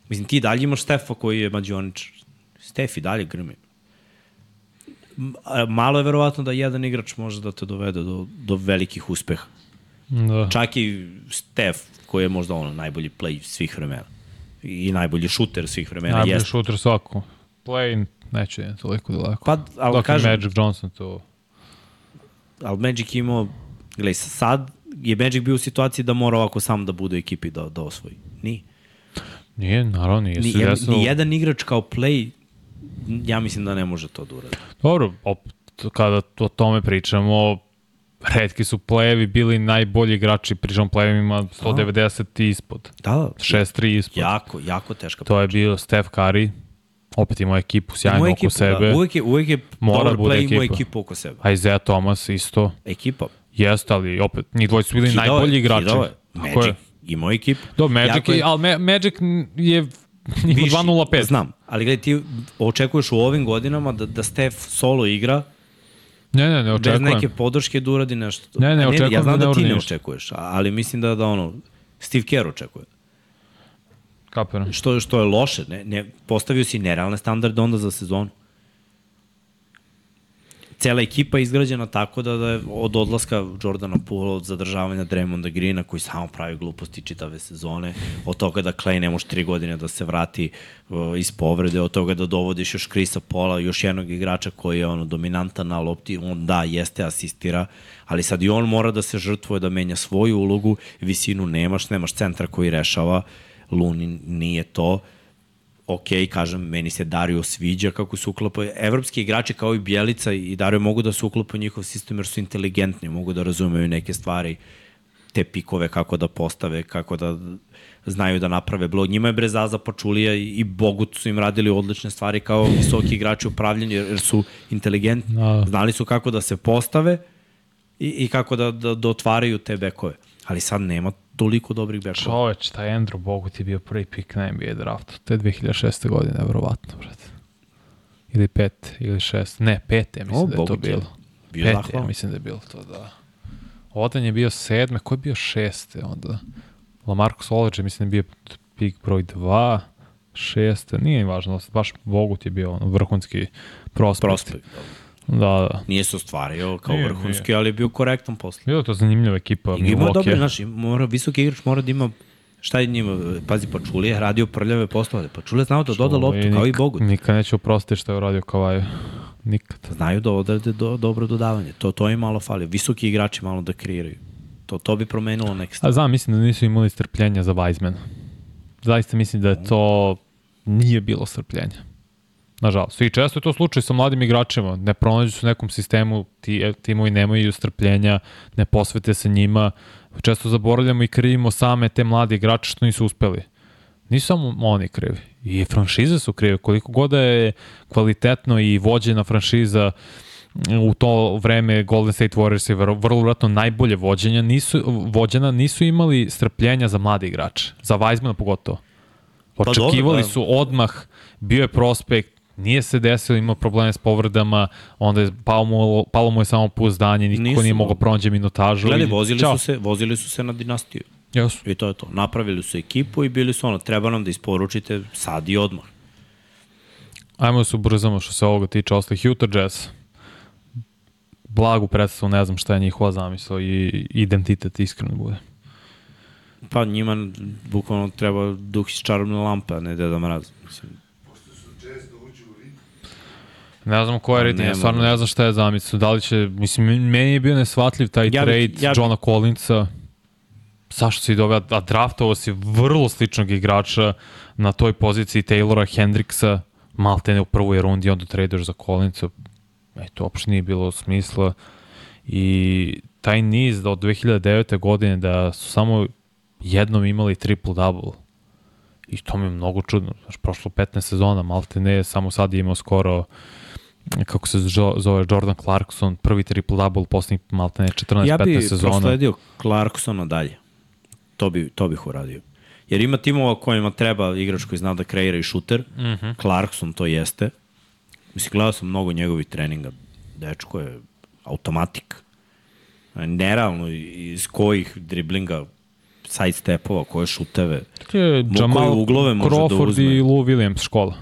Mislim, ti dalje imaš Stefa koji je mađioničar. Stef i dalje grmi. Malo je verovatno da jedan igrač može da te dovede do, do velikih uspeha. Da. Čak i Stef, koji je možda ono najbolji play svih vremena. I najbolji šuter svih vremena. Najbolji šuter svako. Play neće je toliko daleko. Pa, ali Dok kažem... Magic Johnson to... Ali Magic imao, gledaj, sad je Magic bio u situaciji da mora ovako sam da bude u ekipi da, da osvoji? Nije. Nije, naravno, nije Ni, jed, ni jedan igrač kao play, ja mislim da ne može to da uradi. Dobro, opet, kada o tome pričamo, redki su plejevi bili najbolji igrači, pričamo plejevima 190 i ispod. Da, da. 6-3 ispod. Jako, jako teška To je bio Steph Curry, opet imao ekipu sjajno Imao oko ekipu, sebe. Da. Uvijek je, uvijek je Mora dobar bude play imao ekipa. ekipu oko sebe. A Isaiah Thomas isto. Ekipa. Jeste, ali opet, njih dvojica su bili Kidao je, najbolji igrači. Tako Magic je. imao ekipu. Do, Magic, Jako je, ali Ma- Magic je ima Viši, 2.05. Znam, ali gledaj, ti očekuješ u ovim godinama da, da Steph solo igra Ne, ne, ne bez očekujem. neke podrške da uradi nešto. Ne, ne, očekujem Ja znam da da, ti ne očekuješ, ali mislim da, da ono, Steve Kerr očekuje. Kapiram. Što, što je loše, ne, ne, postavio si nerealne standarde onda za sezonu. Cela ekipa je izgrađena tako da, da je od odlaska Jordana Poola, od zadržavanja Draymonda Greena, koji samo pravi gluposti čitave sezone, od toga da Clay ne može tri godine da se vrati uh, iz povrede, od toga da dovodiš još Krisa Pola, još jednog igrača koji je ono dominantan na lopti, on da, jeste, asistira, ali sad i on mora da se žrtvuje, da menja svoju ulogu, visinu nemaš, nemaš centra koji rešava, Luni nije to, ok, kažem, meni se Dario sviđa kako se uklapa. Evropski igrači kao i Bjelica i Dario mogu da se uklapa u njihov sistem jer su inteligentni, mogu da razumeju neke stvari, te pikove kako da postave, kako da znaju da naprave blog. Njima je Brezaza Pačulija i Bogut su im radili odlične stvari kao visoki igrači upravljanja jer jer su inteligentni. Da. Znali su kako da se postave i, i kako da, da, da otvaraju te bekove. Ali sad nema toliko dobrih bekova. Čoveč, taj Andrew Bogut je bio prvi pik na NBA draftu. To je 2006. godine, verovatno, brate. Ili pet, ili šest. Ne, pete, mislim O, da je to Bogut je bilo. bio pete, zahvalan. ja mislim da je bilo to, da. Odan je bio sedme, ko je bio šeste onda? Lamarcus Aldridge, mislim da je bio pik broj dva, šeste, nije im važno, baš Bogut je bio ono, vrhunski prospekt. Prospekt. Da, da. Nije se ostvario kao Nije, vrhunski, ali je bio korektan posle. Bilo je to zanimljiva ekipa. I ima dobro, znaš, mora, visoki igrač mora da ima šta je njima, pazi, Pačulije je radio prljave poslove, Pačulije znao da doda loptu, kao i Bogut. Nikad neću oprostiti što je uradio Kavaju. Nikad. Znaju da odrade do, dobro dodavanje, to, to im malo fali, visoki igrači malo da kreiraju. To, to bi promenilo neke A znam, mislim da nisu imali strpljenja za Weizmana. Zaista mislim da je to nije bilo strpljenja. Nažalost. I često je to slučaj sa mladim igračima. Ne pronađu se u nekom sistemu, ti, timovi nemaju strpljenja, ne posvete se njima. Često zaboravljamo i krivimo same te mlade igrače što nisu uspeli. Nisu samo oni krivi. I franšize su krive. Koliko god da je kvalitetno i vođena franšiza u to vreme Golden State Warriors je vrlo, vratno najbolje vođenja, nisu, vođena, nisu imali strpljenja za mlade igrače. Za Weizmana pogotovo. dobro, Očekivali da. su odmah, bio je prospekt, nije se desilo, imao probleme s povredama, onda je palo mu, palo mu je samo pouzdanje, niko Nisu, nije mogao pronađe minutažu. Gledaj, vozili čao. su, se, vozili su se na dinastiju. Jesu. I to je to. Napravili su ekipu i bili su ono, treba nam da isporučite sad i odmah. Ajmo da se ubrzamo što se ovoga tiče ostalih Utah Jazz. Blagu predstavu, ne znam šta je njihova zamisla i identitet, iskreno bude. Pa njima bukvalno treba duh iz čarobne lampe, a ne Deda Mraz. Mislim, Pošto su jazz da uđu u rit, Ne znam ko je Pa rating, ja stvarno ne znam šta je zamisla. Da li će, mislim, meni je bio nesvatljiv taj Ja trade ja Johna Collinsa. Zašto si doveo, a draftovao si vrlo sličnog igrača na toj poziciji Taylora Hendricksa, maltene u prvoj rundi, onda traduješ za Collinsa. E, to uopšte nije bilo smisla. I taj niz da od 2009. godine da su samo jednom imali triple-double. I to mi je mnogo čudno. Znaš, prošlo 15 sezona, malte ne, samo sad je imao skoro kako se zo- zove Jordan Clarkson, prvi triple-double poslednjih malte ne 14-15 ja bi sezona. prosledio Clarksona dalje. To bi, to bih uradio. Jer ima timova kojima treba igrač koji zna da kreira i šuter. Mm. -hmm. Clarkson to jeste. Mislim, gledao sam mnogo njegovih treninga. Dečko je automatik. Nerealno iz kojih driblinga, side stepova, koje šuteve. Mu- Jamal uglove može da Crawford uzme. i Lou Williams škola.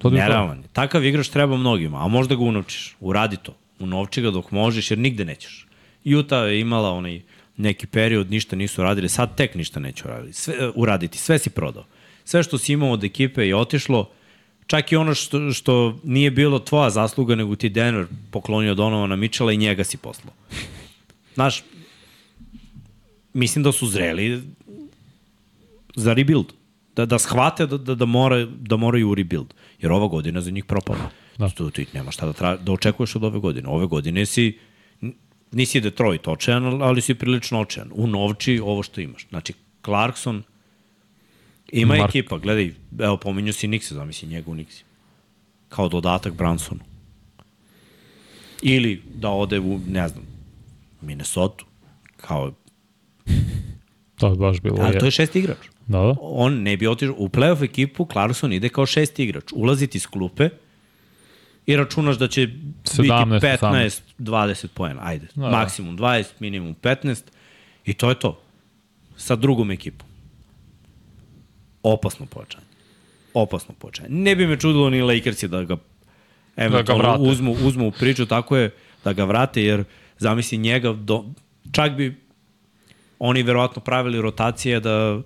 To. Nerealan. Takav igrač treba mnogima, a možda ga unovčiš. Uradi to. Unovči ga dok možeš, jer nigde nećeš. Utah je imala onaj neki period, ništa nisu radili, sad tek ništa neće uraditi. Sve, uh, uraditi. Sve si prodao. Sve što si imao od ekipe je otišlo, čak i ono što, što nije bilo tvoja zasluga, nego ti Denver poklonio Donovana Mitchella i njega si poslao. Znaš, mislim da su zreli za rebuild. Da, da shvate da, da, da, mora, da moraju u rebuild. Jer ova godina za njih propala. Da. Tu ti nema šta da, tra, da očekuješ od ove godine. Ove godine si nisi Detroit očajan, ali si prilično očajan. U novči ovo što imaš. Znači, Clarkson ima Mark. ekipa, gledaj, evo pominju si Nixe, zamisli njega u Nixi. Kao dodatak Bransonu. Ili da ode u, ne znam, Minnesota, kao... To je baš bilo. Ali to je šesti igrač. Da. On ne bi otišao u playoff ekipu, Clarkson ide kao šesti igrač. Ulaziti iz klupe i računaš da će 17, biti 15, 18. 20 poena. Ajde, da, da. maksimum 20, minimum 15 i to je to. Sa drugom ekipom. Opasno pojačanje. Opasno pojačanje. Ne bi me čudilo ni Lakersi da ga eventualno da ga uzmu, uzmu u priču, tako je da ga vrate, jer zamisli njega, do, čak bi oni verovatno pravili rotacije da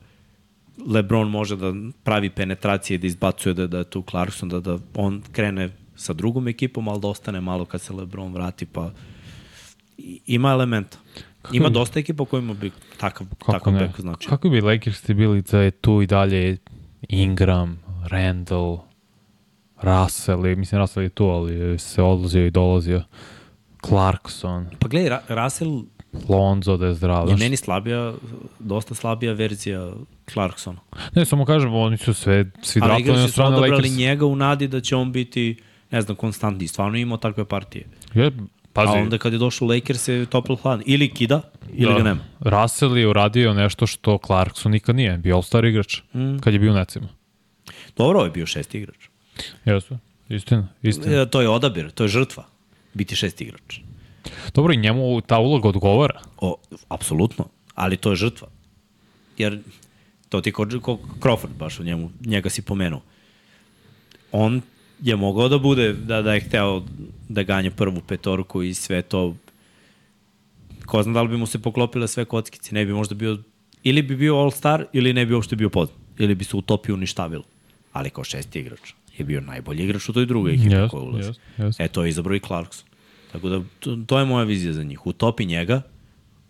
LeBron može da pravi penetracije, da izbacuje da, da je tu Clarkson, da, da on krene sa drugom ekipom, ali da ostane malo kad se LeBron vrati, pa ima elementa. Kako ima bi, dosta ekipa kojima bi takav, takav ne? bek znači. Kako bi Lakers ti bili da je tu i dalje Ingram, Randall, Russell, mislim Russell je tu, ali se odlazio i dolazio. Clarkson. Pa gledaj, Russell Lonzo da je zdrav. Je meni slabija, dosta slabija verzija Clarksona. Ne, samo kažem, oni su sve, svi draftovani na strane Lakers. Ali njega u nadi da će on biti, ne znam, konstantni. Stvarno imao takve partije. Je, pazi. A onda kad je došao Lakers je topl hlan. Ili kida, ili da. ga nema. Russell je uradio nešto što Clarkson nikad nije. Bio all-star igrač, mm. kad je bio u necima. Dobro, je bio šesti igrač. Jesu, istina, istina. E, to je odabir, to je žrtva, biti šesti igrač. Dobro, i njemu ta uloga odgovara. O, apsolutno, ali to je žrtva. Jer to ti ko, ko Crawford baš u njemu, njega si pomenuo. On je mogao da bude, da, da je hteo da ganje prvu petorku i sve to. Ko zna da li bi mu se poklopile sve kockice, ne bi možda bio, ili bi bio all-star, ili ne bi uopšte bio pod. Ili bi se utopio uništavilo. Ali kao šesti igrač je bio najbolji igrač u toj drugoj ekipi yes, koja ulazi. Yes, yes. E, to je izabrao i Clarkson. Tako da, to, to je moja vizija za njih. Utopi njega,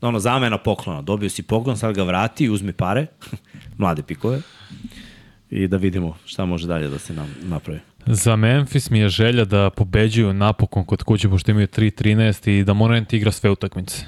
ono, zamena poklona. Dobio si poklon, sad ga vrati i uzmi pare, mlade pikove, i da vidimo šta može dalje da se nam napravi. Za Memphis mi je želja da pobeđuju napokon kod kuće, pošto imaju 3-13 i da Morant igra sve utakmice.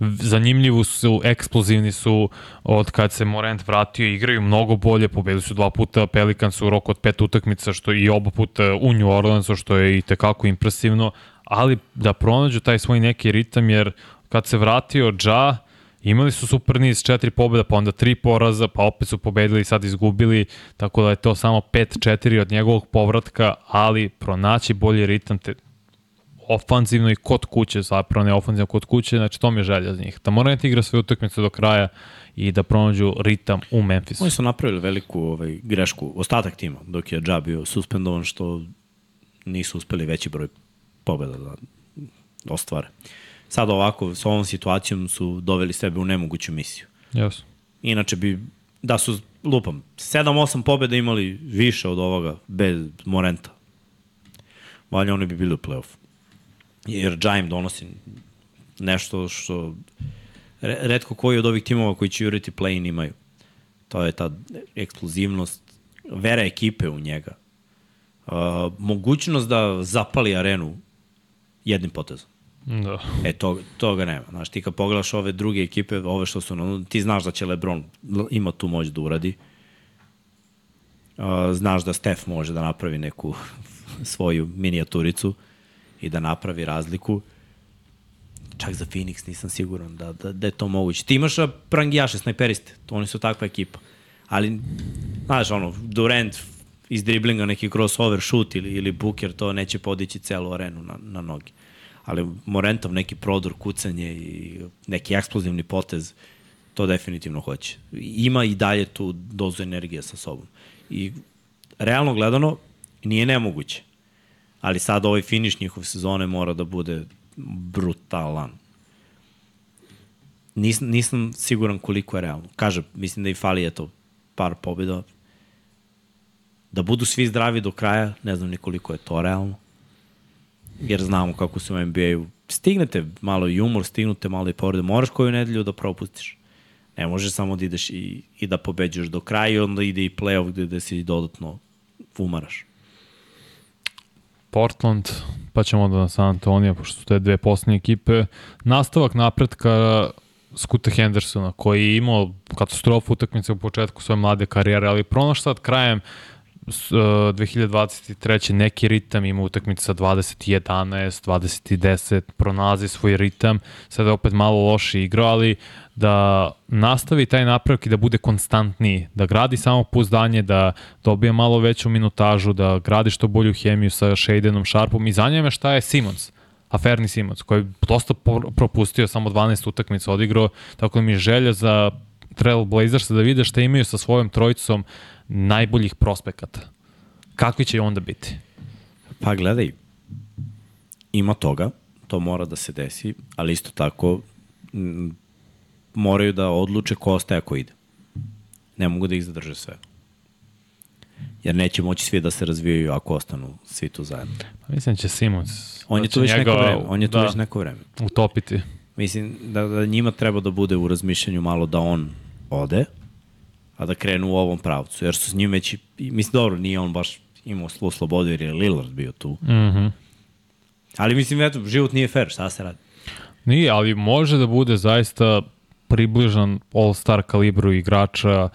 Zanimljivo su, eksplozivni su od kad se Morant vratio, igraju mnogo bolje, pobedili su dva puta Pelicans u roku od pet utakmica, što i oba puta u New Orleansu, što je i tekako impresivno, ali da pronađu taj svoj neki ritam, jer kad se vratio Ja, imali su super niz, četiri pobjeda, pa onda tri poraza, pa opet su pobedili i sad izgubili, tako da je to samo 5-4 od njegovog povratka, ali pronaći bolji ritam, te ofanzivno i kod kuće, zapravo ne ofanzivno kod kuće, znači to mi je želja za njih. Da moraju da igra sve utakmice do kraja i da pronađu ritam u Memphisu. Oni su napravili veliku ovaj, grešku, ostatak tima, dok je Ja bio suspendovan, što nisu uspeli veći broj pobeda da ostvare. Sad ovako, s ovom situacijom su doveli sebe u nemoguću misiju. Yes. Inače bi, da su, lupam, 7-8 pobeda imali više od ovoga bez Morenta. Valja oni bi bili u play-off. Jer Jaim donosi nešto što redko koji od ovih timova koji će juriti play-in imaju. To je ta eksplozivnost, vera ekipe u njega. Uh, mogućnost da zapali arenu jednim potezom. Da. E, to, toga nema. Znaš, ti kad pogledaš ove druge ekipe, ove što su, no, ti znaš da će Lebron ima tu moć da uradi. Znaš da Steph može da napravi neku svoju minijaturicu i da napravi razliku. Čak za Phoenix nisam siguran da, da, da je to moguće. Ti imaš prangijaše, snajperiste, to oni su takva ekipa. Ali, znaš, ono, Durant iz driblinga neki crossover shoot ili, ili Booker, to neće podići celu arenu na, na noge ali Morentov neki prodor, kucanje i neki eksplozivni potez, to definitivno hoće. Ima i dalje tu dozu energije sa sobom. I realno gledano, nije nemoguće. Ali sad ovaj finiš njihove sezone mora da bude brutalan. Nis, nisam siguran koliko je realno. Kaže, mislim da i fali eto par pobjeda. Da budu svi zdravi do kraja, ne znam ni koliko je to realno jer znamo kako se u NBA-u stignete malo i umor, stignute malo i povrede, moraš koju nedelju da propustiš. Ne možeš samo da ideš i, i da pobeđuješ do kraja i onda ide i playoff gde, gde se dodatno umaraš. Portland, pa ćemo onda na San Antonio, pošto su te dve poslednje ekipe. Nastavak napretka Skuta Hendersona, koji je imao katastrofu utakmice u početku svoje mlade karijere, ali pronaš sad krajem 2023. neki ritam, ima utakmice sa 20 11, 20 10, pronazi svoj ritam, sada je opet malo loše igrao, ali da nastavi taj napravak i da bude konstantniji, da gradi samo pouzdanje, da dobije malo veću minutažu, da gradi što bolju hemiju sa Shadenom, Sharpom i zanima šta je Simons. Aferni Simons, koji je dosta propustio, samo 12 utakmica odigrao, tako da mi je želja za Trail Blazers da vide šta imaju sa svojom trojicom najboljih prospekata. Kakvi će onda biti? Pa gledaj, ima toga, to mora da se desi, ali isto tako m, moraju da odluče ko ostaje ako ide. Ne mogu da ih zadrže sve. Jer neće moći svi da se razvijaju ako ostanu svi tu zajedno. Pa mislim da će Simons On je da tu već njega, neko vreme. On je tu da, već neko vreme. Utopiti. Mislim da, da njima treba da bude u razmišljanju malo da on ode, a da krenu u ovom pravcu. Jer su s njim već, mislim, dobro, nije on baš imao slu slobodu jer je Lillard bio tu. Mm -hmm. Ali mislim, eto, život nije fair, šta se radi? Nije, ali može da bude zaista približan all-star kalibru igrača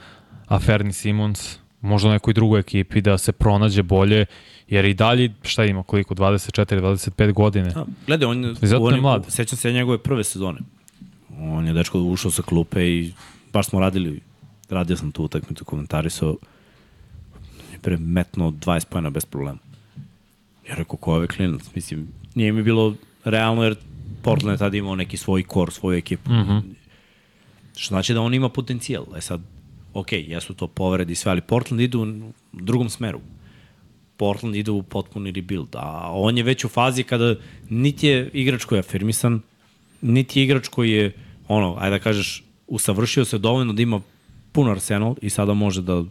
Aferni Simons, možda u nekoj drugoj ekipi da se pronađe bolje, jer i dalje, šta ima, koliko, 24-25 godine. A, gledaj, on, on je mlad. Sećam se njegove prve sezone. On je dečko ušao sa klupe i baš smo radili, radio sam tu utakmicu, komentarisao, je pre metno 20 pojena bez problema. Ja rekao, ko je ovaj klinac? Mislim, nije mi bilo realno jer Portland je tada imao neki svoj kor, svoju ekipu. Mm -hmm. Što znači da on ima potencijal. E sad, ok, jesu to povredi sve, ali Portland ide u drugom smeru. Portland ide u potpuni rebuild, a on je već u fazi kada niti je igrač koji je afirmisan, niti je igrač koji je, ono, ajde da kažeš, usavršio se dovoljno da ima pun arsenal i sada može da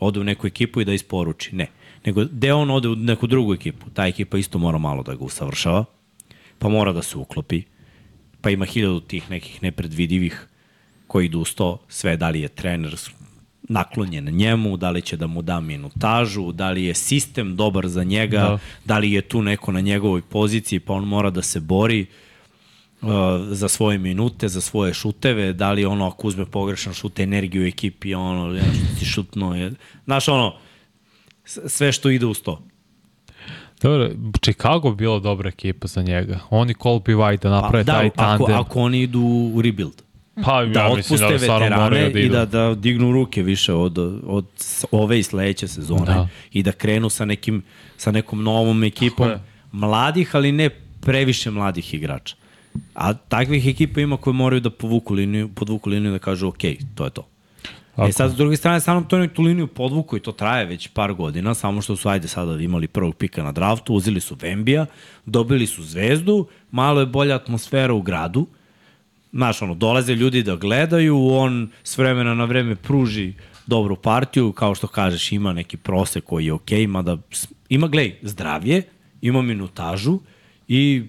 ode u neku ekipu i da isporuči. Ne. Nego, gde on ode u neku drugu ekipu, ta ekipa isto mora malo da ga usavršava, pa mora da se uklopi, pa ima hiljadu tih nekih nepredvidivih koji idu uz to, sve da li je trener naklonjen njemu, da li će da mu da minutažu, da li je sistem dobar za njega, da, Da. li je tu neko na njegovoj poziciji, pa on mora da se bori uh, za svoje minute, za svoje šuteve, da li ono ako uzme pogrešan šut, energiju u ekipi, ono, ja, što si šutno je, znaš ono, sve što ide uz to. Dobro, Chicago bi bila dobra ekipa za njega. Oni Colby White da naprave da, taj ako, tandem. ako oni idu u rebuild. pa da ja mislim otpuste da stvarno veterane moraju da i da, da dignu ruke više od, od ove i sledeće sezone Da. i da krenu sa, nekim, sa nekom novom ekipom mladih, ali ne previše mladih igrača. A takvih ekipa ima koje moraju da povuku liniju, podvuku liniju da kažu ok, to je to. Tako. E sad, s druge strane, San Antonio tu liniju podvuku i to traje već par godina, samo što su, ajde, sada imali prvog pika na draftu, uzeli su Vembija, dobili su zvezdu, malo je bolja atmosfera u gradu, Znaš, ono, dolaze ljudi da gledaju, on s vremena na vreme pruži dobru partiju, kao što kažeš, ima neki prosek koji je okej, okay, mada ima, glej, zdravlje, ima minutažu i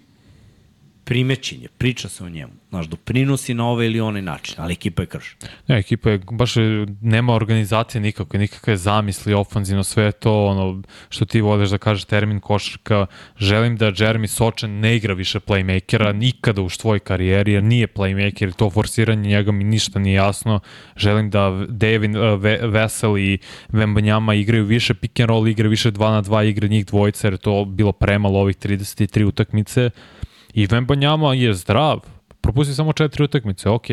primećenje, priča se o njemu. Znaš, doprinosi na ovaj ili onaj način, ali ekipa je krš. Ne, ekipa je, baš je, nema organizacije nikakve, nikakve zamisli, ofanzivno, sve je to ono što ti voliš da kažeš termin košarka. Želim da Jeremy Sočan ne igra više playmakera nikada u svojoj karijeri, jer nije playmaker, to forsiranje njega mi ništa nije jasno. Želim da Devin uh, Ve- Vesel i Vembanjama igraju više pick and roll igre, više 2 na 2 igre njih dvojica, jer je to bilo premalo ovih 33 utakmice. I Vembanjama je zdrav, propusti samo četiri utakmice, ok.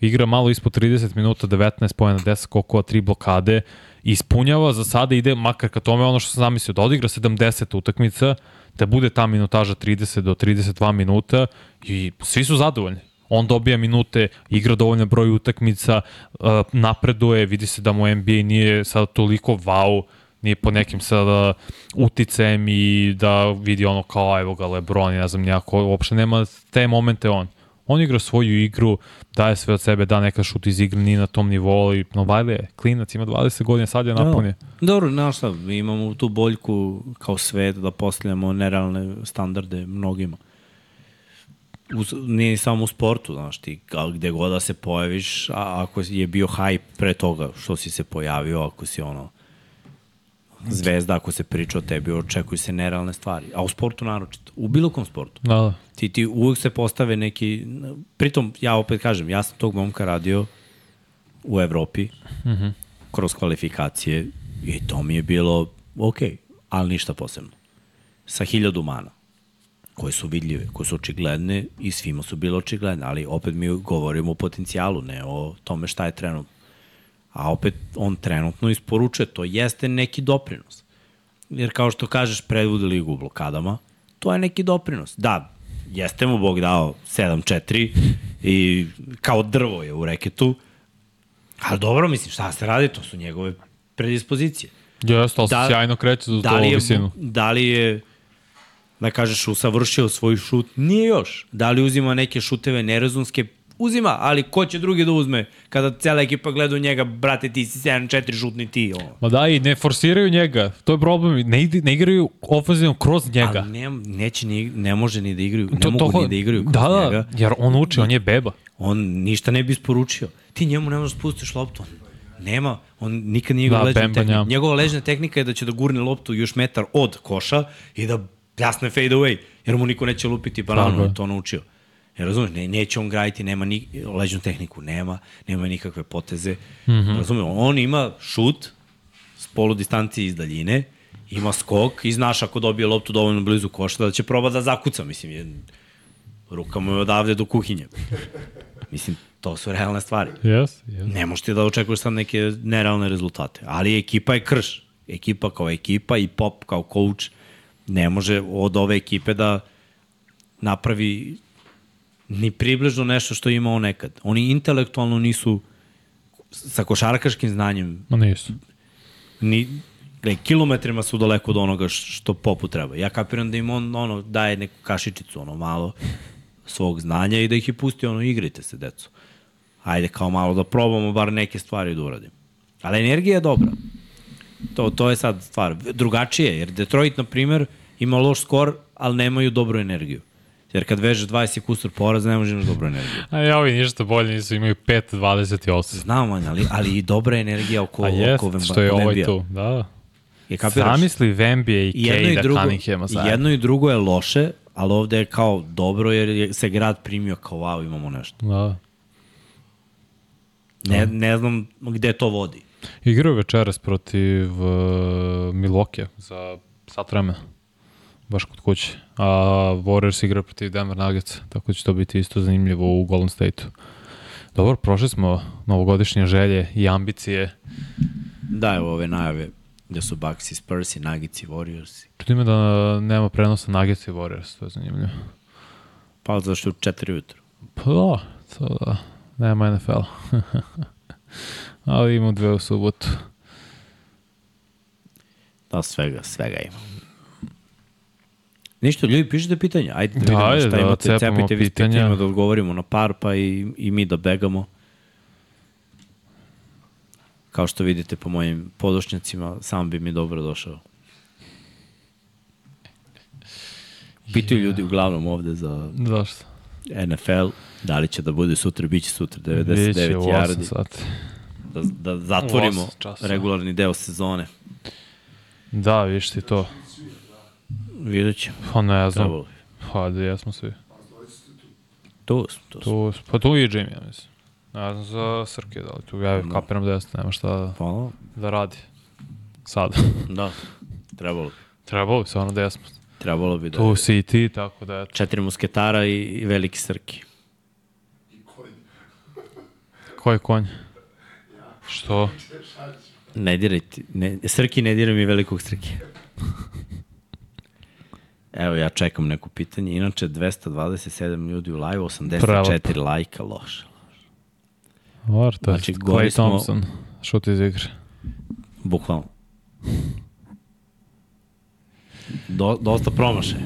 Igra malo ispod 30 minuta, 19 pojena, 10 kokova, 3 blokade. Ispunjava, za sada ide, makar ka tome ono što sam zamislio, da odigra 70 utakmica, da bude ta minutaža 30 do 32 minuta i svi su zadovoljni. On dobija minute, igra dovoljno broj utakmica, uh, napreduje, vidi se da mu NBA nije sada toliko wow, nije po nekim sada uticajem i da vidi ono kao evo ga Lebron i ne znam nijako, uopšte nema te momente on. On igra svoju igru, daje sve od sebe, da neka šut iz igre, nije na tom nivou, ali Novajle je klinac, ima 20 godina, sad je napunio. Dobro, znaš šta, imamo tu boljku kao svet da postavljamo nerealne standarde mnogima. u, nije ni samo u sportu, znaš, ti gde god da se pojaviš, a ako je bio hype pre toga što si se pojavio, ako si ono zvezda, ako se priča o tebi, očekuju se nerealne stvari. A u sportu naročito, u bilo kom sportu. Da, da. Ti, ti uvek se postave neki, pritom ja opet kažem, ja sam tog momka radio u Evropi, mm -hmm. kroz kvalifikacije i to mi je bilo ok, ali ništa posebno. Sa hiljadu mana koje su vidljive, koje su očigledne i svima su bile očigledne, ali opet mi govorimo o potencijalu, ne o tome šta je trenutno. A opet on trenutno isporučuje, to jeste neki doprinos. Jer kao što kažeš, predvode ligu u blokadama, to je neki doprinos. Da, jeste mu Bog dao 7-4 i kao drvo je u reketu, ali dobro, mislim, šta se radi, to su njegove predispozicije. Jeste, ali da, sjajno kreće za da to je, visinu. Da li je da kažeš usavršio svoj šut, nije još. Da li uzima neke šuteve nerazumske, uzima, ali ko će drugi da uzme kada cela ekipa gleda u njega, brate ti si 7-4 šutni ti. Ovo. Ma da, i ne forsiraju njega, to je problem, ne, ne igraju ofenzivno kroz njega. Ali ne, neće ni, ne može ni da igraju, ne to, mogu to, ni da igraju kroz da, da, njega. jer on uči, on je beba. On ništa ne bi isporučio. Ti njemu ne možeš da spustiš loptu, nema, on nikad nije igrao Da, ležna Bemba tehnika. njam. Njegova ležna tehnika je da će da gurne loptu još metar od koša i da pljasne fade away, jer mu niko neće lupiti bananu, on je to naučio. Jer razumeš, ne, neće on graditi, nema ni, ležnu tehniku, nema, nema nikakve poteze. Mm. -hmm. Razumeš, on ima šut s polu distancije iz daljine, ima skok i znaš ako dobije loptu dovoljno blizu koša da će proba da zakuca, mislim, je, ruka mu je odavde do kuhinje. Mislim, to su realne stvari. Jes, jes. Ne možeš ti da očekuješ sad neke nerealne rezultate. Ali ekipa je krš. Ekipa kao ekipa i Pop kao coach ne može od ove ekipe da napravi ni približno nešto što je imao nekad. Oni intelektualno nisu sa košarkaškim znanjem Ma nisu. ni gledaj, kilometrima su daleko od onoga što Popu treba. Ja kapiram da im on ono, daje neku kašičicu, ono malo svog znanja i da ih je pusti, ono, igrajte se, deco. Ajde, kao malo da probamo bar neke stvari da uradimo. Ali energija je dobra. To, to je sad stvar. Drugačije, jer Detroit, na primer, ima loš skor, ali nemaju dobru energiju. Jer kad vežeš 20 kusur poraz, ne možeš imaš dobru energiju. A ja ovi ništa bolje nisu, imaju 5-28. Znam, Vanja, ali, ali i dobra energija oko, A jest, oko Vemba, što je ovaj Vembija. tu. Da. Je kapiraš? Zamisli Vembije i I jedno i Kejda drugo, Cunninghama zajedno. jedno i drugo je loše, ali ovde je kao dobro jer je, se grad primio kao wow imamo nešto. Da. Ne, ne znam gde to vodi. Igraju večeras protiv uh, Milwaukee za sat vremena. Baš kod kuće. A Warriors igra protiv Denver Nuggets, tako da će to biti isto zanimljivo u Golden State-u. Dobro, prošli smo novogodišnje želje i ambicije. Da, evo ove najave gde su Bucks i Spurs i Nuggets i Warriors. Čudim da nema prenosa Nuggets i Warriors, to je zanimljivo. Pa zašto je u 4 ujutru. Pa da, to da. Nema NFL. Ali imamo dve u subotu. Da, svega, svega ima. Ništa, ljudi, pišite pitanja. Ajde da Da, vidimo ajde, šta da imate. cepamo Cepite vi pitanja. pitanja. da odgovorimo na par, pa i, i mi da begamo. Kao što vidite po mojim podošnjacima, sam bi mi dobro došao. Pitaju ljudi uglavnom ovde za Zašto? NFL, da li će da bude sutra, bit će sutra Biće 99 u 8 yardi, sati. da, da zatvorimo regularni deo sezone. Da, viš ti to. Vidjet ćemo. Pa ne znam. Pa da jesmo svi. Tu smo, tu smo. Tu, pa tu i Jimmy, ja mislim. Ne znam za Srke, da li tu ja kapiram da jeste, nema šta Pa, da radi. Sad. da, trebalo bi. Trebalo bi stvarno da jesmo. Trebalo bi da... Tu si i ti, tako da eto. Četiri musketara i, i veliki srki. Ko je konj? Što? Ne diraj ti, ne, srki ne diraj mi velikog srki. Evo ja čekam neko pitanje. Inače 227 ljudi u live, 84 Prelepo. lajka, loše. Var, to je Znači, Clay smo- Thompson. Šut iz igre. Bukvalno. Do, dosta promašaja.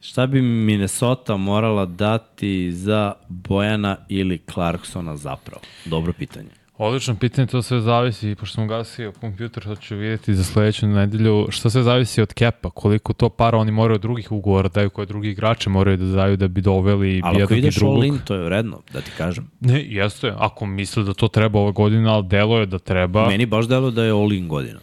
Šta bi Minnesota morala dati za Bojana ili Clarksona zapravo? Dobro pitanje. Odlično pitanje, to sve zavisi, pošto sam gasio kompjuter, to ću vidjeti za sledeću nedelju, što sve zavisi od kepa, koliko to para oni moraju od drugih ugovora daju, koje drugi igrače moraju da daju da bi doveli Ali ako jednog i ideš drugog. all in, to je vredno, da ti kažem. Ne, jeste, ako misle da to treba ove godine, ali delo je da treba. Meni baš delo da je all in godina.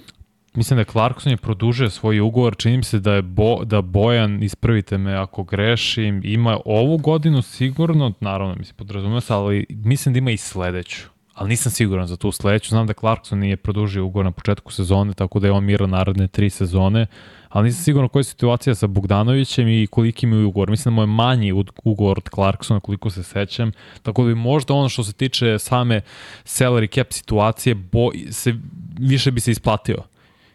Mislim da Clarkson je produžio svoj ugovor, čini mi se da je Bo, da Bojan, ispravite me ako grešim, ima ovu godinu sigurno, naravno mislim podrazumio se, ali mislim da ima i sledeću. Ali nisam siguran za tu sledeću. Znam da Clarkson nije produžio ugovor na početku sezone, tako da je on mira naredne tri sezone. Ali nisam siguran koja je situacija sa Bogdanovićem i koliki mi je ugovor. Mislim da mu je manji ugovor od Clarksona, koliko se sećam. Tako da bi možda ono što se tiče same salary cap situacije, bo, se, više bi se isplatio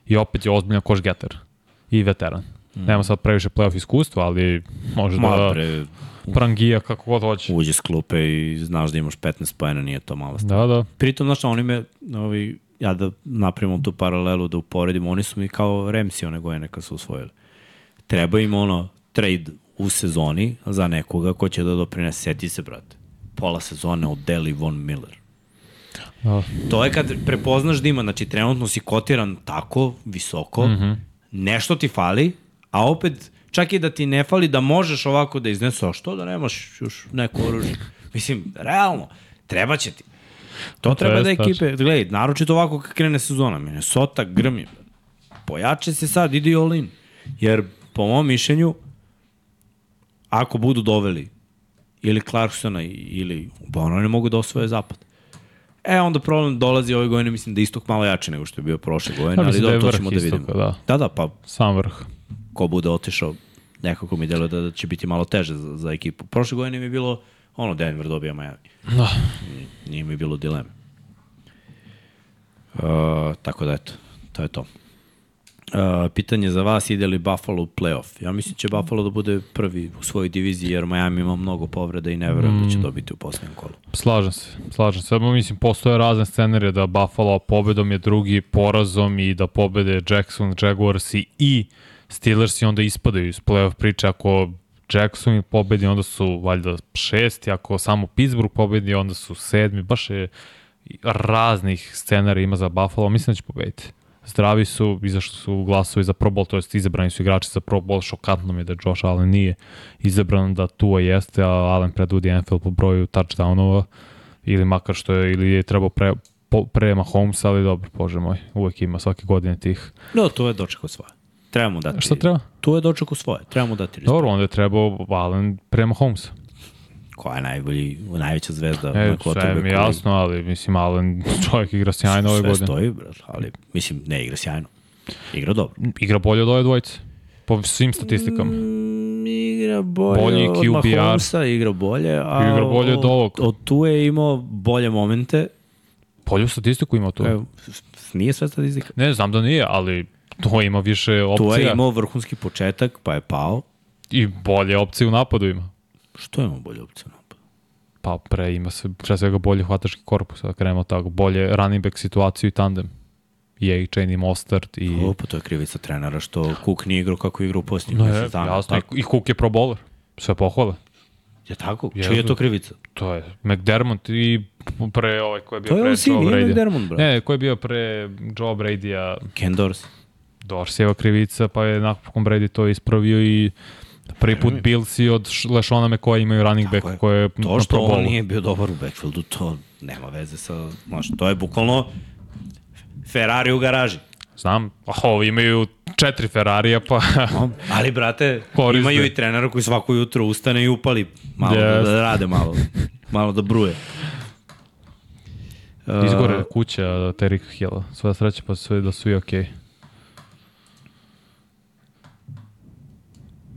i opet je ozbiljan koš getter i veteran. Mm. Nema sad previše playoff iskustva, ali može Malo da pre prangija kako god hoće. uđe s klupe i znaš da imaš 15 pojena, nije to mala stvar. Da, da. Pritom, znaš, oni me, ovi, ja da napravimo tu paralelu, da uporedimo, oni su mi kao Remsi one gojene kad su usvojili. Treba im ono trade u sezoni za nekoga ko će da doprinese, seti se, brate. Pola sezone od Deli Von Miller. da. To je kad prepoznaš da ima, znači trenutno si kotiran tako, visoko, mm. -hmm. nešto ti fali, a opet čak i da ti ne fali da možeš ovako da iznesu, a što da nemaš još neko oružje? Mislim, realno, treba će ti. To to treba da ekipe, gledaj, naročito ovako kad krene sezona, Minnesota grmi. Pojače se sad, idi all in. Jer, po mom mišljenju, ako budu doveli ili Clarksona ili, pa ono ne mogu da osvoje zapad. E, onda problem dolazi ove godine, mislim da istok malo jače nego što je bio prošle godine, Pa ali da da, to ćemo da istoka, vidimo. da. da, da, pa Sam vrh. ko bude otišao, nekako mi deluje da, da će biti malo teže za, za ekipu. Prošle godine mi je bilo, ono, Denver dobija Miami. Da. Nije mi bilo dileme. Uh, tako da eto, to je to. Uh, pitanje za vas, ide li Buffalo u playoff? Ja mislim da će Buffalo da bude prvi u svojoj diviziji, jer Miami ima mnogo povreda i ne verujem Mm. da će dobiti u posljednjem kolu. Slažem se, slažem se. Samo mislim, postoje razne scenarije da Buffalo pobedom je drugi porazom i da pobede Jackson, Jaguarsi i Steelersi onda ispadaju iz playoff priče. Ako Jackson pobedi, onda su valjda šesti, ako samo Pittsburgh pobedi, onda su sedmi. Baš je raznih scenarija ima za Buffalo. Mislim da će pobediti. Zdravi su, izašli su glasovi za Pro Bowl, to jest izabrani su igrači za Pro Bowl, šokantno mi je da Josh Allen nije izabran, da Tua jeste, a Allen predvodi NFL po broju touchdownova, ili makar što je, ili je trebao pre, po, pre ali dobro, bože moj, uvek ima svake godine tih. No, to je dočekao svoje. Trebamo dati. Šta treba? Tu je dočekao svoje. Trebamo dati respekt. Dobro, onda je trebao Allen pre Mahomesa. Koja je najbolji, najveća zvezda E, na sve quarterbacku mi ligi? jasno, ali mislim, Allen čovjek igra sjajno ove Sve godine. stoji, brat, ali mislim, ne igra sjajno. Igra dobro. Igra bolje od ove dvojice. Po svim statistikama. Mm, igra bolje, Bolji od QBR. Mahomesa, igra bolje, a Igra bolje od ovog. Od tu je imao bolje momente. Bolju statistiku ima tu. S- nije sve statistika. Ne, znam da nije, ali to ima više opcija. Tu je imao vrhunski početak, pa je pao. I bolje opcije u napadu ima. Što je imao bolje opcije? na napadu? Pa pre ima se pre svega bolje hvatački korpus, da krenemo tako, bolje running back situaciju i tandem. I A-Chain i Mostert i... O, pa to je krivica trenera što Cook nije igrao kako je igrao u posljednjih No, no, je, mesec dana. jasno, Tako, i, Cook je pro bowler. Sve pohvale. je tako? Je, Čija je to krivica? To je McDermott i pre ovaj ko je bio To je pre OC, Joe nije Brady. McDermott, bro. Ne, ko je bio pre Joe Brady-a, Ken Dorsey. Dorseyeva krivica, pa je nakon Brady to ispravio i prvi put Billsi od Lešona McCoy imaju running back je. koje je To što on nije bio dobar u backfieldu, to nema veze sa... Znaš, to je bukvalno Ferrari u garaži. Znam, a ovi imaju četiri Ferrarija, pa Ali, brate, Koriste. imaju i trenera koji svako jutro ustane i upali malo da, Jeste. da rade malo, malo da bruje. Uh, izgore kuća Terika Hilla. Sva sreća pa sve da su i okej. Okay.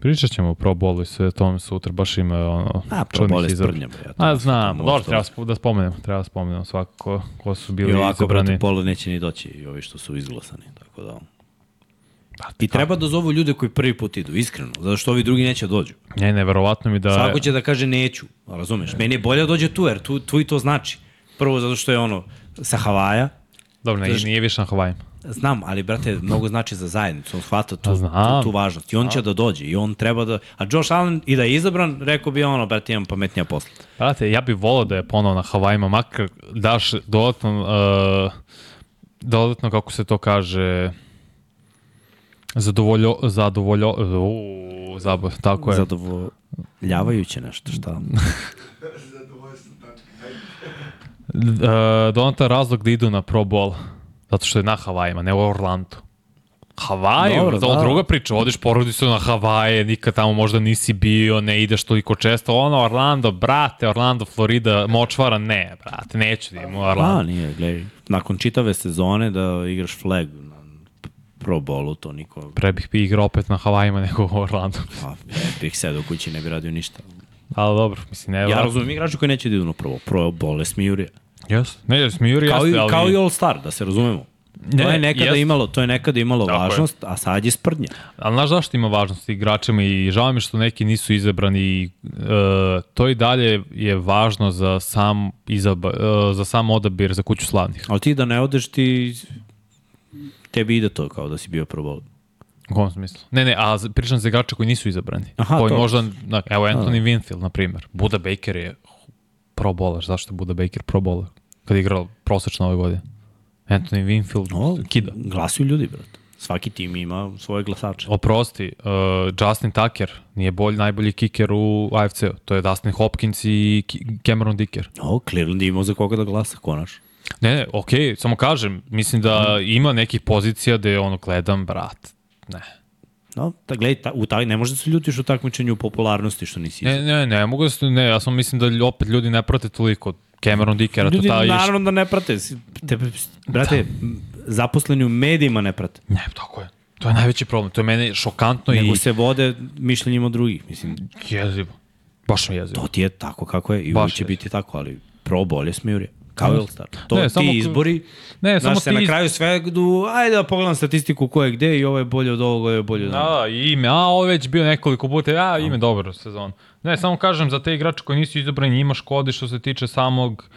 Pričat ćemo o Pro Bowlu i sve tome sutra, baš ima ono, A, pro bol je sprdnja, bre, A, znam, dobro, možda- treba da spomenemo, treba da spomenemo svakako ko su I bili ovako, brate, izabrani. polo neće ni doći i ovi što su izglasani, tako da... I treba da zovu ljude koji prvi put idu, iskreno, zato što ovi drugi neće da dođu. Ne, ne, verovatno mi da... Svako će da kaže neću, razumeš? Meni je bolje da dođe tu, jer tu, tu i to znači. Prvo zato što je ono sa Havaja, Dobro, ne, nije više na Havajima. Znam, ali, brate, mnogo znači za zajednicu. On shvata tu, Pa znam. tu, tu važnost. I on će da dođe. I on treba da... A Josh Allen, i da je izabran, rekao bi ono, brate, imam pametnija posla. Brate, ja bih volao da je ponovo na Havajima, makar daš dodatno, uh, dodatno, kako se to kaže, zadovoljo, zadovoljo, uh, zabo, tako je. Zadovoljavajuće nešto, šta? Zadovoljstvo tačka. Uh, donatan razlog da idu na Pro Bowl, zato što je na Havajima, ne u Orlandu. Havaji, Dobro, Dobro, da. druga priča, odiš porodicu na Havaje, nikad tamo možda nisi bio, ne ideš toliko često, ono Orlando, brate, Orlando, Florida, močvara, ne, brate, neću da u Orlando. A, nije, gledaj. Nakon čitave sezone da igraš flag na Pro Bowlu, to niko... Pre bih bi igrao opet na Havajima nego u Orlando. Pa, ne bih sedao kući, ne bi radio ništa. Ali dobro, mislim, ne... Ja razumim igrače koji neće da idu na Pro, pro Bowl, je smijurija. Yes. Ne, Smijuri Kao, jeste, i, ali... kao i All Star, da se razumemo. Ne, to je nekada jest. imalo, to je nekada imalo Tako je. važnost, a sad je sprdnja. Ali znaš zašto ima važnost igračima i žao mi što neki nisu izabrani i e, to i dalje je važno za sam, izaba, e, za sam odabir za kuću slavnih. Ali ti da ne odeš, ti tebi ide to kao da si bio Pro Bowl. U kom smislu? Ne, ne, a pričam za igrače koji nisu izabrani. Aha, koji to. možda, da, evo Anthony Winfield, na primjer. Buda Baker je pro bowler. Zašto je Buda Baker pro bowler? Kad je igrao prosečno ove godine. Anthony Winfield No, kida. glasuju ljudi, brate. Svaki tim ima svoje glasače. Oprosti, uh, Justin Tucker nije bolj, najbolji kiker u AFC-u. To je Dustin Hopkins i Cameron Dicker. O, Cleveland je imao za koga da glasa, konaš. Ne, ne, okej, okay, samo kažem, mislim da ima nekih pozicija je ono gledam, brat, ne. No, da gledaj, ta, u taj, ne može da se ljutiš u takmičenju popularnosti što nisi Ne, ne, ne, mogu da se, ne, ja samo mislim da opet ljudi ne prate toliko Cameron Dickera, to taj iš... naravno da ne prate. Te, brate, zaposleni u medijima ne prate. Ne, tako je. To je najveći problem. To je meni šokantno Nego i se vode mišljenjima drugih. Mislim, jezivo. Baš mi jezivo. to ti je tako kako je i uvijek će je. biti tako, ali pro bolje smijurije. Kao All Star. To Ne, samo ti k- izbori, Ne, samo se ti na kraju svedu, ajde da pogledam statistiku ko je gde i ovo je bolje od ovoga, ovo je bolje od ovoga. Da, ime, a ovo je već bio nekoliko puta, a ime dobro sezon. Ne, samo kažem, za te igrače koji nisu izabrani njima škodi što se tiče samog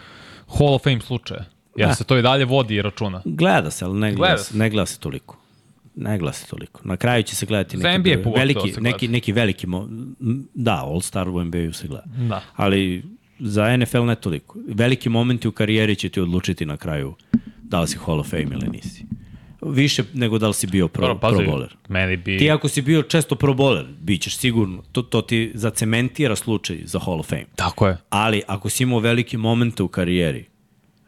Hall of Fame slučaja. Jer Da. se to i dalje vodi i računa. Gleda se, ali ne gleda, Gleda se, ne gleda se toliko. Ne gleda se toliko. Na kraju će se gledati neki, NBA veliki, se neki, neki veliki, mo, da, All Star u NBA-u se gleda. Da. Ali za NFL ne toliko. Veliki momenti u karijeri će ti odlučiti na kraju da li si Hall of Fame ili nisi. Više nego da li si bio pro, Dobro, pro bowler. meni bi... Ti ako si bio često pro bowler, bit ćeš sigurno. To, to ti zacementira slučaj za Hall of Fame. Tako je. Ali ako si imao velike momente u karijeri,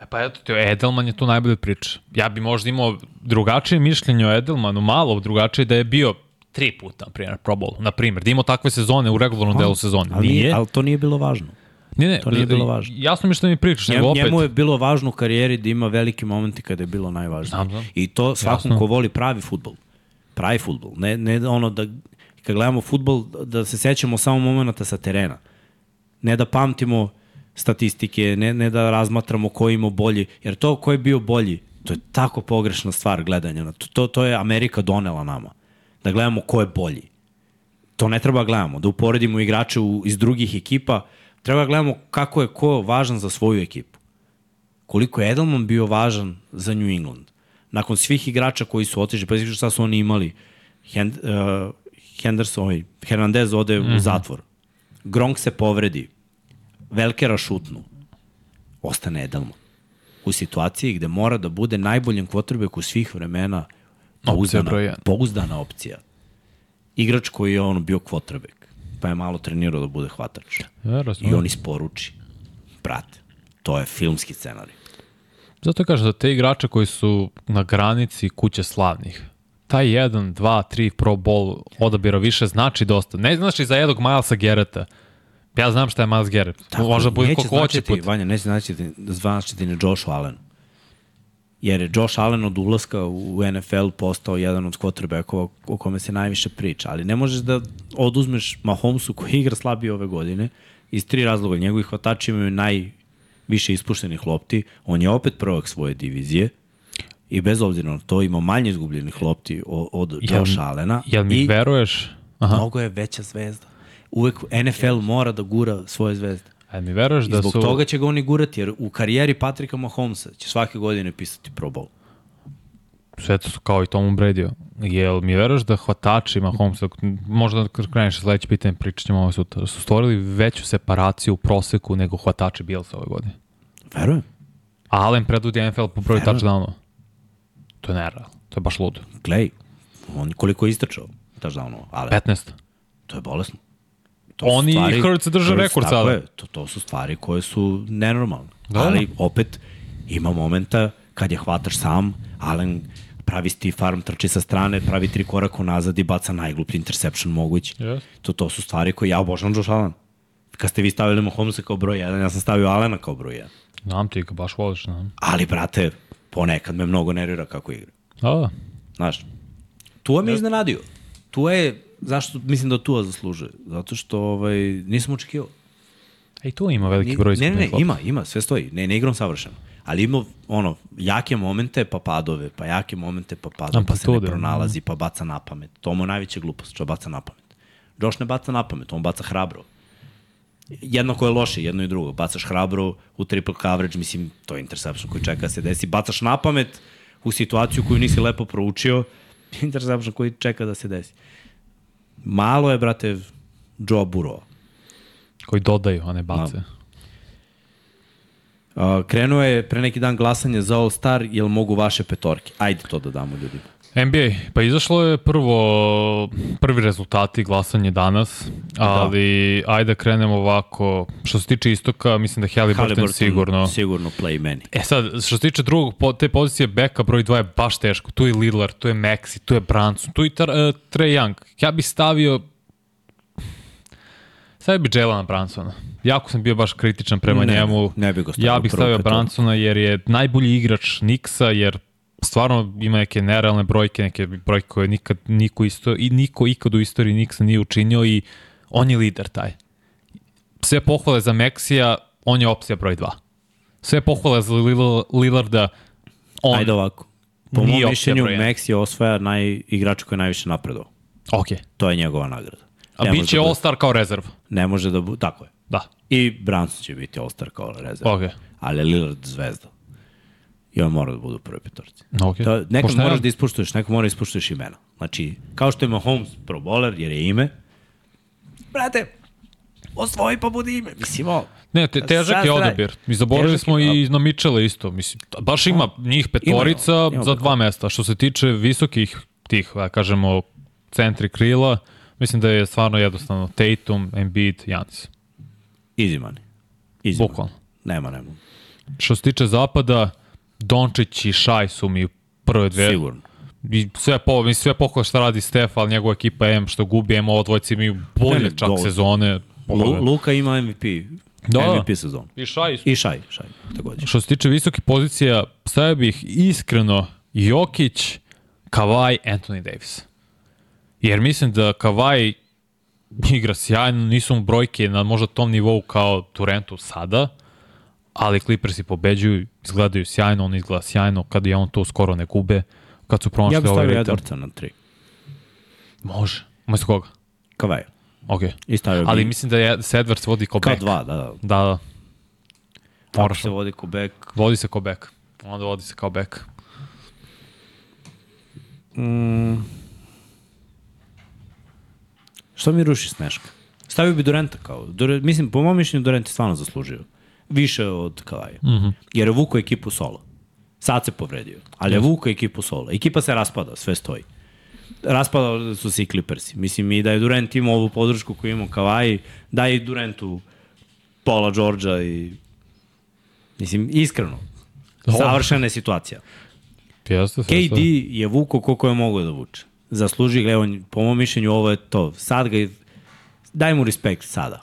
E pa eto, to Edelman je tu najbolje priča. Ja bi možda imao drugačije mišljenje o Edelmanu, malo drugačije da je bio tri puta, na primjer, Pro Bowl, na primjer, da imao takve sezone u regularnom delu sezone. ali, nije, ali to nije bilo važno. Ne, ne, to nije bilo važno. Jasno mi što mi pričaš, nego opet, njemu je bilo važno u karijeri da ima velike momente kada je bilo najvažnije. Znam, znam. I to svakom Jasno. ko voli pravi futbol. Pravi futbol. Ne, ne ono da, kad gledamo futbol, da se sećamo samo momenta sa terena. Ne da pamtimo statistike, ne, ne da razmatramo ko je imao bolji, jer to ko je bio bolji, to je tako pogrešna stvar gledanja. To, to, to je Amerika donela nama. Da gledamo ko je bolji. To ne treba da gledamo. Da uporedimo igrače u, iz drugih ekipa, treba da gledamo kako je ko važan za svoju ekipu koliko je Edelman bio važan za New England. Nakon svih igrača koji su otišli, pa šta su oni imali, Hend, uh, Henderson, ovaj, Hernandez ode mm -hmm. u zatvor, Gronk se povredi, Velkera šutnu, ostane Edelman. U situaciji gde mora da bude najboljem quarterbacku svih vremena pouzdana, pouzdana opcija. Igrač koji je ono bio quarterback, pa je malo trenirao da bude hvatač. Ja. I on isporuči. Brate, to je filmski scenarij. Zato kažem, za te igrače koji su na granici kuće slavnih, taj 1, 2, 3 Pro Bowl odabira više znači dosta. Ne znači za jednog Milesa Gereta. Ja znam šta je Miles Garrett. Tako, Možda bude neće koliko hoće put. Vanja, neće značiti, značiti ni Josh Allen. Jer je Josh Allen od ulaska u NFL postao jedan od quarterbackova o kome se najviše priča. Ali ne možeš da oduzmeš Mahomesu koji igra slabije ove godine iz tri razloga. Njegovi hvatači imaju najviše ispuštenih lopti. On je opet prvak svoje divizije i bez obzira na to ima manje izgubljenih lopti od, Josh Allena. Jel mi veruješ? Aha. mnogo je veća zvezda. Uvek NFL mora da gura svoje zvezde. A mi veruješ I da zbog su... toga će ga oni gurati, jer u karijeri Patrika Mahomesa će svake godine pisati Pro Bowl. sve to su kao i Tomu Brady. Jel mi veruješ da hvatači Mahomes, možda kad kreneš sledeće pitanje, pričat ćemo ovo sutra, su stvorili veću separaciju u proseku nego hvatači Bilsa ove godine. Verujem. A Allen predvodi NFL po broju touchdownova. To je nerealno. To je baš ludo. Glej, on koliko je istrčao, touchdownova, ali 15. to je bolesno. To Oni i Hurts drže rekord sada. Je, to, to su stvari koje su nenormalne. Da. Ali opet ima momenta kad je hvataš sam, Allen pravi stiff arm, trči sa strane, pravi tri koraka nazad i baca najgluplji interception mogući. Yes. To, to su stvari koje ja obožavam Josh Allen. Kad ste vi stavili Mahomesa kao broj 1, ja sam stavio Allena kao broj 1. Znam ti ga baš voliš. Znam. Ali, brate, ponekad me mnogo nervira kako igra. Da, da. Znaš, Tua me iznenadio. Tua je, zašto mislim da Tua zaslužuje? Zato što ovaj, nisam očekivao. E, i tu ima veliki broj Ne, ne, ne, ima, ima, sve stoji. Ne, ne igram savršeno. Ali ima, ono, jake momente, pa padove, pa jake momente, pa padove, pa se ne pronalazi, pa baca na pamet. To mu je najveća glupost, što baca na pamet. Josh ne baca na pamet, on baca hrabro. Jedno koje je loše, jedno i drugo. Bacaš hrabro u triple coverage, mislim, to je interception koji čeka da se desi. Bacaš na pamet u situaciju koju nisi lepo proučio, interception koji čeka da se desi. Malo je, brate, Joe Burrow. koji dodaju, a ne bace. Uh, krenuo je pre neki dan glasanje za All Star, jel mogu vaše petorke? Ajde to da damo ljudima. NBA, pa izašlo je prvo, prvi rezultati glasanje danas, ali da. ajde da krenemo ovako. Što se tiče istoka, mislim da Halliburton, Halliburton sigurno. Sigurno play meni. E sad, što se tiče drugog, te pozicije beka broj 2 je baš teško. Tu je Lillard, tu je Maxi, tu je Branson, tu je tar, uh, Trae Young. Ja bih stavio Stavio bi Jelana Bransona. Jako sam bio baš kritičan prema Ne, njemu. ne bi ga stavio Ja bih stavio. Bransona jer je najbolji igrač Nixa, jer stvarno ima neke nerealne brojke, neke brojke koje nikad niko, isto, i niko ikad u istoriji Nixa nije učinio i on je lider taj. Sve pohvale za Maxija, on je opcija broj 2. Sve pohvale za Lil- Lillarda, on... Ajde ovako. Po mom mišljenju, je osvaja naj, igrač koji je najviše napredao. Ok. To je njegova nagrada. A bit će da All-Star kao rezerv. Ne može da bude, tako je. Da. I Branson će biti All-Star kao rezerv. Ok. Ali Lillard zvezda. I on mora da bude u prvoj petorci. Ok. To, nekad Pošteno. moraš da ispuštuješ, nekad moraš da ispuštuješ imena. Znači, kao što je Mahomes pro bowler, jer je ime, brate, osvoji pa budi ime. Mislim, o, Ne, te, težak je odabir. Mi zaboravili smo i na Mitchella isto. Mislim, baš ima njih petorica Ima, ima za dva mesta. Što se tiče visokih tih, da kažemo, centri krila, mislim da je stvarno jednostavno Tatum, Embiid, Janis. easy money. Easy Bukvalno. Nema, nema. Što se tiče zapada, Dončić i Šaj su mi prve dve. Sigurno. I sve po, mislim, sve pohvala šta radi Stef, ali njegova ekipa M što gubi, M ovo dvojci imaju bolje Ne, ne, čak dovoljno. sezone. Lu, Luka ima MVP. Da, da. MVP sezon. I Šaj isto. I Šaj, Šaj, takođe. Što se tiče visokih pozicija, stavio bih iskreno Jokić, Kawhi, Anthony Davis. Jer mislim da Kawhi igra sjajno, nisu mu brojke na možda tom nivou kao Turentu sada, ali Clippersi pobeđuju, izgledaju sjajno, on izgleda sjajno, kad je on to skoro ne gube, kad su Ja pronašli bih ovaj stavio ritam. Edwardsa na tri. Može. Umesto koga? Kavaja. Ok. I stavio Ali bi mislim da je, se Edwards vodi kao back. dva, da, da. Da, da. Moraš. se vodi ko back. Vodi se kao back. Onda vodi se kao back. Što mi ruši Sneška? Stavio bi Durenta kao. Dure, mislim, po mom mišljenju Durent je stvarno zaslužio. Više od Kavaja. Mm. -hmm. Jer je vuko ekipu solo. Sad se povredio. Ali je vuko ekipu solo. Ekipa se raspada, sve stoji. Raspadali su se i Clippersi. Mislim i da je Durant imao ovu podršku koju imao Kavaji, da je i Durantu Paula Georgia i Mislim, iskreno. Savršena je situacija. Jeste, KD je vuko koliko je mogo da vuče. Zasluži ga, evo, po mom mišljenju ovo je to. Sad ga, daj mu respekt sada.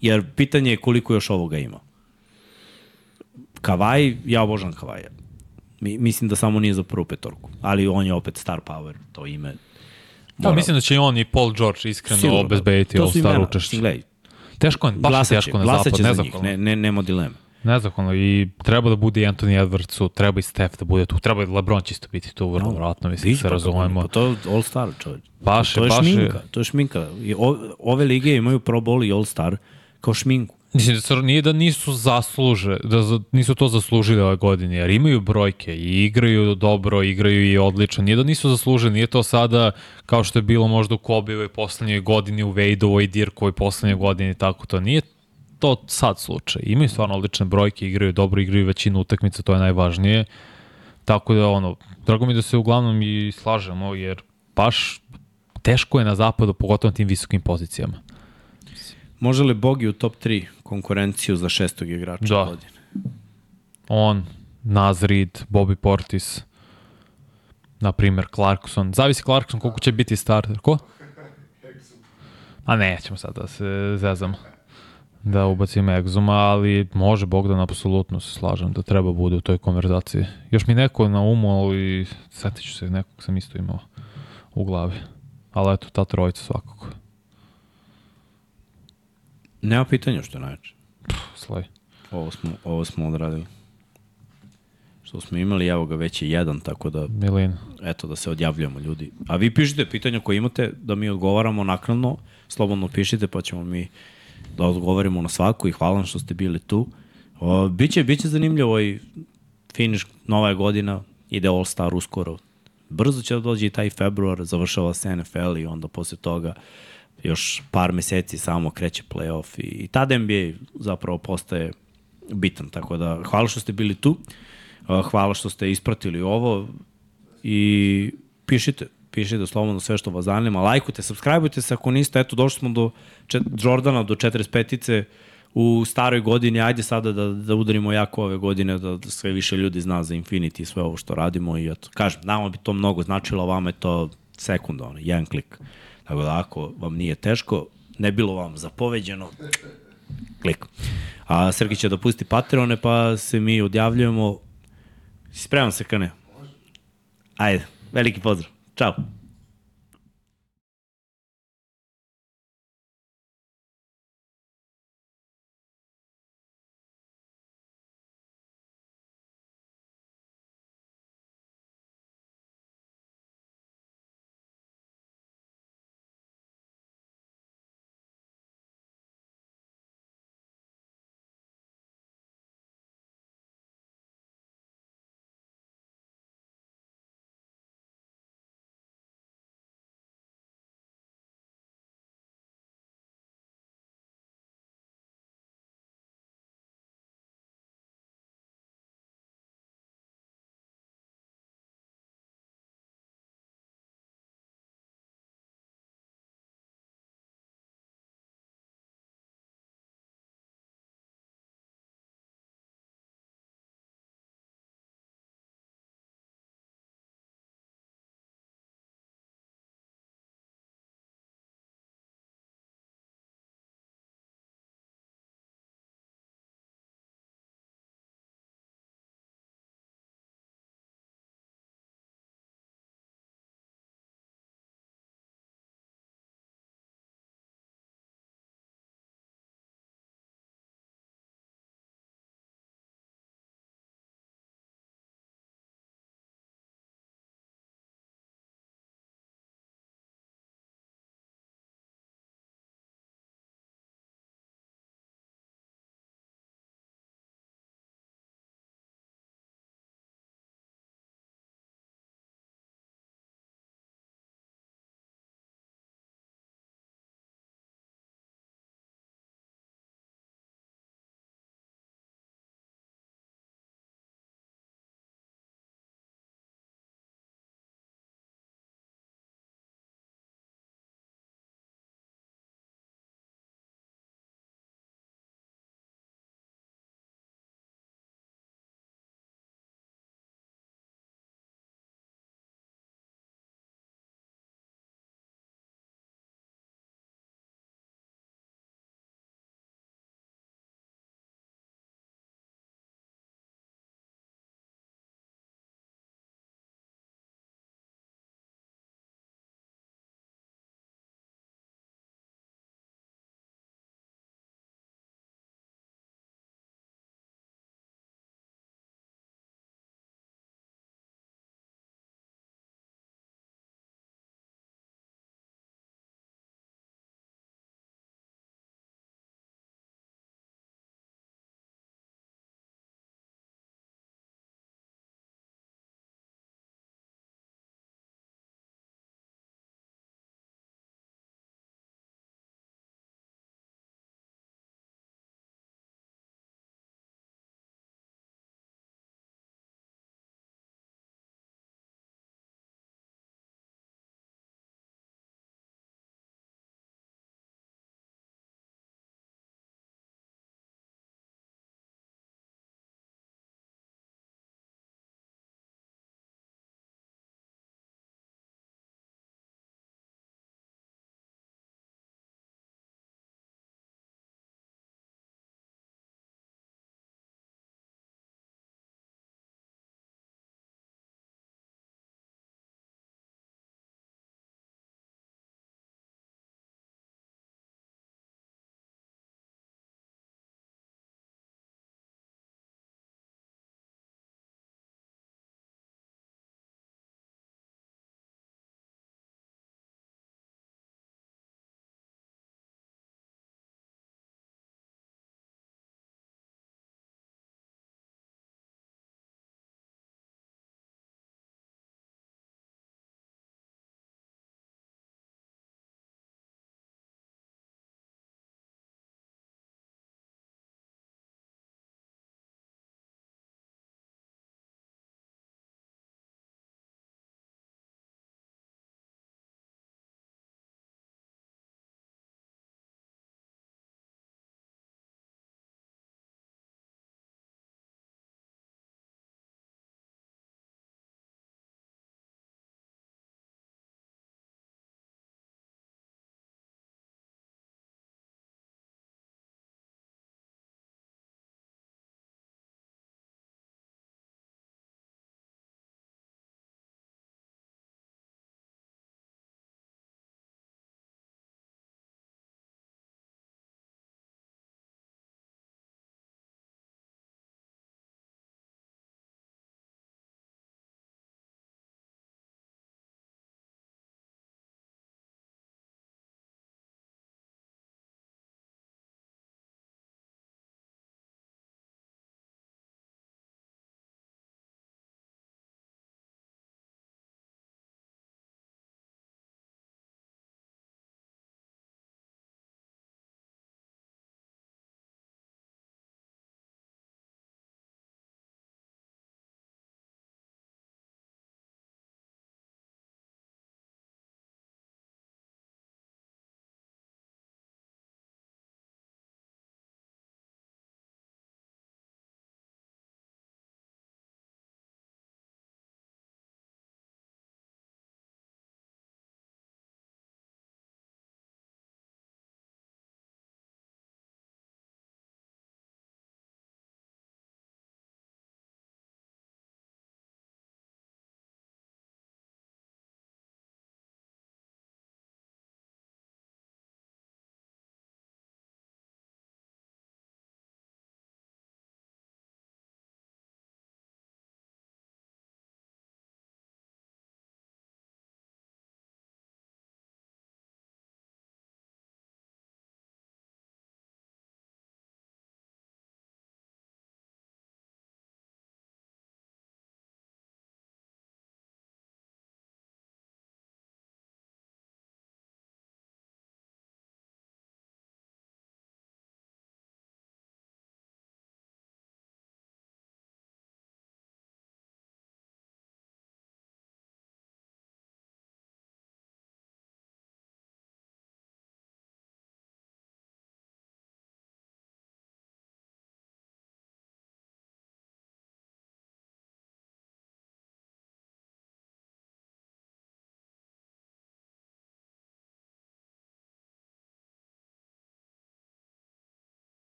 Jer pitanje je koliko još ovoga ima. Kavaj, ja obožavam Kavaja. Mi, mislim da samo nije za prvu petorku. Ali on je opet star power, to ime. Da, mislim da će i on i Paul George iskreno Sigurno. obezbediti To All su Star imena. učešće. Gledaj, Teško je, baš glasaće, teško na glasaće zapad, nezahvalno. ne, ne, nema dileme. Nezahvalno i treba da bude i Anthony Edwardsu, treba i Steph da bude tu, treba i LeBron čisto biti tu, vrlo vratno, mislim, se razumemo. Pa to je all star, čovječ. Baš to je, je baš je. šminka, to je šminka. I o, ove lige imaju Pro Bowl i All Star kao šminku. Mislim da se, nije da nisu zasluže, da za, nisu to zaslužili ove godine, jer imaju brojke i igraju dobro, igraju i odlično. Nije da nisu zaslužili, nije to sada kao što je bilo možda u Kobeovoj poslednjoj godini, u Vejdovoj, Dirkovoj poslednjoj godini, tako to. Nije to sad slučaj. Imaju stvarno odlične brojke, igraju dobro, igraju većinu utakmica, to je najvažnije. Tako da, ono, drago mi da se uglavnom i slažemo, jer baš teško je na zapadu, pogotovo na tim visokim pozicijama. Može li Bogi u top 3 konkurenciju za šestog igrača Da. godine? On, Naz Reid, Bobby Portis, na primer Clarkson. Zavisi Clarkson koliko će biti starter. Ko? A nećemo sad da se zezamo da ubacimo Exuma, ali može Bogdan, apsolutno se slažem da treba bude u toj konverzaciji. Još mi neko na umu, ali setit ću se, nekog sam isto imao u glavi. Ali eto, ta trojica svakako. Nema pitanja što je najveće. Ovo smo, ovo smo odradili. Što smo imali, evo ga već je jedan, tako da Milin. eto da se odjavljujemo ljudi. A vi pišite pitanja koje imate da mi odgovaramo naknadno, slobodno pišite pa ćemo mi da odgovorimo na svaku i hvala vam što ste bili tu. O, biće, biće zanimljivo i finiš, nova je godina, ide All Star uskoro. Brzo će da dođe i taj februar, završava se NFL i onda posle toga još par meseci samo kreće playoff i, i tada NBA zapravo postaje bitan, tako da hvala što ste bili tu, hvala što ste ispratili ovo i pišite, pišite slobodno sve što vas zanima, lajkujte, subscribeujte se ako niste, eto došli smo do čet, Jordana, do 45-ice u staroj godini, ajde sada da, da udarimo jako ove godine, da, da sve više ljudi zna za Infinity i sve ovo što radimo i eto, kažem, nama bi to mnogo značilo, vama je to sekunda, ono, jedan klik. Tako da ako vam nije teško, ne bilo vam zapoveđeno, klik. A Srki će da Patreone, pa se mi odjavljujemo. Spreman se, Kane? Ajde, veliki pozdrav. Ćao.